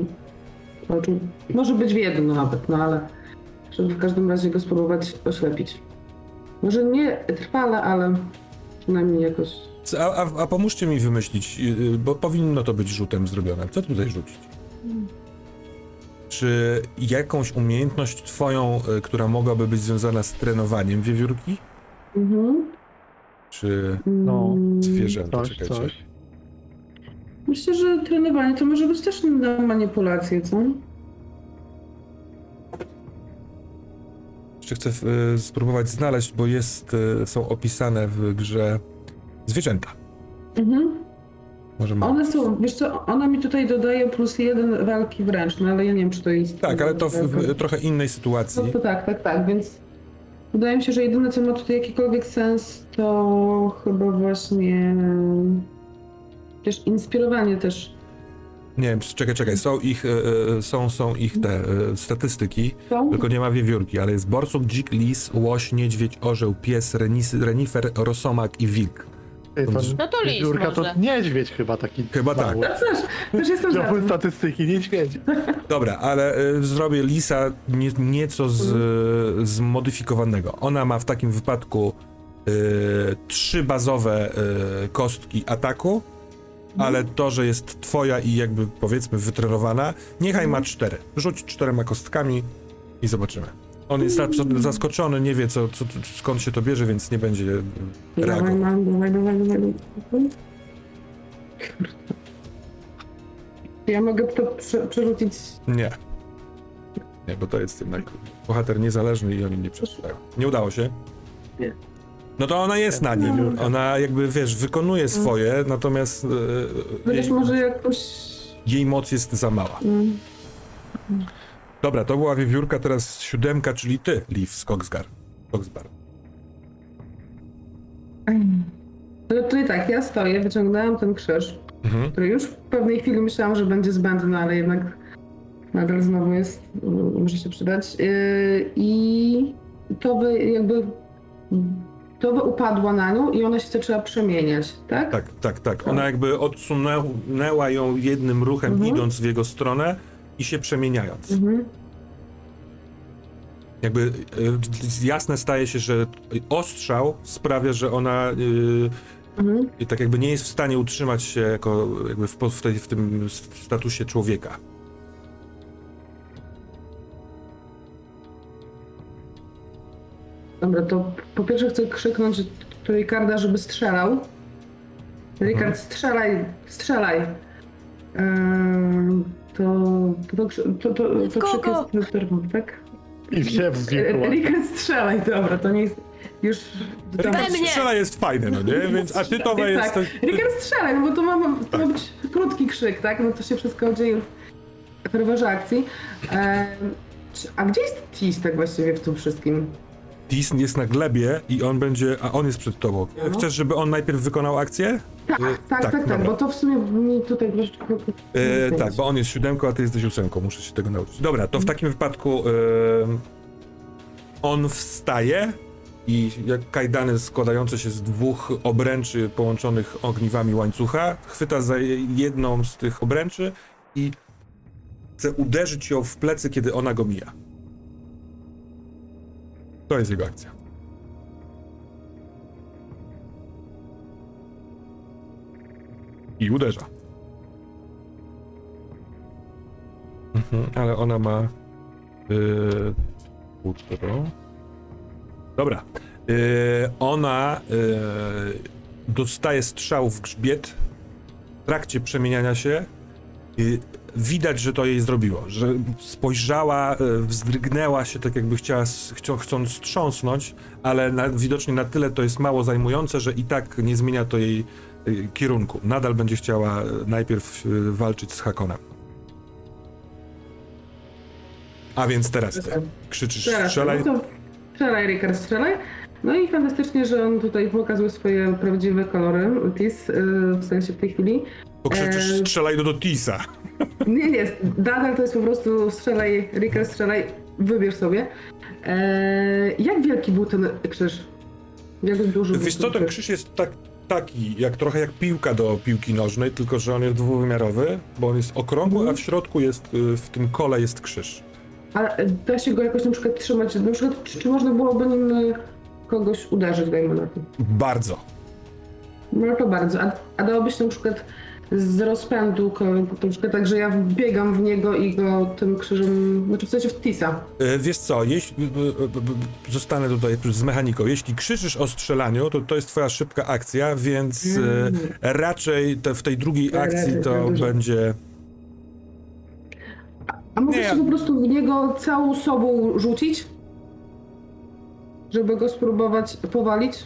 w oczu. Może być w jedno nawet, no ale żeby w każdym razie go spróbować oślepić. Może nie trwale, ale przynajmniej jakoś. A, a, a pomóżcie mi wymyślić, yy, bo powinno to być rzutem zrobione. Co tutaj rzucić? Czy jakąś umiejętność twoją, y, która mogłaby być związana z trenowaniem wiewiórki? Mhm. Czy No, Mm, zwierzęta? Coś, Czekajcie. coś. Myślę, że trenowanie to może być też na manipulację, co? Jeszcze chcę y, spróbować znaleźć, bo jest, y, są opisane w grze zwierzęta. Mhm. Może ma. One są, wiesz co, ona mi tutaj dodaje plus jeden walki wręcz, no ale ja nie wiem, czy to jest... Tak, ale to w, w trochę innej sytuacji. No to tak, tak, tak, więc wydaje mi się, że jedyne, co ma tutaj jakikolwiek sens, to chyba właśnie też inspirowanie też. Nie wiem, czekaj, czekaj, są ich, y, y, są, są ich te y, statystyki, To? tylko nie ma wiewiórki, ale jest borsuk, dzik, lis, łoś, niedźwiedź, orzeł, pies, renis, renifer, rosomak i wilk. Ej, to No to lis wiewiórka to może. niedźwiedź chyba taki. Chyba tak. mały. Też, też jestem za Wziąłem tym. statystyki, niedźwiedź. Dobra, ale y, zrobię lisa nie, nieco z, y, zmodyfikowanego. Ona ma w takim wypadku y, trzy bazowe y, kostki ataku, ale to, że jest twoja i jakby powiedzmy wytrenowana, niechaj ma cztery. Rzuć czterema kostkami i zobaczymy. On jest absolutnie zaskoczony, nie wie co, co, skąd się to bierze, więc nie będzie Dawaj, reagował. Czy Ja mogę to prze, przerzucić. Nie. Nie, bo to jest jednak bohater niezależny i oni nie przeczytają. Nie udało się? Nie. No to ona jest na nim. Ona jakby, wiesz, wykonuje swoje, natomiast e, Chociaż jej, może jakoś. jej moc jest za mała. Mm. Dobra, to była wiewiórka, teraz siódemka, czyli ty, Liv z Coxgar. Coxbar. Ale tutaj tak, ja stoję, wyciągnęłam ten krzyż, Mhm. który już w pewnej chwili myślałam, że będzie zbędny, ale jednak nadal znowu jest, może się przydać. Yy, I to by jakby. To upadła na nią i ona się zaczęła przemieniać, tak? Tak, tak, tak. Ona jakby odsunęła ją jednym ruchem, Mhm. idąc w jego stronę i się przemieniając. Mhm. Jakby y, jasne staje się, że ostrzał sprawia, że ona y, Mhm. tak jakby nie jest w stanie utrzymać się jako jakby w, w, tej, w tym statusie człowieka. Dobra, to po pierwsze chcę krzyknąć do Ricarda, żeby strzelał. Ricard, strzelaj, strzelaj. Ehm, to, to, to, to, to, to krzyk jest Nocturno, tak? I się wbiegła. Ricard, strzelaj, dobra, to nie jest już... Tam! Strzela jest fajne, no nie? Więc atytowe jest... tak, to- Ricard, strzelaj, no bo to ma, to ma być krótki krzyk, tak? No to się wszystko dzieje w ferworze akcji. Ehm, a gdzie jest Tis tak właściwie w tym wszystkim? Tis jest na glebie i on będzie... A on jest przed tobą. No. Chcesz, żeby on najpierw wykonał akcję? Tak, Y, tak, tak, tak, dobra. bo to w sumie mi tutaj troszeczkę... E, tak, bo on jest siódemką, a ty jesteś ósemką. Muszę się tego nauczyć. Dobra, to w takim wypadku e, on wstaje i jak kajdany składające się z dwóch obręczy połączonych ogniwami łańcucha, chwyta za jedną z tych obręczy i chce uderzyć ją w plecy, kiedy ona go mija. To jest jego akcja. I uderza. Mhm, ale ona ma. Yy, futro. Dobra. Yy, ona yy, dostaje strzał w grzbiet w trakcie przemieniania się. Yy, widać, że to jej zrobiło, że spojrzała, yy, wzdrygnęła się, tak jakby chciała, chcąc strząsnąć, ale na, widocznie na tyle to jest mało zajmujące, że i tak nie zmienia to jej yy, kierunku. Nadal będzie chciała yy, najpierw walczyć z Hakonem. A więc teraz ty krzyczysz Teraz, strzelaj. No to strzelaj, Ricard, strzelaj. No i fantastycznie, że on tutaj pokazuje swoje prawdziwe kolory, Tis, w sensie w tej chwili. Pokrzyczysz Eee. strzelaj do, do Tisa. Nie, nie, nadal to jest po prostu strzelaj, Ricard, strzelaj, wybierz sobie. Eee, jak wielki był ten krzyż? Jak duży Wiesz co, ten krzyż jest tak, taki, jak trochę jak piłka do piłki nożnej, tylko że on jest dwuwymiarowy, bo on jest okrągły, Mhm. a w środku jest, y, w tym kole jest krzyż. A e, da się go jakoś na przykład trzymać, na przykład czy, czy można byłoby nim e, kogoś uderzyć, dajmy na to. Bardzo. No to bardzo. A, a dałoby się na przykład z rozpędu, ko- na przykład tak, że ja biegam w niego i go tym krzyżem, znaczy w sensie w tisa. E, Wiesz co, jeśli, zostanę tutaj z mechaniką, jeśli krzyczysz o strzelaniu, to to jest twoja szybka akcja, więc e, Mm. raczej te, w tej drugiej akcji to tak będzie... A mogę Nie, się po prostu w niego całą sobą rzucić? Żeby go spróbować powalić?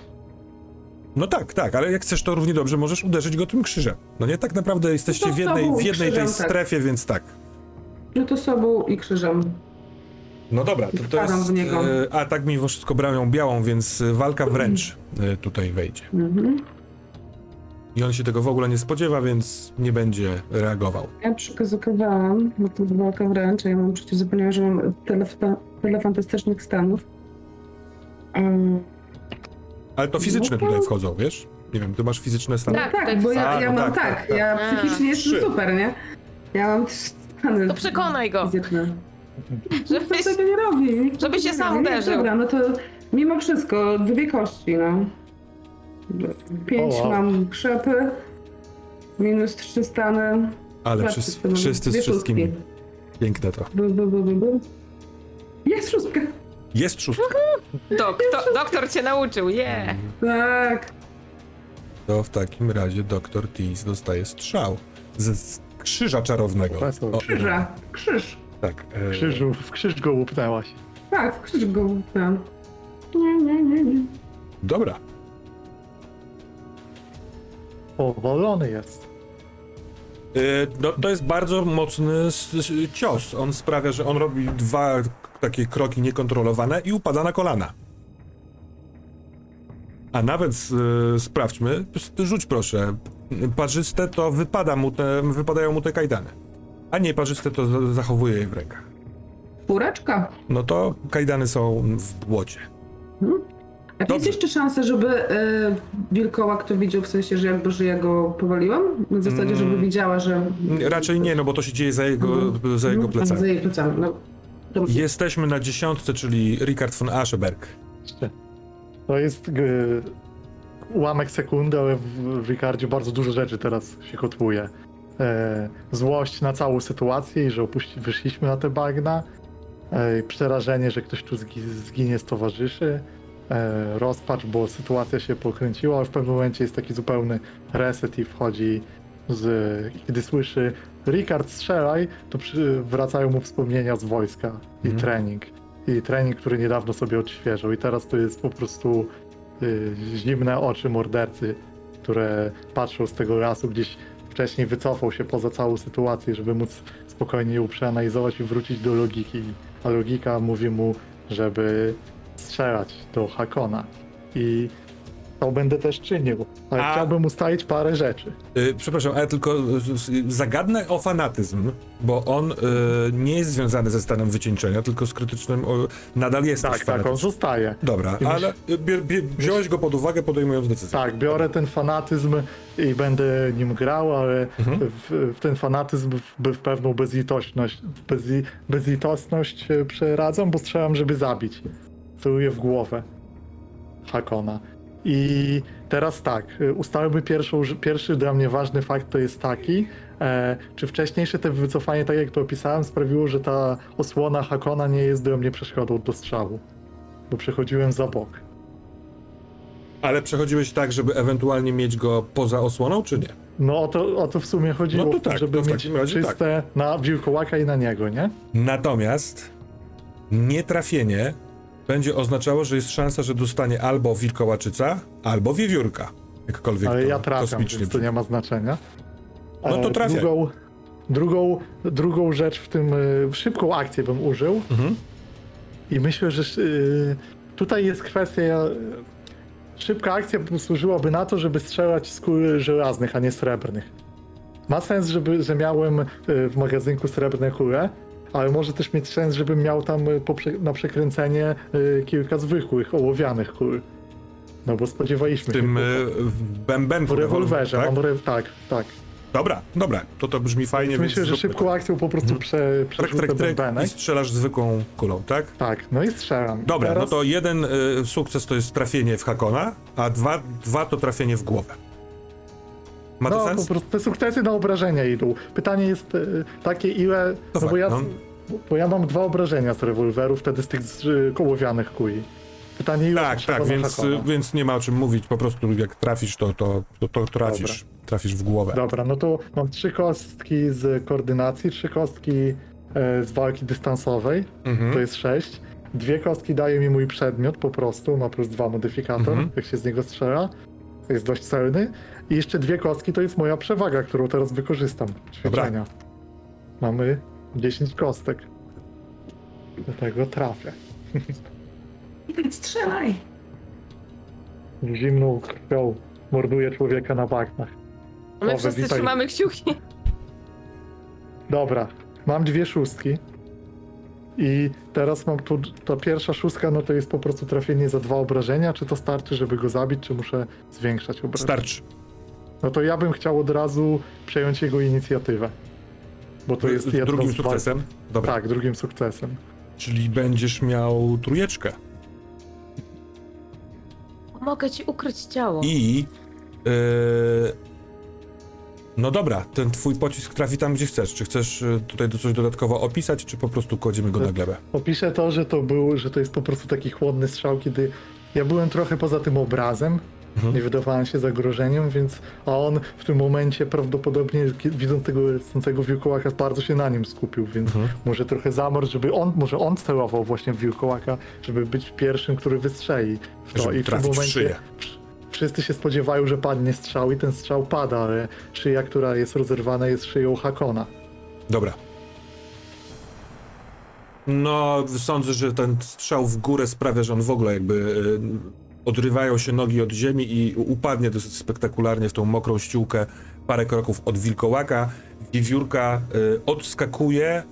No tak, tak, ale jak chcesz, to równie dobrze możesz uderzyć go tym krzyżem. No nie, tak naprawdę jesteście w jednej, w jednej tej krzyżem, tak. strefie, więc tak. No to sobą i krzyżem. No dobra, to, to jest w niego. e, atak mimo wszystko bronią białą, więc e, walka wręcz e, tutaj wejdzie. Mhm. I on się tego w ogóle nie spodziewa, więc nie będzie reagował. Ja przekazywałam, bo to jest walka wręcz, a ja mam przecież zapomniałam, że mam tyle, tyle fantastycznych stanów. Um, Ale to fizyczne No to- tutaj wchodzą, wiesz? Nie wiem, ty masz fizyczne stany? Tak, tak, tak, bo ja, A, ja no mam tak, tak, tak, tak. ja A, psychicznie jestem trzy. super, nie? Ja mam trzy stany To przekonaj go, fizyczne. [LAUGHS] żebyś... To tego nie robi. To Żeby się tego sam nie uderzył. Dobra, no to mimo wszystko dwie kości, no. Pięć O, wow. mam krzepy, minus trzy stany. Ale wszyscy, mam wszyscy z dwie wszystkimi. szóstki. Piękne to. Bu, bu, bu, bu, bu. Jest szóstka. Jest szóstka. Doktor, doktor cię nauczył, je! Tak. To w takim razie doktor Tease dostaje strzał z, z krzyża czarownego. O, Krzyża. Krzyż. tak. e, Krzyżu, w krzyż go łupnęłaś. Tak, w krzyż go tam. Nie, nie, nie, nie. Dobra. Powolony jest. E, No, to jest bardzo mocny s- s- cios. On sprawia, że on robi dwa takie kroki niekontrolowane i upada na kolana. A nawet e, sprawdźmy, rzuć proszę. Parzyste to wypada mu te, wypadają mu te kajdany. A nie parzyste to za- zachowuje je w rękach. Czwóreczka. No to kajdany są w błocie. A czy Dobrze. jest jeszcze szansa, żeby y, wilkołak to widział, w sensie, że jakby, że ja go powaliłam? Na zasadzie, żeby Mm. widziała, że... Raczej nie, no bo to się dzieje za jego, Mhm. za jego Mhm, plecami. Za jej plecami, no. Jesteśmy na dziesiątce, czyli Richard von Ascheberg. To jest g- ułamek sekundy, ale w, w Ricardzie bardzo dużo rzeczy teraz się kotłuje. E, złość na całą sytuację i że opuści, wyszliśmy na te bagna. E, przerażenie, że ktoś tu zgi, zginie z towarzyszy. E, rozpacz, bo sytuacja się pokręciła, ale w pewnym momencie jest taki zupełny reset i wchodzi z... Kiedy słyszy Ricard strzelaj, to przy, wracają mu wspomnienia z wojska i Mhm. trening i trening, który niedawno sobie odświeżył. I teraz to jest po prostu y, zimne oczy mordercy, które patrzą z tego lasu, gdzieś wcześniej wycofał się poza całą sytuację, żeby móc spokojnie ją przeanalizować i wrócić do logiki. A logika mówi mu, żeby strzelać do Hakona. I to będę też czynił. Ale A- chciałbym ustalić parę rzeczy. Y, przepraszam, ale tylko y, y, zagadnę o fanatyzm, bo on y, nie jest związany ze stanem wycieńczenia, tylko z krytycznym. O, nadal jest Tak, też tak, on fanatyzm. zostaje. Dobra, I ale y, bie, bie, wziąłeś go pod uwagę, podejmując decyzję. Tak, biorę ten fanatyzm i będę nim grał, ale Mhm. w, w ten fanatyzm w, w pewną bezlitośność, bezli, bezlitosność e, przeradzam, bo strzelam, żeby zabić. Celuję w głowę Hakona. I teraz tak, e, ustalmy pierwszą, pierwszy dla mnie ważny fakt to jest taki, e, czy wcześniejsze te wycofanie, tak jak to opisałem, sprawiło, że ta osłona Hakona nie jest dla mnie przeszkodą do strzału. Bo przechodziłem za bok. Ale przechodziłeś tak, żeby ewentualnie mieć go poza osłoną, czy nie? No o to, o to w sumie chodziło, No to tak, żeby to mieć razie czyste na wilkołaka i na niego, nie? Natomiast nietrafienie będzie oznaczało, że jest szansa, że dostanie albo wilkołaczyca, albo wiewiórka. Jakkolwiek Ale ja trafiam, więc to nie ma znaczenia. No to E, trafiaj. Drugą, drugą, drugą rzecz w tym, e, szybką akcję bym użył Mhm. i myślę, że e, tutaj jest kwestia, szybka akcja służyłaby na to, żeby strzelać z kul żelaznych, a nie srebrnych. Ma sens, żeby, że miałem w magazynku srebrne kule, ale może też mieć sens, żebym miał tam prze- na przekręcenie e, kilka zwykłych, ołowianych kul. No bo spodziewaliśmy tym się. y, w bębenku. Rewolwerze, tak? re... tak, tak. Dobra, dobra, to to brzmi fajnie, myślę, więc że szybką akcją po prostu prze, Tryk, przerzucę i strzelasz zwykłą kulą, tak? Tak, no i strzelam. Dobra, Teraz... no to jeden y, sukces to jest trafienie w Hakona, a dwa, dwa to trafienie w głowę. Ma to no, sens? po prostu te sukcesy na obrażenia idą. Pytanie jest y, takie, ile... To No bo fakt, ja, no. Bo ja mam dwa obrażenia z rewolweru, wtedy z tych z, y, kołowianych kuli. Pytanie, ile Tak, tak, więc, Hakona. więc nie ma o czym mówić, po prostu jak trafisz, to, to, to, to trafisz. Trafisz w głowę. Dobra, no to mam trzy kostki z koordynacji, trzy kostki e, z walki dystansowej, Mhm. to jest sześć. Dwie kostki daje mi mój przedmiot po prostu, ma plus dwa modyfikator, Mhm. jak się z niego strzela. Jest dość celny. I jeszcze dwie kostki to jest moja przewaga, którą teraz wykorzystam. Ćwiczenia. Mamy 10 kostek. Do tego trafię. Więc strzelaj. Zimną krwią morduje człowieka na bagnach. My O, wszyscy witaj. trzymamy kciuki. Dobra, mam dwie szóstki. I teraz mam tu, ta pierwsza szóstka, no to jest po prostu trafienie za dwa obrażenia. Czy to starczy, żeby go zabić, czy muszę zwiększać obrażenia? Starczy. No to ja bym chciał od razu przejąć jego inicjatywę. Bo to jest jedno drugim z sukcesem? Dobra. Tak, drugim sukcesem. Czyli będziesz miał trójeczkę. Mogę ci ukryć ciało. I. Yy, no dobra, ten twój pocisk trafi tam, gdzie chcesz. Czy chcesz y, tutaj coś dodatkowo opisać, czy po prostu kładziemy go na glebę? Opiszę to, że to był, że to jest po prostu taki chłodny strzał, kiedy ja byłem trochę poza tym obrazem. Nie wydawałem się zagrożeniem, więc a on w tym momencie prawdopodobnie widząc tego lecącego wilkołaka bardzo się na nim skupił, więc Mhm. może trochę zamor, żeby on, może on celował właśnie w wilkołaka, żeby być pierwszym, który wystrzeli w to Żeby i w tym momencie wszyscy się spodziewają, że padnie strzał i ten strzał pada, ale szyja, która jest rozerwana jest szyją Hakona. Dobra. No, sądzę, że ten strzał w górę sprawia, że on w ogóle jakby y, odrywają się nogi od ziemi i upadnie dosyć spektakularnie w tą mokrą ściółkę parę kroków od wilkołaka. Wiewiórka y, odskakuje,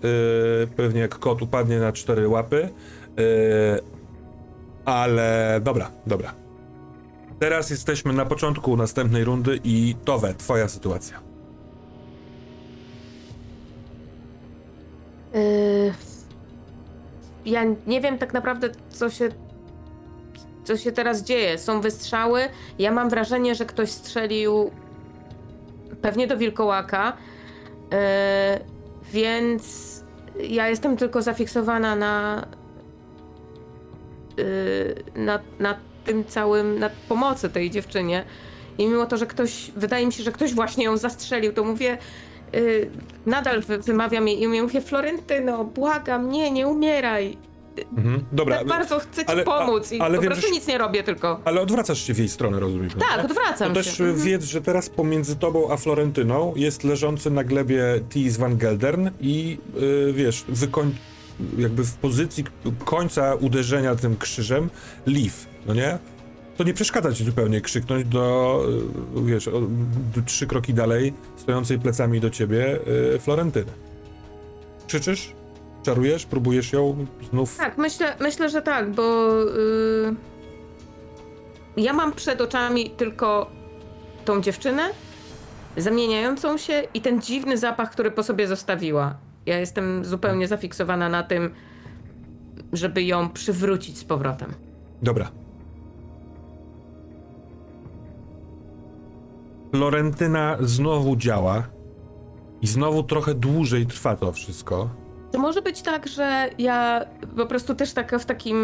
y, pewnie jak kot upadnie na cztery łapy. Y, ale dobra, dobra. Teraz jesteśmy na początku następnej rundy i Towe, twoja sytuacja. Yy, ja nie wiem tak naprawdę, co się, co się teraz dzieje. Są wystrzały. Ja mam wrażenie, że ktoś strzelił pewnie do wilkołaka, yy, więc ja jestem tylko zafiksowana na, yy, na, na tym całym, na pomocy tej dziewczynie. I mimo to, że ktoś, wydaje mi się, że ktoś właśnie ją zastrzelił, to mówię, yy, nadal wy- wymawiam jej imię, mówię, Florentyno, błagam, nie, nie umieraj. Mhm. Dobra, tak bardzo chcę ci ale- pomóc i ale po wiem, prostu że- nic nie robię tylko. Ale odwracasz się w jej stronę, rozumiem. Tak, odwracam To się. też Mhm. wiedz, że teraz pomiędzy tobą a Florentyną jest leżący na glebie Tis van Geldern i y, wiesz, wykoń... jakby w pozycji końca uderzenia tym krzyżem Leaf, no nie? To nie przeszkadza ci zupełnie krzyknąć do, y, wiesz, o, d- trzy kroki dalej, stojącej plecami do ciebie y, Florentyny. Krzyczysz? Czarujesz? Próbujesz ją znów... Tak, myślę, myślę, że tak, bo yy, ja mam przed oczami tylko tą dziewczynę zamieniającą się i ten dziwny zapach, który po sobie zostawiła. Ja jestem zupełnie zafiksowana na tym, żeby ją przywrócić z powrotem. Dobra. Florentyna znowu działa i znowu trochę dłużej trwa to wszystko. To może być tak, że ja po prostu też taka w takim,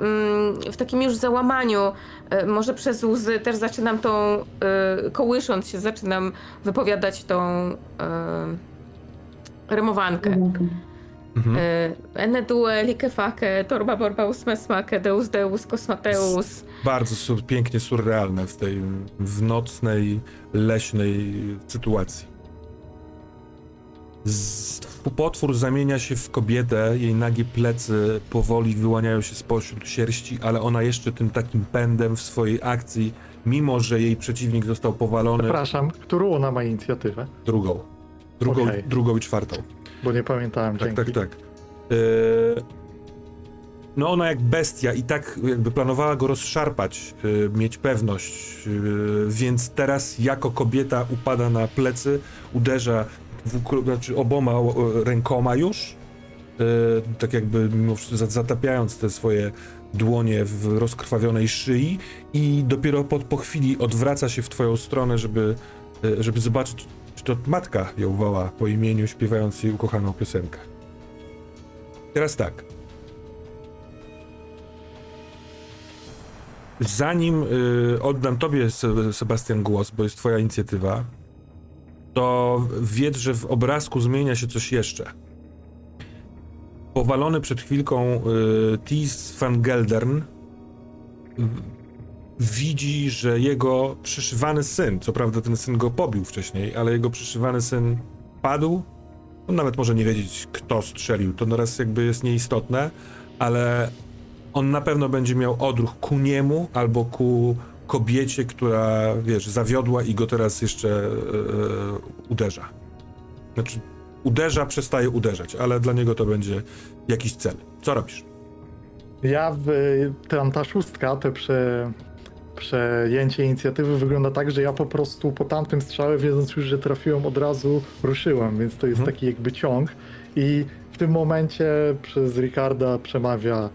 mm, w takim już załamaniu, e, może przez łzy też zaczynam tą, e, kołysząc się, zaczynam wypowiadać tą e, rymowankę. Mhm. E, Ene due likefake, torba borba usmesmake, deus deus kosmateus. Bardzo sur- pięknie surrealne w tej w nocnej, leśnej sytuacji. Z, potwór zamienia się w kobietę, jej nagie plecy powoli wyłaniają się spośród sierści, ale ona jeszcze tym takim pędem w swojej akcji, mimo że jej przeciwnik został powalony Przepraszam, którą ona ma inicjatywę? drugą. Drugą, Okej. drugą i czwartą. Bo nie pamiętałem, Tak, dzięki. tak, tak. Yy, no ona jak bestia i tak jakby planowała go rozszarpać, y, mieć pewność, y, więc teraz jako kobieta upada na plecy, uderza znaczy oboma rękoma już, y, tak jakby zatapiając te swoje dłonie w rozkrwawionej szyi i dopiero po, po chwili odwraca się w twoją stronę, żeby, y, żeby zobaczyć, czy to matka ją woła po imieniu, śpiewając jej ukochaną piosenkę. Teraz tak. Zanim y, oddam tobie, Se- Sebastian, głos, bo jest twoja inicjatywa, to wiedz, że w obrazku zmienia się coś jeszcze. Powalony przed chwilką y, Tis van Geldern y, widzi, że jego przyszywany syn, co prawda ten syn go pobił wcześniej, ale jego przyszywany syn padł. On nawet może nie wiedzieć, kto strzelił, to naraz jakby jest nieistotne, ale on na pewno będzie miał odruch ku niemu albo ku kobiecie, która, wiesz, zawiodła i go teraz jeszcze e, uderza. Znaczy, uderza, przestaje uderzać, ale dla niego to będzie jakiś cel. Co robisz? Ja w, tam ta szóstka, te prze, przejęcie inicjatywy wygląda tak, że ja po prostu po tamtym strzale, wiedząc już, że trafiłem, od razu ruszyłem, więc to jest Mhm. taki jakby ciąg. I w tym momencie przez Ricarda przemawia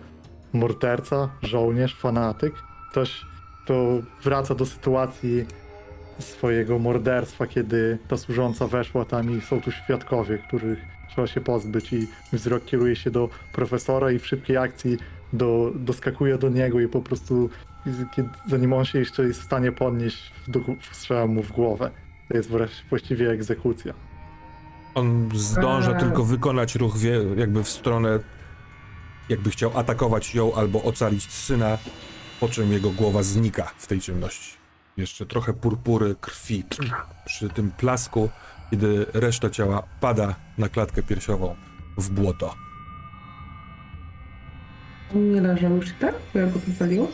morderca, żołnierz, fanatyk. Ktoś, kto wraca do sytuacji swojego morderstwa, kiedy ta służąca weszła tam i są tu świadkowie, których trzeba się pozbyć i wzrok kieruje się do profesora i w szybkiej akcji do, doskakuje do niego i po prostu kiedy, zanim on się jeszcze jest w stanie podnieść, strzela mu w głowę. To jest właściwie egzekucja. On zdąża Eee. tylko wykonać ruch wie, jakby w stronę, jakby chciał atakować ją albo ocalić syna, po czym jego głowa znika w tej ciemności. Jeszcze trochę purpury krwi przy tym plasku, kiedy reszta ciała pada na klatkę piersiową w błoto. On nie leżał już i tak? Bo ja go popaliło?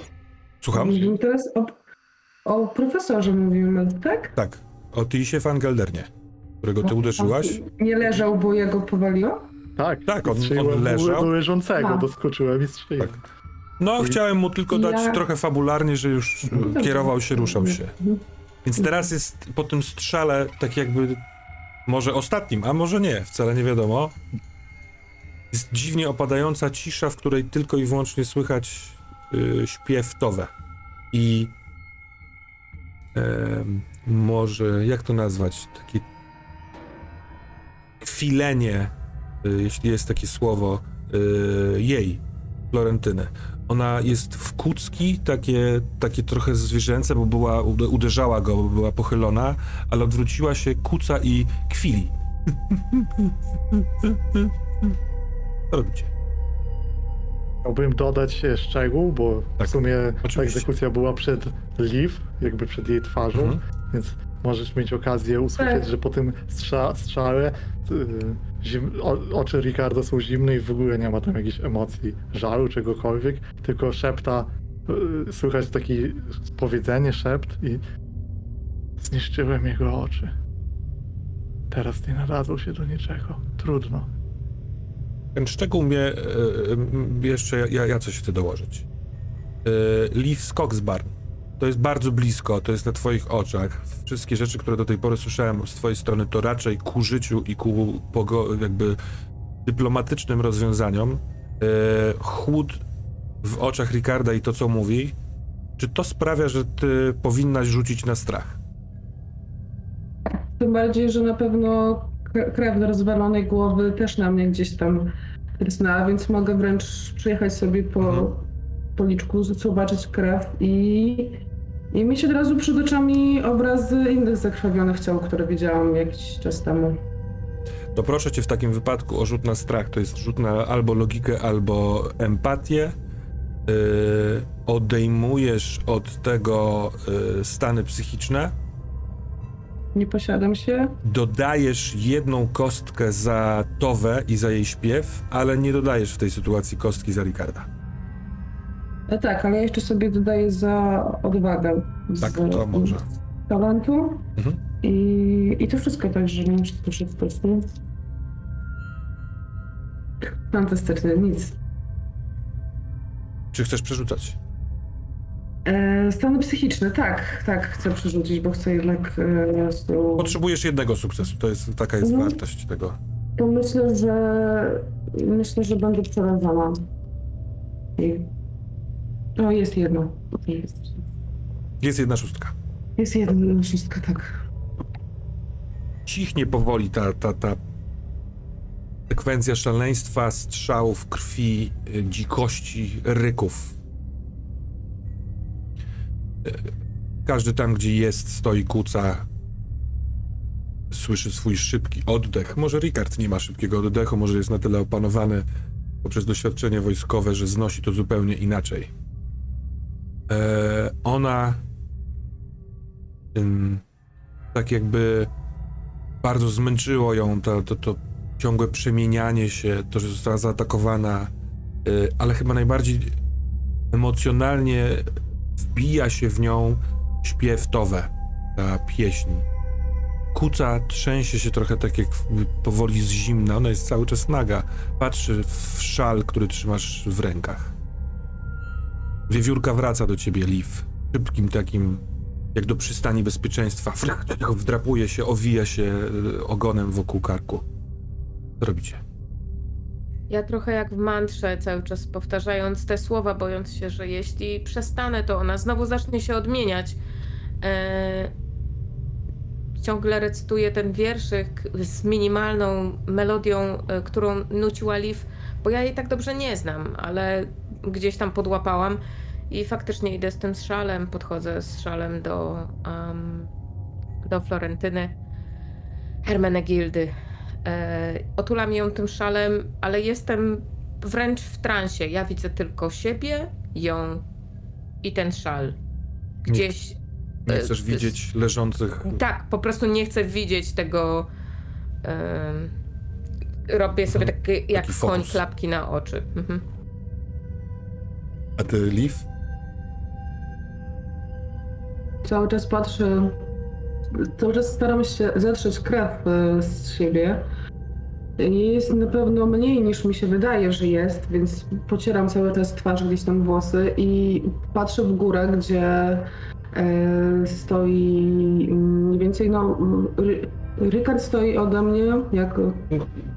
Słucham? Mówimy teraz o, o profesorze mówimy, tak? Tak. O Tisie van Geldernie, którego ty uderzyłaś. Nie leżał, bo ja go powaliło? Tak, Tak, on- on leżał. Do leżącego, doskoczyłem i strzeliłem. Tak. No, chciałem mu tylko dać Ja- trochę fabularnie, że już Dobrze. kierował się, ruszał się. Więc teraz jest po tym strzale tak jakby może ostatnim, a może nie, wcale nie wiadomo. Jest dziwnie opadająca cisza, w której tylko i wyłącznie słychać y, śpiew Towe. I może, jak to nazwać, takie kwilenie, y, jeśli jest takie słowo, y, jej, Florentyny. Ona jest w kucki, takie, takie trochę zwierzęce, bo była, ude- uderzała go, bo była pochylona, ale odwróciła się, kuca i kwili. Co robicie? Chciałbym dodać szczegół, bo Tak, w sumie ta oczywiście. egzekucja była przed Liv, jakby przed jej twarzą, Mhm. więc możesz mieć okazję usłyszeć, Tak. że po tym strza strzale y, zim, o, oczy Ricarda są zimne i w ogóle nie ma tam jakichś emocji, żalu, czegokolwiek, tylko szepta, y, słychać takie powiedzenie, szept i zniszczyłem jego oczy. Teraz nie nadadzą się do niczego. Trudno. Ten szczegół mnie e, jeszcze ja, ja coś chcę dołożyć. Leaf Skogsbarn. To jest bardzo blisko, to jest na twoich oczach. Wszystkie rzeczy, które do tej pory słyszałem z twojej strony, to raczej ku życiu i ku jakby dyplomatycznym rozwiązaniom. E, chłód w oczach Ricarda i to, co mówi, czy to sprawia, że ty powinnaś rzucić na strach? Tym bardziej, że na pewno krew do rozwalonej głowy też na mnie gdzieś tam rysnęła, więc mogę wręcz przyjechać sobie po Mhm. policzku, zobaczyć krew i, i mieć od razu przed oczami obrazy innych zakrwawionych ciał, które widziałam jakiś czas temu. to proszę cię w takim wypadku o rzut na strach. To jest rzut na albo logikę, albo empatię. Yy, odejmujesz od tego yy, stany psychiczne, Nie posiadam się. dodajesz jedną kostkę za Towę i za jej śpiew, ale nie dodajesz w tej sytuacji kostki za Ricarda. No tak, ale ja jeszcze sobie dodaję za odwagę. Tak, to może. talentu. Mhm. I, I to wszystko także, nie czy to wszystko nie? Fantastyczne, nic. Czy chcesz przerzucać? E, stany psychiczne, tak, tak, chcę przerzucić, bo chcę jednak... E, to, Potrzebujesz jednego sukcesu, to jest, taka jest Mhm. wartość tego. to myślę, że... Myślę, że będę przerażona. I... O, jest jedno. Jest, Jest jedna szóstka. jest jedna szóstka, tak. Cichnie powoli ta, ta, ta sekwencja szaleństwa, strzałów, krwi, y, dzikości, ryków. Y, Każdy tam, gdzie jest, stoi, kuca. Słyszy swój szybki oddech. Może Ricard nie ma szybkiego oddechu, może jest na tyle opanowany poprzez doświadczenie wojskowe, że znosi to zupełnie inaczej. E, ona tak jakby bardzo zmęczyło ją to, to, to ciągłe przemienianie się, to, że została zaatakowana, y, ale chyba najbardziej emocjonalnie wbija się w nią śpiew Towe, ta pieśń. Kuca trzęsie się trochę tak jak powoli z zimna, ona jest cały czas naga. Patrzy w szal, który trzymasz w rękach. Wiewiórka wraca do ciebie, Liv. Szybkim takim, jak do przystani bezpieczeństwa. Wdrapuje się, owija się y, ogonem wokół karku. Co robicie? Ja trochę jak w mantrze, cały czas powtarzając te słowa, bojąc się, że jeśli przestanę, to ona znowu zacznie się odmieniać. E, ciągle recytuję ten wierszyk z minimalną melodią, e, którą nuciła Liv, bo ja jej tak dobrze nie znam, ale gdzieś tam podłapałam i faktycznie idę z tym szalem, podchodzę z szalem do, em, do Florentyny Hermenegildy. E, otulam ją tym szalem, ale jestem wręcz w transie. Ja widzę tylko siebie, ją i ten szal. Gdzieś. Nie e, chcesz z- widzieć leżących... Tak, po prostu nie chcę widzieć tego. Robię sobie takie jak Taki koń fokus. klapki na oczy. Mhm. A ty, Liv? Cały czas patrzę, cały czas staram się zetrzeć krew e, z siebie. Jest na pewno mniej niż mi się wydaje, że jest, więc pocieram cały czas twarz, gdzieś tam włosy i patrzę w górę, gdzie e, stoi mm, mniej więcej, no, Rykard stoi ode mnie, jak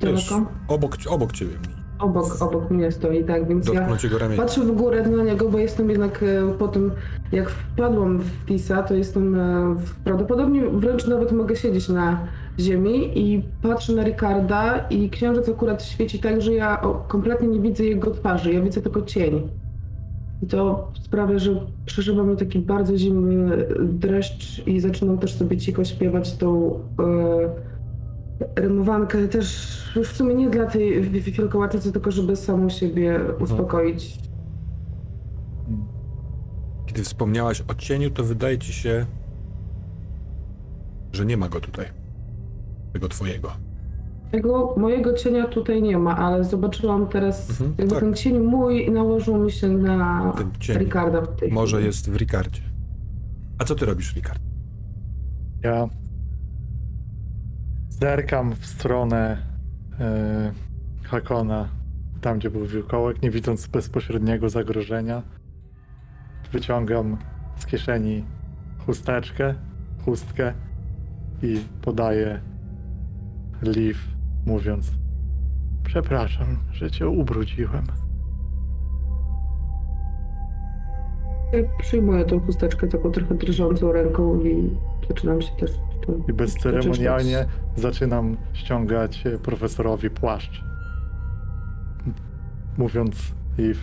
daleko? obok, obok ciebie. Obok, obok mnie stoi, tak, więc ja Dotknąć jego ramienia. Patrzę w górę na niego, bo jestem jednak e, po tym, jak wpadłam w Pisa, to jestem e, w- prawdopodobnie wręcz nawet mogę siedzieć na ziemi i patrzę na Ricarda i księżyc akurat świeci tak, że ja kompletnie nie widzę jego twarzy, ja widzę tylko cień. I to sprawia, że przeżywa mnie taki bardzo zimny dreszcz i zaczynam też sobie cicho śpiewać tą e, rymowankę też już w sumie nie dla tej wi- wi- wielkołaczycy, tylko żeby samą siebie uspokoić. Kiedy wspomniałaś o cieniu, to wydaje ci się, że nie ma go tutaj. Tego twojego. Tego mojego cienia tutaj nie ma, ale zobaczyłam teraz, Mhm, jakby tak. ten cień mój nałożył mi się na Ten cień Ricarda w tej może chwili. jest w Ricardzie. A co ty robisz, Ricard? Ja zerkam w stronę e, Hakona, tam gdzie był wilkołek, nie widząc bezpośredniego zagrożenia. Wyciągam z kieszeni chusteczkę, chustkę i podaję Liv, mówiąc Przepraszam, że cię ubrudziłem. Przyjmuję tą chusteczkę taką trochę drżącą ręką i zaczynam się też... tym I bezceremonialnie zaczynam ściągać e, profesorowi płaszcz. Mówiąc Eve,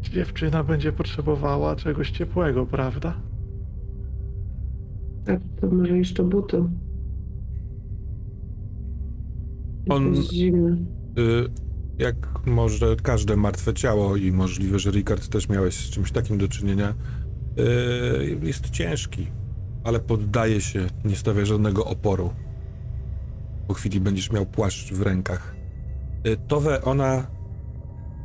dziewczyna będzie potrzebowała czegoś ciepłego, prawda? Tak, to może jeszcze buty. On-. Y, jak może każde martwe ciało i możliwe, że Ricard też miałeś z czymś takim do czynienia, y, jest ciężki, ale poddaje się, nie stawia żadnego oporu. Po chwili będziesz miał płaszcz w rękach. Y, Towe, ona,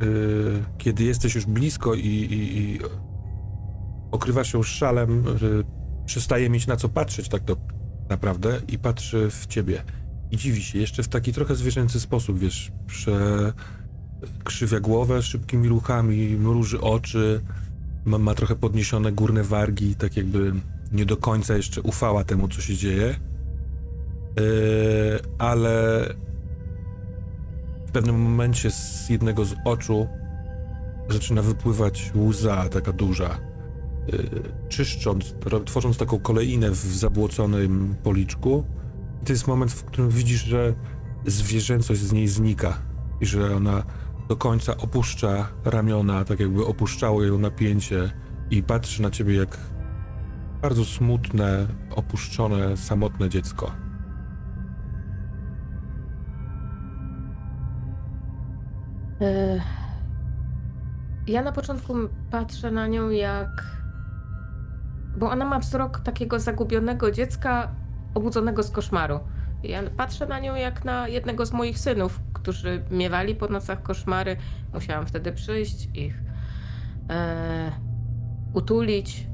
y, kiedy jesteś już blisko i, i, i okrywasz ją szalem, y, przestaje mieć na co patrzeć tak to naprawdę i patrzy w ciebie. I dziwi się, jeszcze w taki trochę zwierzęcy sposób, wiesz, prze, krzywia głowę szybkimi ruchami, mruży oczy, ma, ma trochę podniesione górne wargi, tak jakby nie do końca jeszcze ufała temu, co się dzieje. Yy, ale w pewnym momencie z jednego z oczu zaczyna wypływać łza taka duża, yy, czyszcząc, tworząc taką koleinę w zabłoconym policzku. To jest moment, w którym widzisz, że zwierzęcość z niej znika i że ona do końca opuszcza ramiona, tak jakby opuszczało ją napięcie i patrzy na ciebie jak bardzo smutne, opuszczone, samotne dziecko. E, Ja na początku patrzę na nią jak. Bo ona ma wzrok takiego zagubionego dziecka obudzonego z koszmaru. Ja patrzę na nią jak na jednego z moich synów, którzy miewali po nocach koszmary. Musiałam wtedy przyjść, ich e, utulić,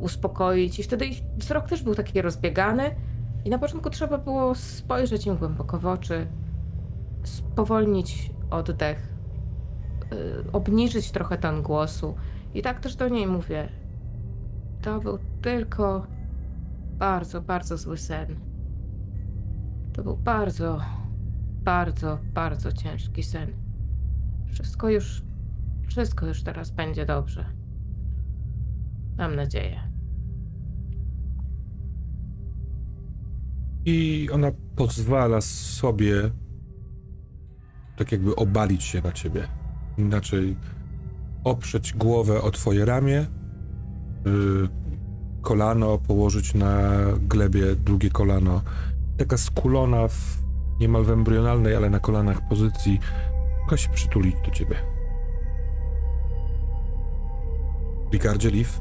uspokoić. I wtedy ich wzrok też był taki rozbiegany. I na początku trzeba było spojrzeć im głęboko w oczy, spowolnić oddech, y, obniżyć trochę ton głosu. I tak też do niej mówię. To był tylko bardzo, bardzo zły sen. To był bardzo, bardzo, bardzo ciężki sen. Wszystko już, wszystko już teraz będzie dobrze. Mam nadzieję. I ona pozwala sobie tak jakby obalić się na ciebie. Inaczej oprzeć głowę o twoje ramię, yy, kolano położyć na glebie, drugie kolano. Taka skulona w niemal w embrionalnej, ale na kolanach pozycji, mogła się przytulić do ciebie. Ricardzie Leaf,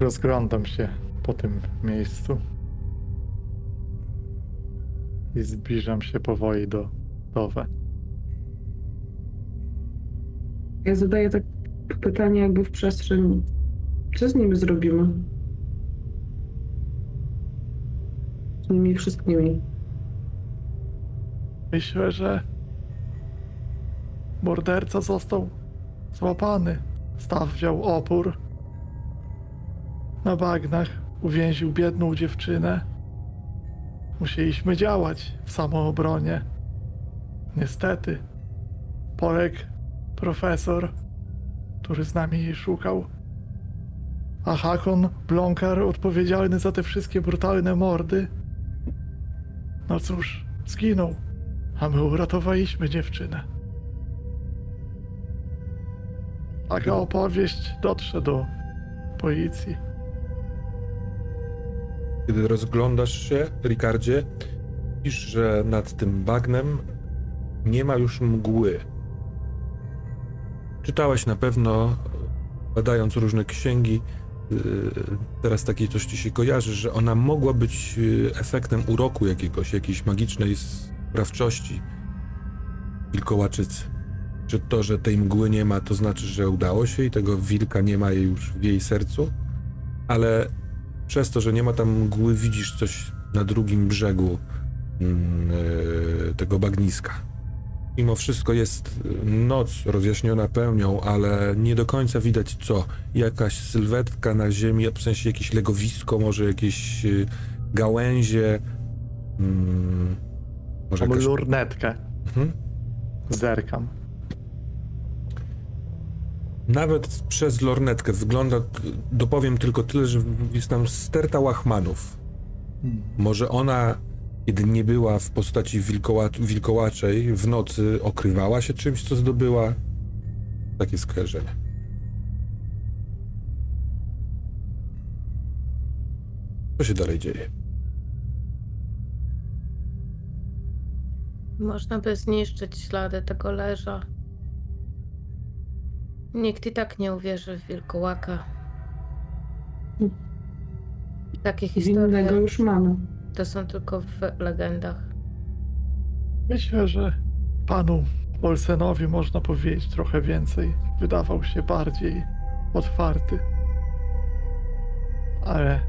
Rozglądam się po tym miejscu. I zbliżam się powoli do Towe. Ja zadaję tak pytanie jakby w przestrzeń. Co z nimi zrobimy? Z nimi wszystkimi. Myślę, że morderca został złapany. Staw wziął opór. Na bagnach uwięził biedną dziewczynę. Musieliśmy działać w samoobronie. Niestety, poległ profesor, który z nami jej szukał. A Hakon Blonkar, odpowiedzialny za te wszystkie brutalne mordy, no cóż, zginął. A my uratowaliśmy dziewczynę. Taka opowieść dotrze do policji. Kiedy rozglądasz się, Ricardzie, widzisz, że nad tym bagnem nie ma już mgły. Czytałeś na pewno, badając różne księgi, yy, teraz takie coś ci się kojarzy, że ona mogła być yy, efektem uroku jakiegoś, jakiejś magicznej sprawczości wilkołaczycy. Czy to, że tej mgły nie ma, to znaczy, że udało się i tego wilka nie ma już w jej sercu? Ale przez to, że nie ma tam mgły, widzisz coś na drugim brzegu e, tego bagniska. Mimo wszystko jest e, noc rozjaśniona pełnią, ale nie do końca widać co. Jakaś sylwetka na ziemi, w sensie jakieś legowisko, może jakieś e, gałęzie. Mm, może Mam jakaś... lornetkę. Mhm. Zerkam. Nawet przez lornetkę wygląda, dopowiem tylko tyle, że jest tam sterta łachmanów. Może ona, kiedy nie była w postaci wilkoła, wilkołaczej, w nocy okrywała się czymś, co zdobyła? Takie skojarzenie. Co się dalej dzieje? Można by zniszczyć ślady tego leża. Nikt i tak nie uwierzy w wilkołaka. Takie historie Winnego już mamy. To są tylko w legendach. Myślę, że panu Olsenowi można powiedzieć trochę więcej. Wydawał się bardziej otwarty. Ale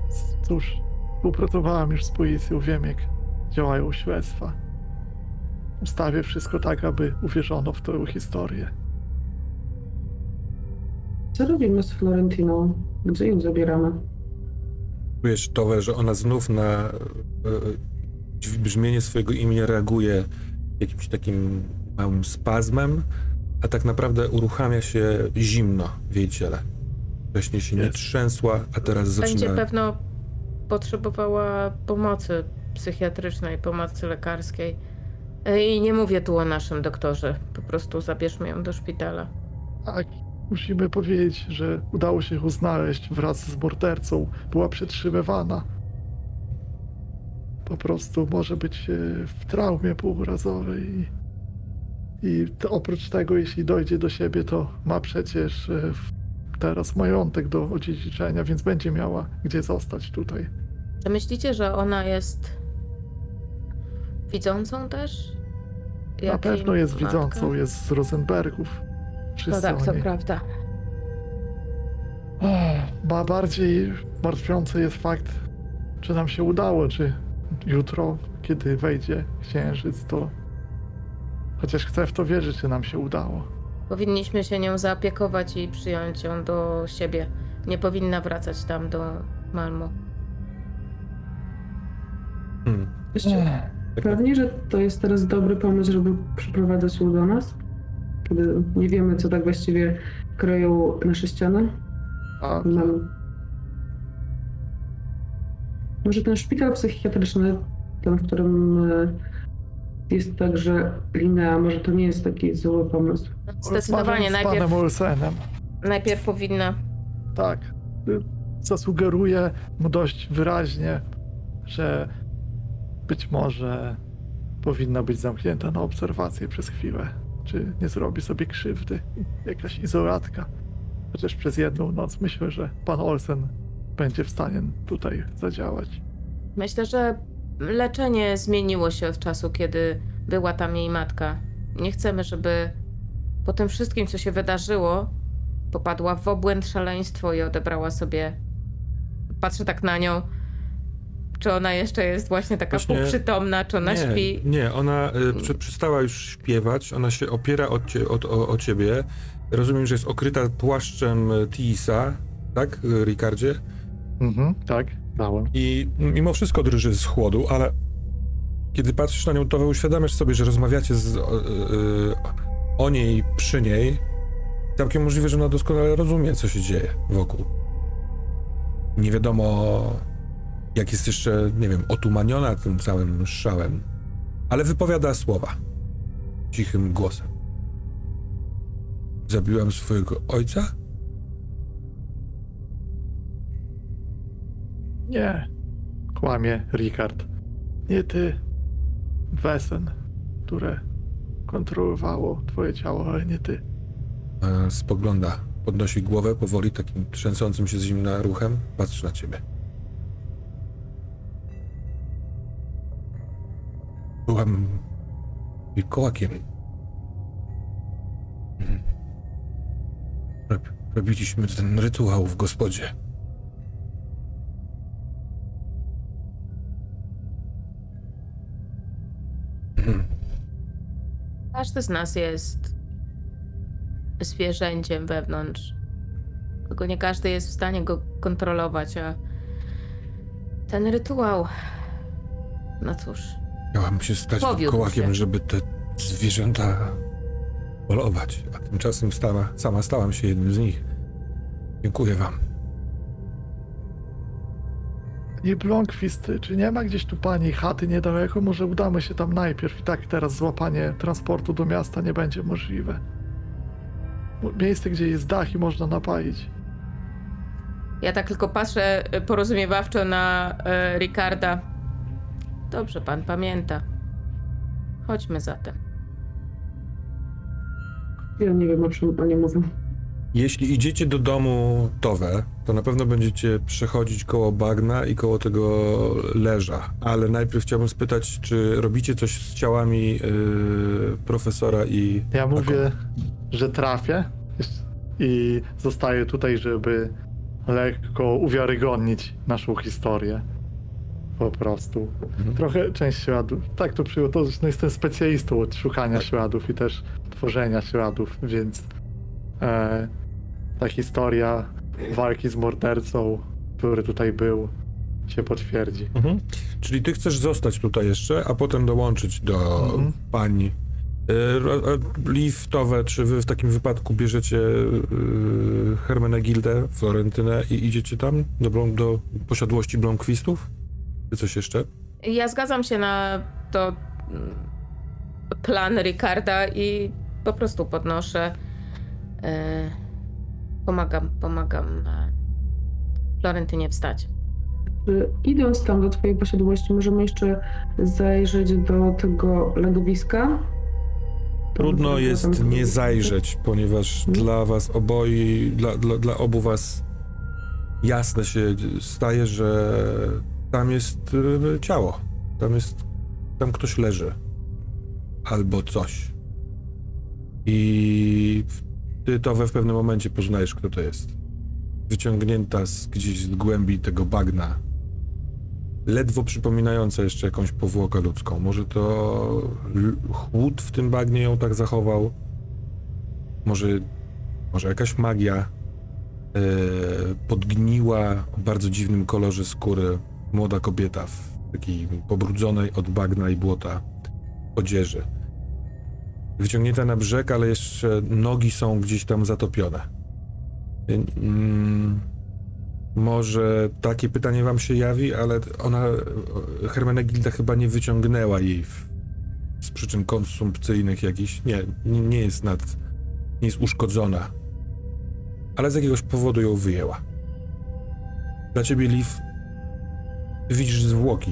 cóż, Współpracowałem już z policją, wiem jak działają śledztwa. Ustawię wszystko tak, aby uwierzono w tę historię. Co robimy z Florentiną? Gdzie ją zabieramy? Czujesz, Towe, że ona znów na e, e, brzmienie swojego imienia reaguje jakimś takim małym spazmem, a tak naprawdę uruchamia się zimno w jej ciele. Wcześniej się nie trzęsła, a teraz Będzie zaczyna... pewno potrzebowała pomocy psychiatrycznej, pomocy lekarskiej. E, I nie mówię tu o naszym doktorze. Po prostu zabierzmy ją do szpitala. Tak, musimy powiedzieć, że udało się ją znaleźć wraz z mordercą. Była przetrzymywana. Po prostu może być e, w traumie półrazowej. I, oprócz tego, jeśli dojdzie do siebie, to ma przecież e, teraz majątek do odziedziczenia, więc będzie miała gdzie zostać tutaj. Czy myślicie, że ona jest widzącą też? Na pewno jest matka? widzącą, jest z Rosenbergów. No Wszyscy tak, o to niej. prawda. Ma bardziej martwiący jest fakt, czy nam się udało, czy jutro, kiedy wejdzie księżyc, to chociaż chcę w to wierzyć, czy nam się udało. Powinniśmy się nią zaopiekować i przyjąć ją do siebie. Nie powinna wracać tam do Malmo. Hmm. Jesteście pewni, że to jest teraz dobry pomysł, żeby przyprowadzać ją do nas? Kiedy nie wiemy, co tak właściwie kroją nasze ściany? A Mam... Może ten szpital psychiatryczny, ten, w którym e, jest także Linea, może to nie jest taki zły pomysł. Zdecydowanie rozmawiam z najpierw, panem Olsenem. najpierw powinna. Tak. Zasugeruję mu dość wyraźnie, że być może powinna być zamknięta na obserwację przez chwilę. Czy nie zrobi sobie krzywdy. Jakaś izolatka. Chociaż przez jedną noc myślę, że pan Olsen będzie w stanie tutaj zadziałać. Myślę, że leczenie zmieniło się od czasu, kiedy była tam jej matka. Nie chcemy, żeby po tym wszystkim, co się wydarzyło, popadła w obłęd szaleństwo i odebrała sobie. Patrzę tak na nią. Czy ona jeszcze jest właśnie taka Właśnie- półprzytomna, czy ona nie, śpi? Nie, ona y, prze, przestała już śpiewać, ona się opiera o, cie, o, o, o ciebie. Rozumiem, że jest okryta płaszczem y, Tisa, tak, y, Ricardzie? Mhm, tak, dałem. I mimo wszystko drży z chłodu, ale kiedy patrzysz na nią, to uświadamiasz sobie, że rozmawiacie z, o, y, o niej przy niej. Całkiem możliwe, że ona doskonale rozumie, co się dzieje wokół. Nie wiadomo, jak jest jeszcze, nie wiem, otumaniona tym całym szałem, ale wypowiada słowa cichym głosem. Zabiłam swojego ojca? Nie, kłamie Ricard. Nie ty. Wesen, które kontrolowało twoje ciało, ale nie ty. E, Spogląda, podnosi głowę powoli, takim trzęsącym się z zimna ruchem, patrzy na ciebie. Byłam wilkołakiem. Mhm. Rob- Robiliśmy ten rytuał w gospodzie. Mhm. Każdy z nas jest zwierzęciem wewnątrz. Tylko nie każdy jest w stanie go kontrolować, a ten rytuał. No cóż, Miałam się stać Powiódł wilkołakiem, się. żeby te zwierzęta polować, a tymczasem stała, sama stałam się jednym z nich. Dziękuję wam. I Blomqvist, czy nie ma gdzieś tu pani chaty niedaleko? Może udamy się tam najpierw i tak teraz złapanie transportu do miasta nie będzie możliwe. Miejsce, gdzie jest dach i można napalić. ja tak tylko patrzę e, porozumiewawczo na e, Ricarda. Dobrze, pan pamięta. Chodźmy zatem. Ja nie wiem, o czym oni mówią. Jeśli idziecie do domu Towe, to na pewno będziecie przechodzić koło bagna i koło tego leża. Ale najpierw chciałbym spytać, czy robicie coś z ciałami yy, profesora i. Ja mówię, że trafię i zostaję tutaj, żeby lekko uwiarygodnić naszą historię. Po prostu. Mhm. Trochę część śladów. Tak to przyjął, to no jestem specjalistą od szukania śladów i też tworzenia śladów, więc e, ta historia walki z mordercą, który tutaj był, się potwierdzi. Mhm. Czyli ty chcesz zostać tutaj jeszcze, a potem dołączyć do Mhm. pani. Y, ro- a Liftowe, czy wy w takim wypadku bierzecie y, Hermenegildę, Florentynę i idziecie tam do, do posiadłości Blomquistów? Czy coś jeszcze? Ja zgadzam się na to mm, plan Ricarda i po prostu podnoszę. e, pomagam, pomagam e, Florentynie wstać. Czy Idąc tam do twojej posiadłości, możemy jeszcze zajrzeć do tego legowiska? Trudno jest nie zajrzeć, ponieważ Mhm. dla was oboi, dla, dla, dla obu was jasne się staje, że tam jest y, ciało. Tam jest, tam ktoś leży. Albo coś. I ty to we w pewnym momencie poznajesz, kto to jest. Wyciągnięta z, gdzieś z głębi tego bagna. Ledwo przypominająca jeszcze jakąś powłokę ludzką. Może to chłód w tym bagnie ją tak zachował. Może, może jakaś magia e, podgniła o bardzo dziwnym kolorze skóry młoda kobieta w takiej pobrudzonej od bagna i błota odzieży. Wyciągnięta na brzeg, ale jeszcze nogi są gdzieś tam zatopione. Mm, może takie pytanie wam się jawi, ale ona, Hermenegilda chyba nie wyciągnęła jej w, z przyczyn konsumpcyjnych jakichś. Nie, nie, jest nad, nie jest uszkodzona. Ale z jakiegoś powodu ją wyjęła. Dla ciebie, Liv, widzisz zwłoki.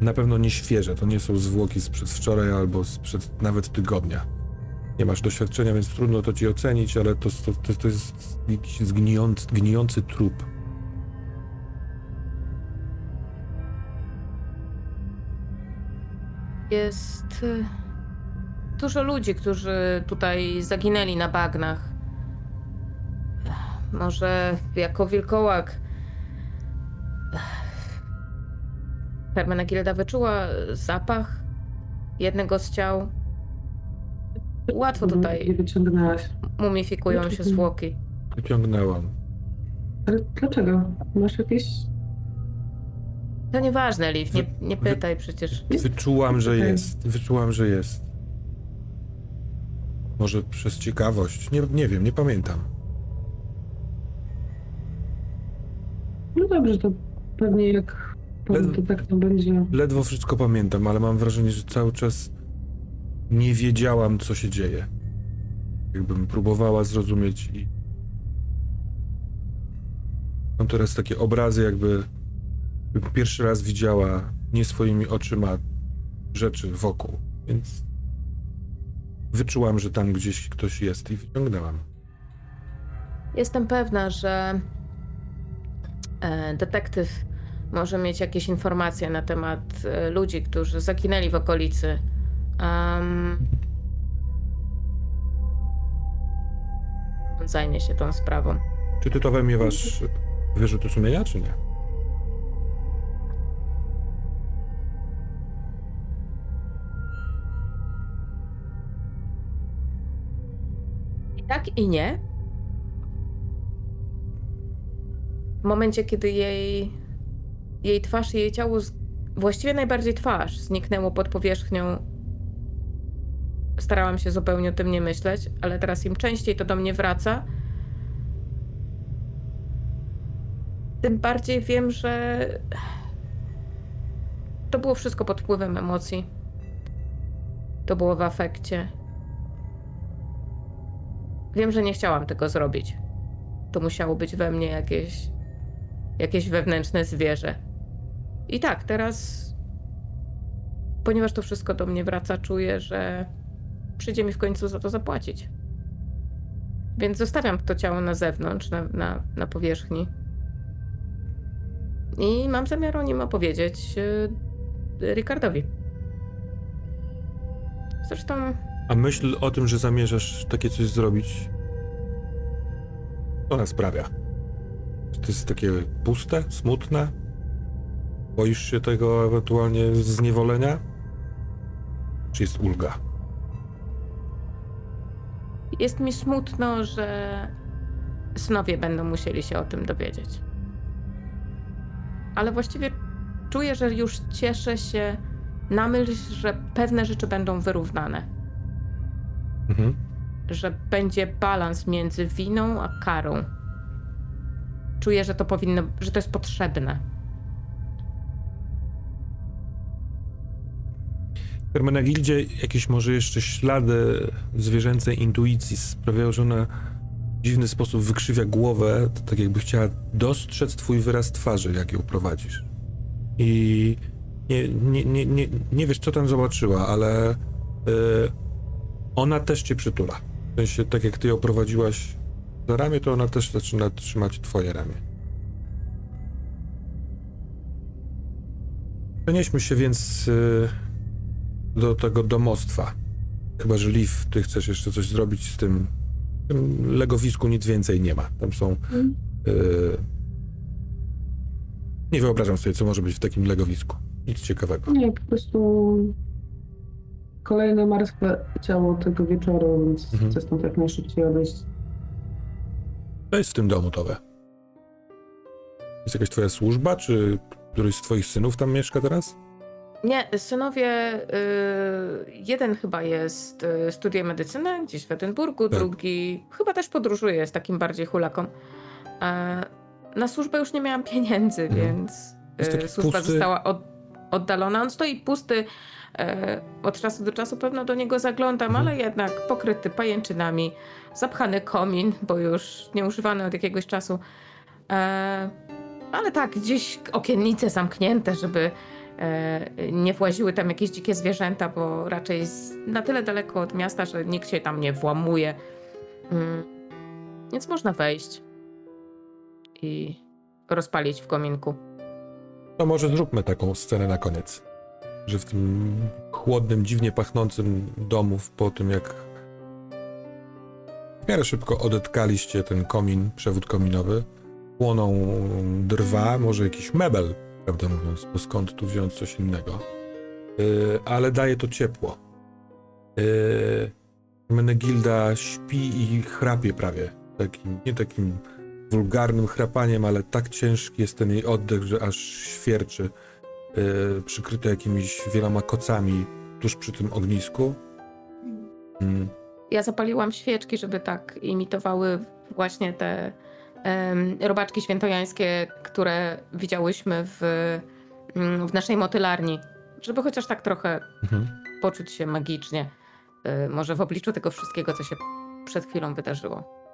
Na pewno nie świeże, to nie są zwłoki sprzed wczoraj albo sprzed nawet tygodnia. Nie masz doświadczenia, więc trudno to ci ocenić, ale to, to, to, jest jakiś zgnijący, gnijący trup. Jest y, dużo ludzi, którzy tutaj zaginęli na bagnach. Może jako wilkołak Hermenegilda wyczuła zapach jednego z ciał. Łatwo Nie tutaj wyciągnęłaś. mumifikują się zwłoki. Wyciągnęłam. Ale dlaczego? Masz jakieś... To nieważne, Liv, nie, nie pytaj przecież. Wyczułam, że jest. Wyczułam, że jest. Może przez ciekawość. Nie, nie wiem, nie pamiętam. No dobrze, to pewnie jak powiem, to tak to będzie. Ledwo wszystko pamiętam, ale mam wrażenie, że cały czas nie wiedziałam, co się dzieje. Jakbym próbowała zrozumieć i. Mam teraz takie obrazy, jakby, jakby pierwszy raz widziała nie swoimi oczyma rzeczy wokół, więc wyczułam, że tam gdzieś ktoś jest i wyciągnęłam. Jestem pewna, że detektyw może mieć jakieś informacje na temat e, ludzi, którzy zaginęli w okolicy. Um, zajmie się tą sprawą. Czy ty to wasz wyrzuty sumienia, czy nie? I tak i nie. W momencie, kiedy jej, jej twarz i jej ciało, właściwie najbardziej twarz, zniknęło pod powierzchnią, starałam się zupełnie o tym nie myśleć, ale teraz im częściej to do mnie wraca, tym bardziej wiem, że to było wszystko pod wpływem emocji. To było w afekcie. Wiem, że nie chciałam tego zrobić. To musiało być we mnie jakieś, jakieś wewnętrzne zwierzę. I tak, teraz, ponieważ to wszystko do mnie wraca, czuję, że przyjdzie mi w końcu za to zapłacić. Więc zostawiam to ciało na zewnątrz, na, na, na powierzchni. I mam zamiar o nim opowiedzieć yy, Ricardowi. Zresztą A myśl o tym, że zamierzasz takie coś zrobić, ona sprawia. To jest takie puste, smutne? Boisz się tego ewentualnie zniewolenia? Czy jest ulga? Jest mi smutno, że synowie będą musieli się o tym dowiedzieć. Ale właściwie czuję, że już cieszę się na myśl, że pewne rzeczy będą wyrównane. Mhm. Że będzie balans między winą a karą. Czuję, że to powinno, że to jest potrzebne. Hermenegildzie jakieś może jeszcze ślady zwierzęcej intuicji sprawiają, że ona w dziwny sposób wykrzywia głowę, tak jakby chciała dostrzec twój wyraz twarzy, jak ją prowadzisz. I nie, nie, nie, nie, nie wiesz, co tam zobaczyła, ale y, ona też cię przytula. W sensie, tak jak ty ją prowadziłaś za ramię, to ona też zaczyna trzymać twoje ramię. Przenieśmy się więc y, do tego domostwa. Chyba, że Liv, ty chcesz jeszcze coś zrobić z tym. W tym legowisku nic więcej nie ma. Tam są. Mm. y, nie wyobrażam sobie, co może być w takim legowisku. Nic ciekawego. Nie, po prostu kolejne martwe ciało tego wieczoru, więc Mhm. chcę stąd jak najszybciej odejść. To jest w tym domu, Towe. Jest jakaś twoja służba, czy któryś z twoich synów tam mieszka teraz? Nie, synowie, y, jeden chyba jest y, studiuje medycynę gdzieś w Edynburgu, Tak. drugi chyba też podróżuje, jest takim bardziej hulaką. E, na służbę już nie miałam pieniędzy, Mhm. więc y, służba pusty- została od, oddalona. On stoi pusty, od czasu do czasu pewno do niego zaglądam, Mhm. ale jednak pokryty pajęczynami, zapchany komin, bo już nieużywany od jakiegoś czasu. E, ale tak, gdzieś okiennice zamknięte, żeby e, nie właziły tam jakieś dzikie zwierzęta, bo raczej jest na tyle daleko od miasta, że nikt się tam nie włamuje. Mm. Więc można wejść i rozpalić w kominku. To może zróbmy taką scenę na koniec. Że w tym chłodnym, dziwnie pachnącym domu, po tym jak w miarę szybko odetkaliście ten komin, przewód kominowy, płoną drwa, może jakiś mebel, prawdę mówiąc, bo skąd tu wziąć coś innego. Yy, ale daje to ciepło. Yy, Menegilda śpi i chrapie prawie. Takim, nie takim wulgarnym chrapaniem, ale tak ciężki jest ten jej oddech, że aż świerczy, yy, przykryte jakimiś wieloma kocami tuż przy tym ognisku. Mm. Ja zapaliłam świeczki, żeby tak imitowały właśnie te em, robaczki świętojańskie, które widziałyśmy w, mm, w naszej motylarni. Żeby chociaż tak trochę Mhm. poczuć się magicznie. y, Może w obliczu tego wszystkiego, co się przed chwilą wydarzyło.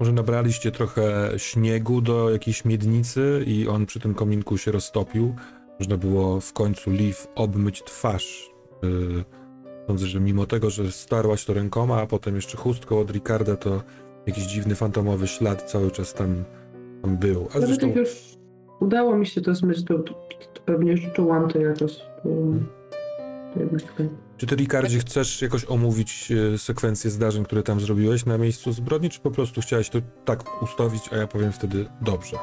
Może nabraliście trochę śniegu do jakiejś miednicy i on przy tym kominku się roztopił. Można było w końcu Liv obmyć twarz. Yy, sądzę, że mimo tego, że starłaś to rękoma, a potem jeszcze chustką od Ricarda, to jakiś dziwny fantomowy ślad cały czas tam, tam był. A zresztą jak już udało mi się to zmyć, to, to, to pewnie już czułam to jakoś. Um, to tak. Czy ty, Ricardzie, chcesz jakoś omówić e, sekwencję zdarzeń, które tam zrobiłeś na miejscu zbrodni, czy po prostu chciałeś to tak ustawić, a ja powiem wtedy dobrze?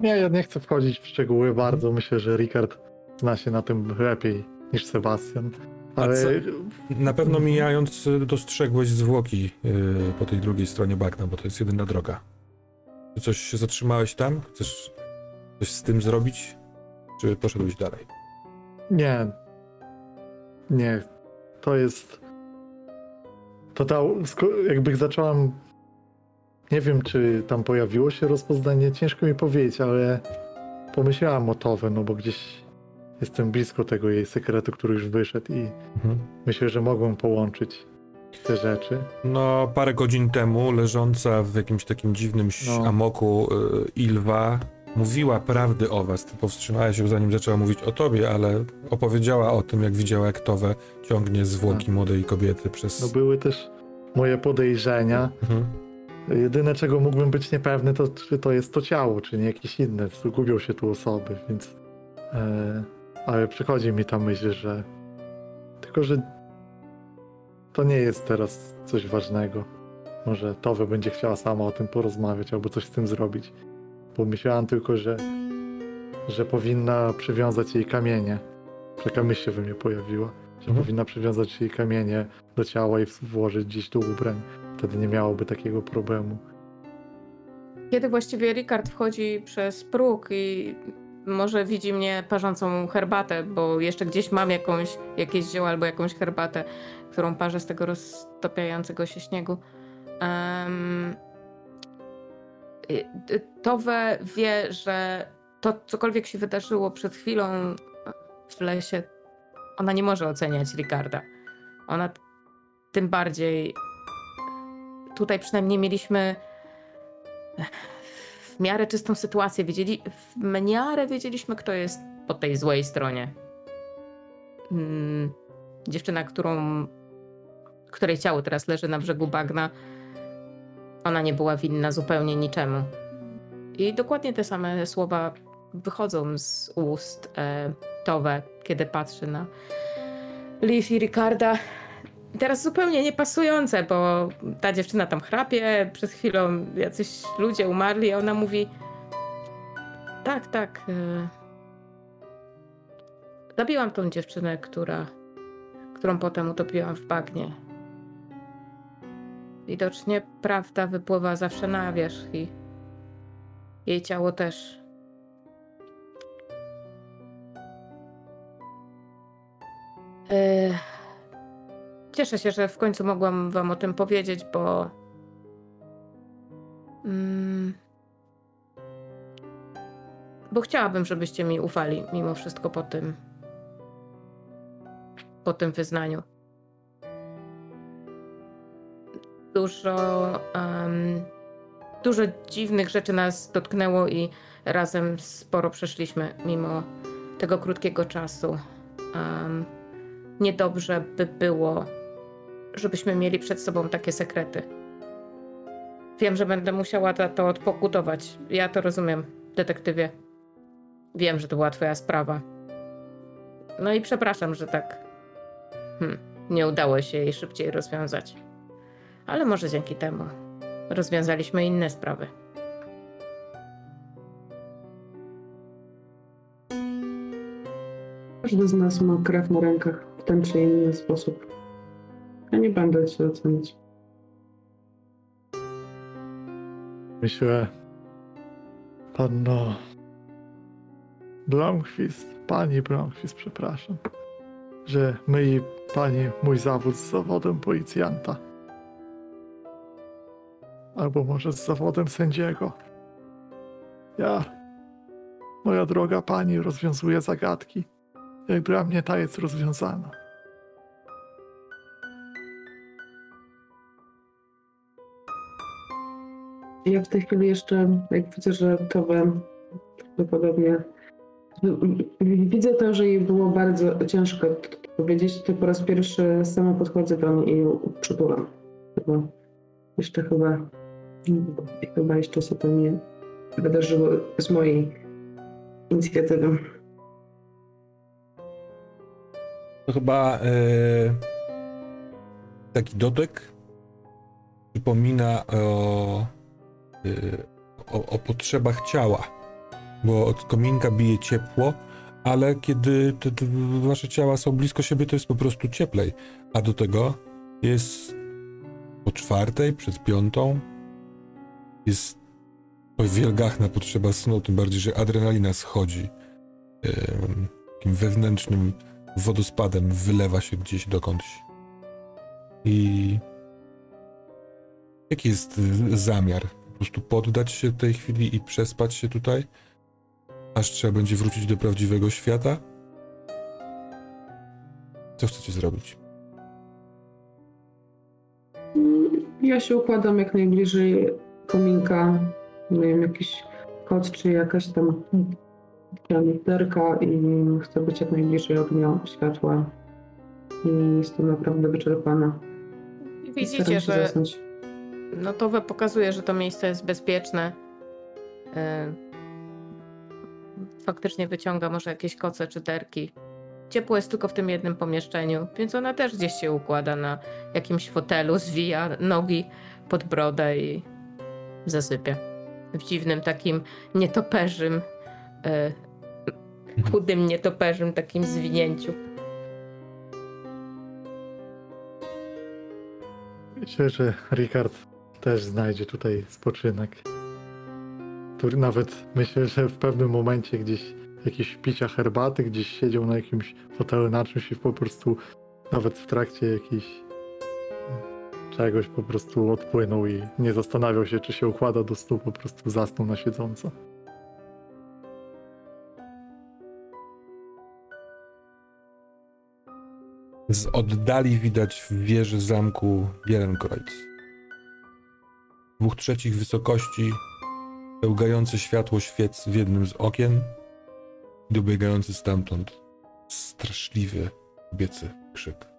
Nie, ja nie chcę wchodzić w szczegóły bardzo. Myślę, że Ricard zna się na tym lepiej niż Sebastian. Ale Na pewno mijając dostrzegłeś zwłoki e, po tej drugiej stronie bagna, bo to jest jedyna droga. Czy coś się zatrzymałeś tam? Chcesz coś z tym zrobić? Czy poszedłeś dalej? nie. Nie. To jest. To ta. Jakby zacząłem. Nie wiem, czy tam pojawiło się rozpoznanie. Ciężko mi powiedzieć, ale pomyślałem o Towe, no bo gdzieś jestem blisko tego jej sekretu, który już wyszedł i myślę, że mogłem połączyć te rzeczy. No, parę godzin temu leżąca w jakimś takim dziwnym No. amoku y, Ilwa mówiła prawdy o was. Ty powstrzymałeś się, zanim zaczęła mówić o tobie, ale opowiedziała o tym, jak widziała, jak Towe ciągnie zwłoki młodej kobiety przez... No były też moje podejrzenia. Mhm. Jedyne, czego mógłbym być niepewny, to czy to jest to ciało, czy nie jakieś inne. Gubią się tu osoby, więc. E, ale przychodzi mi ta myśl, że. Tylko, że. To nie jest teraz coś ważnego. może Towe będzie chciała sama o tym porozmawiać albo coś z tym zrobić. Pomyślałam tylko, że, że powinna przywiązać jej kamienie. Taka myśl się we mnie pojawiła, że Mhm. powinna przywiązać jej kamienie do ciała i włożyć gdzieś do ubrań. Wtedy nie miałoby takiego problemu. Kiedy właściwie Ricard wchodzi przez próg i może widzi mnie parzącą herbatę, bo jeszcze gdzieś mam jakąś, jakieś zioło albo jakąś herbatę, którą parzę z tego roztopiającego się śniegu. Um, Towe wie, że to cokolwiek się wydarzyło przed chwilą w lesie, ona nie może oceniać Ricarda. Ona tym bardziej tutaj przynajmniej mieliśmy w miarę czystą sytuację. Wiedzieli, w miarę wiedzieliśmy, kto jest po tej złej stronie. Mm, dziewczyna, którą, której ciało teraz leży na brzegu bagna, ona nie była winna zupełnie niczemu. I dokładnie te same słowa wychodzą z ust e, Towe, kiedy patrzy na Liv i Ricarda. I Teraz zupełnie niepasujące, bo ta dziewczyna tam chrapie, przed chwilą jacyś ludzie umarli, a ona mówi tak, tak. e, Zabiłam tą dziewczynę, która, którą potem utopiłam w bagnie. Widocznie prawda wypływa zawsze na wierzch i jej ciało też. E, Cieszę się, że w końcu mogłam wam o tym powiedzieć, bo. Mm, bo chciałabym, żebyście mi ufali mimo wszystko po tym. Po tym wyznaniu. Dużo. em, dużo dziwnych rzeczy nas dotknęło i razem sporo przeszliśmy mimo tego krótkiego czasu. Em, niedobrze by było, żebyśmy mieli przed sobą takie sekrety. Wiem, że będę musiała za to odpokutować. Ja to rozumiem, detektywie. Wiem, że to była twoja sprawa. No i przepraszam, że tak hmm, nie udało się jej szybciej rozwiązać. Ale może dzięki temu rozwiązaliśmy inne sprawy. Każdy z nas ma krew na rękach w ten czy inny sposób. Ja nie będę cię ocenić. Myślę, panno Blomqvist, pani Blomqvist, przepraszam, że myli pani mój zawód z zawodem policjanta. Albo może z zawodem sędziego. Ja, moja droga pani, rozwiązuję zagadki, jak dla mnie ta jest rozwiązana. Ja w tej chwili jeszcze, jak widzę, że to prawdopodobnie widzę to, że jej było bardzo ciężko powiedzieć, to po raz pierwszy sama podchodzę do niej i przytulam. Chyba jeszcze chyba, chyba jeszcze się to nie wydarzyło z mojej inicjatywy. To chyba e, taki dotyk przypomina o, o, o potrzebach ciała, bo od kominka bije ciepło, ale kiedy te, te wasze ciała są blisko siebie, to jest po prostu cieplej, a do tego jest po czwartej, przed piątą jest wielgachna potrzeba snu, tym bardziej, że adrenalina schodzi em, takim wewnętrznym wodospadem wylewa się gdzieś dokądś. I jaki jest y, zamiar? Po prostu poddać się tej chwili i przespać się tutaj? Aż trzeba będzie wrócić do prawdziwego świata? Co chcecie zrobić? Ja się układam jak najbliżej kominka, nie wiem, jakiś kot czy jakaś tam pianisterka i chcę być jak najbliżej ognia, światła i jestem naprawdę wyczerpana. Widzicie, że zasnąć. No to pokazuje, że to miejsce jest bezpieczne. Y, Faktycznie wyciąga może jakieś koce czy derki. ciepło jest tylko w tym jednym pomieszczeniu, więc ona też gdzieś się układa na jakimś fotelu, zwija nogi pod brodę i zasypia. W dziwnym takim nietoperzym, e, chudym nietoperzym takim zwinięciu. Myślę, że Ricard też znajdzie tutaj spoczynek. Tu nawet myślę, że w pewnym momencie gdzieś jakieś picia herbaty, gdzieś siedział na jakimś fotelu na czymś i po prostu nawet w trakcie jakiejś e, czegoś po prostu odpłynął i nie zastanawiał się, czy się układa do snu, po prostu zasnął na siedząco. Z oddali widać w wieży zamku Wielenkreuz. Dwóch trzecich wysokości, pełgające światło świec w jednym z okien, dobiegający stamtąd straszliwy kobiecy krzyk.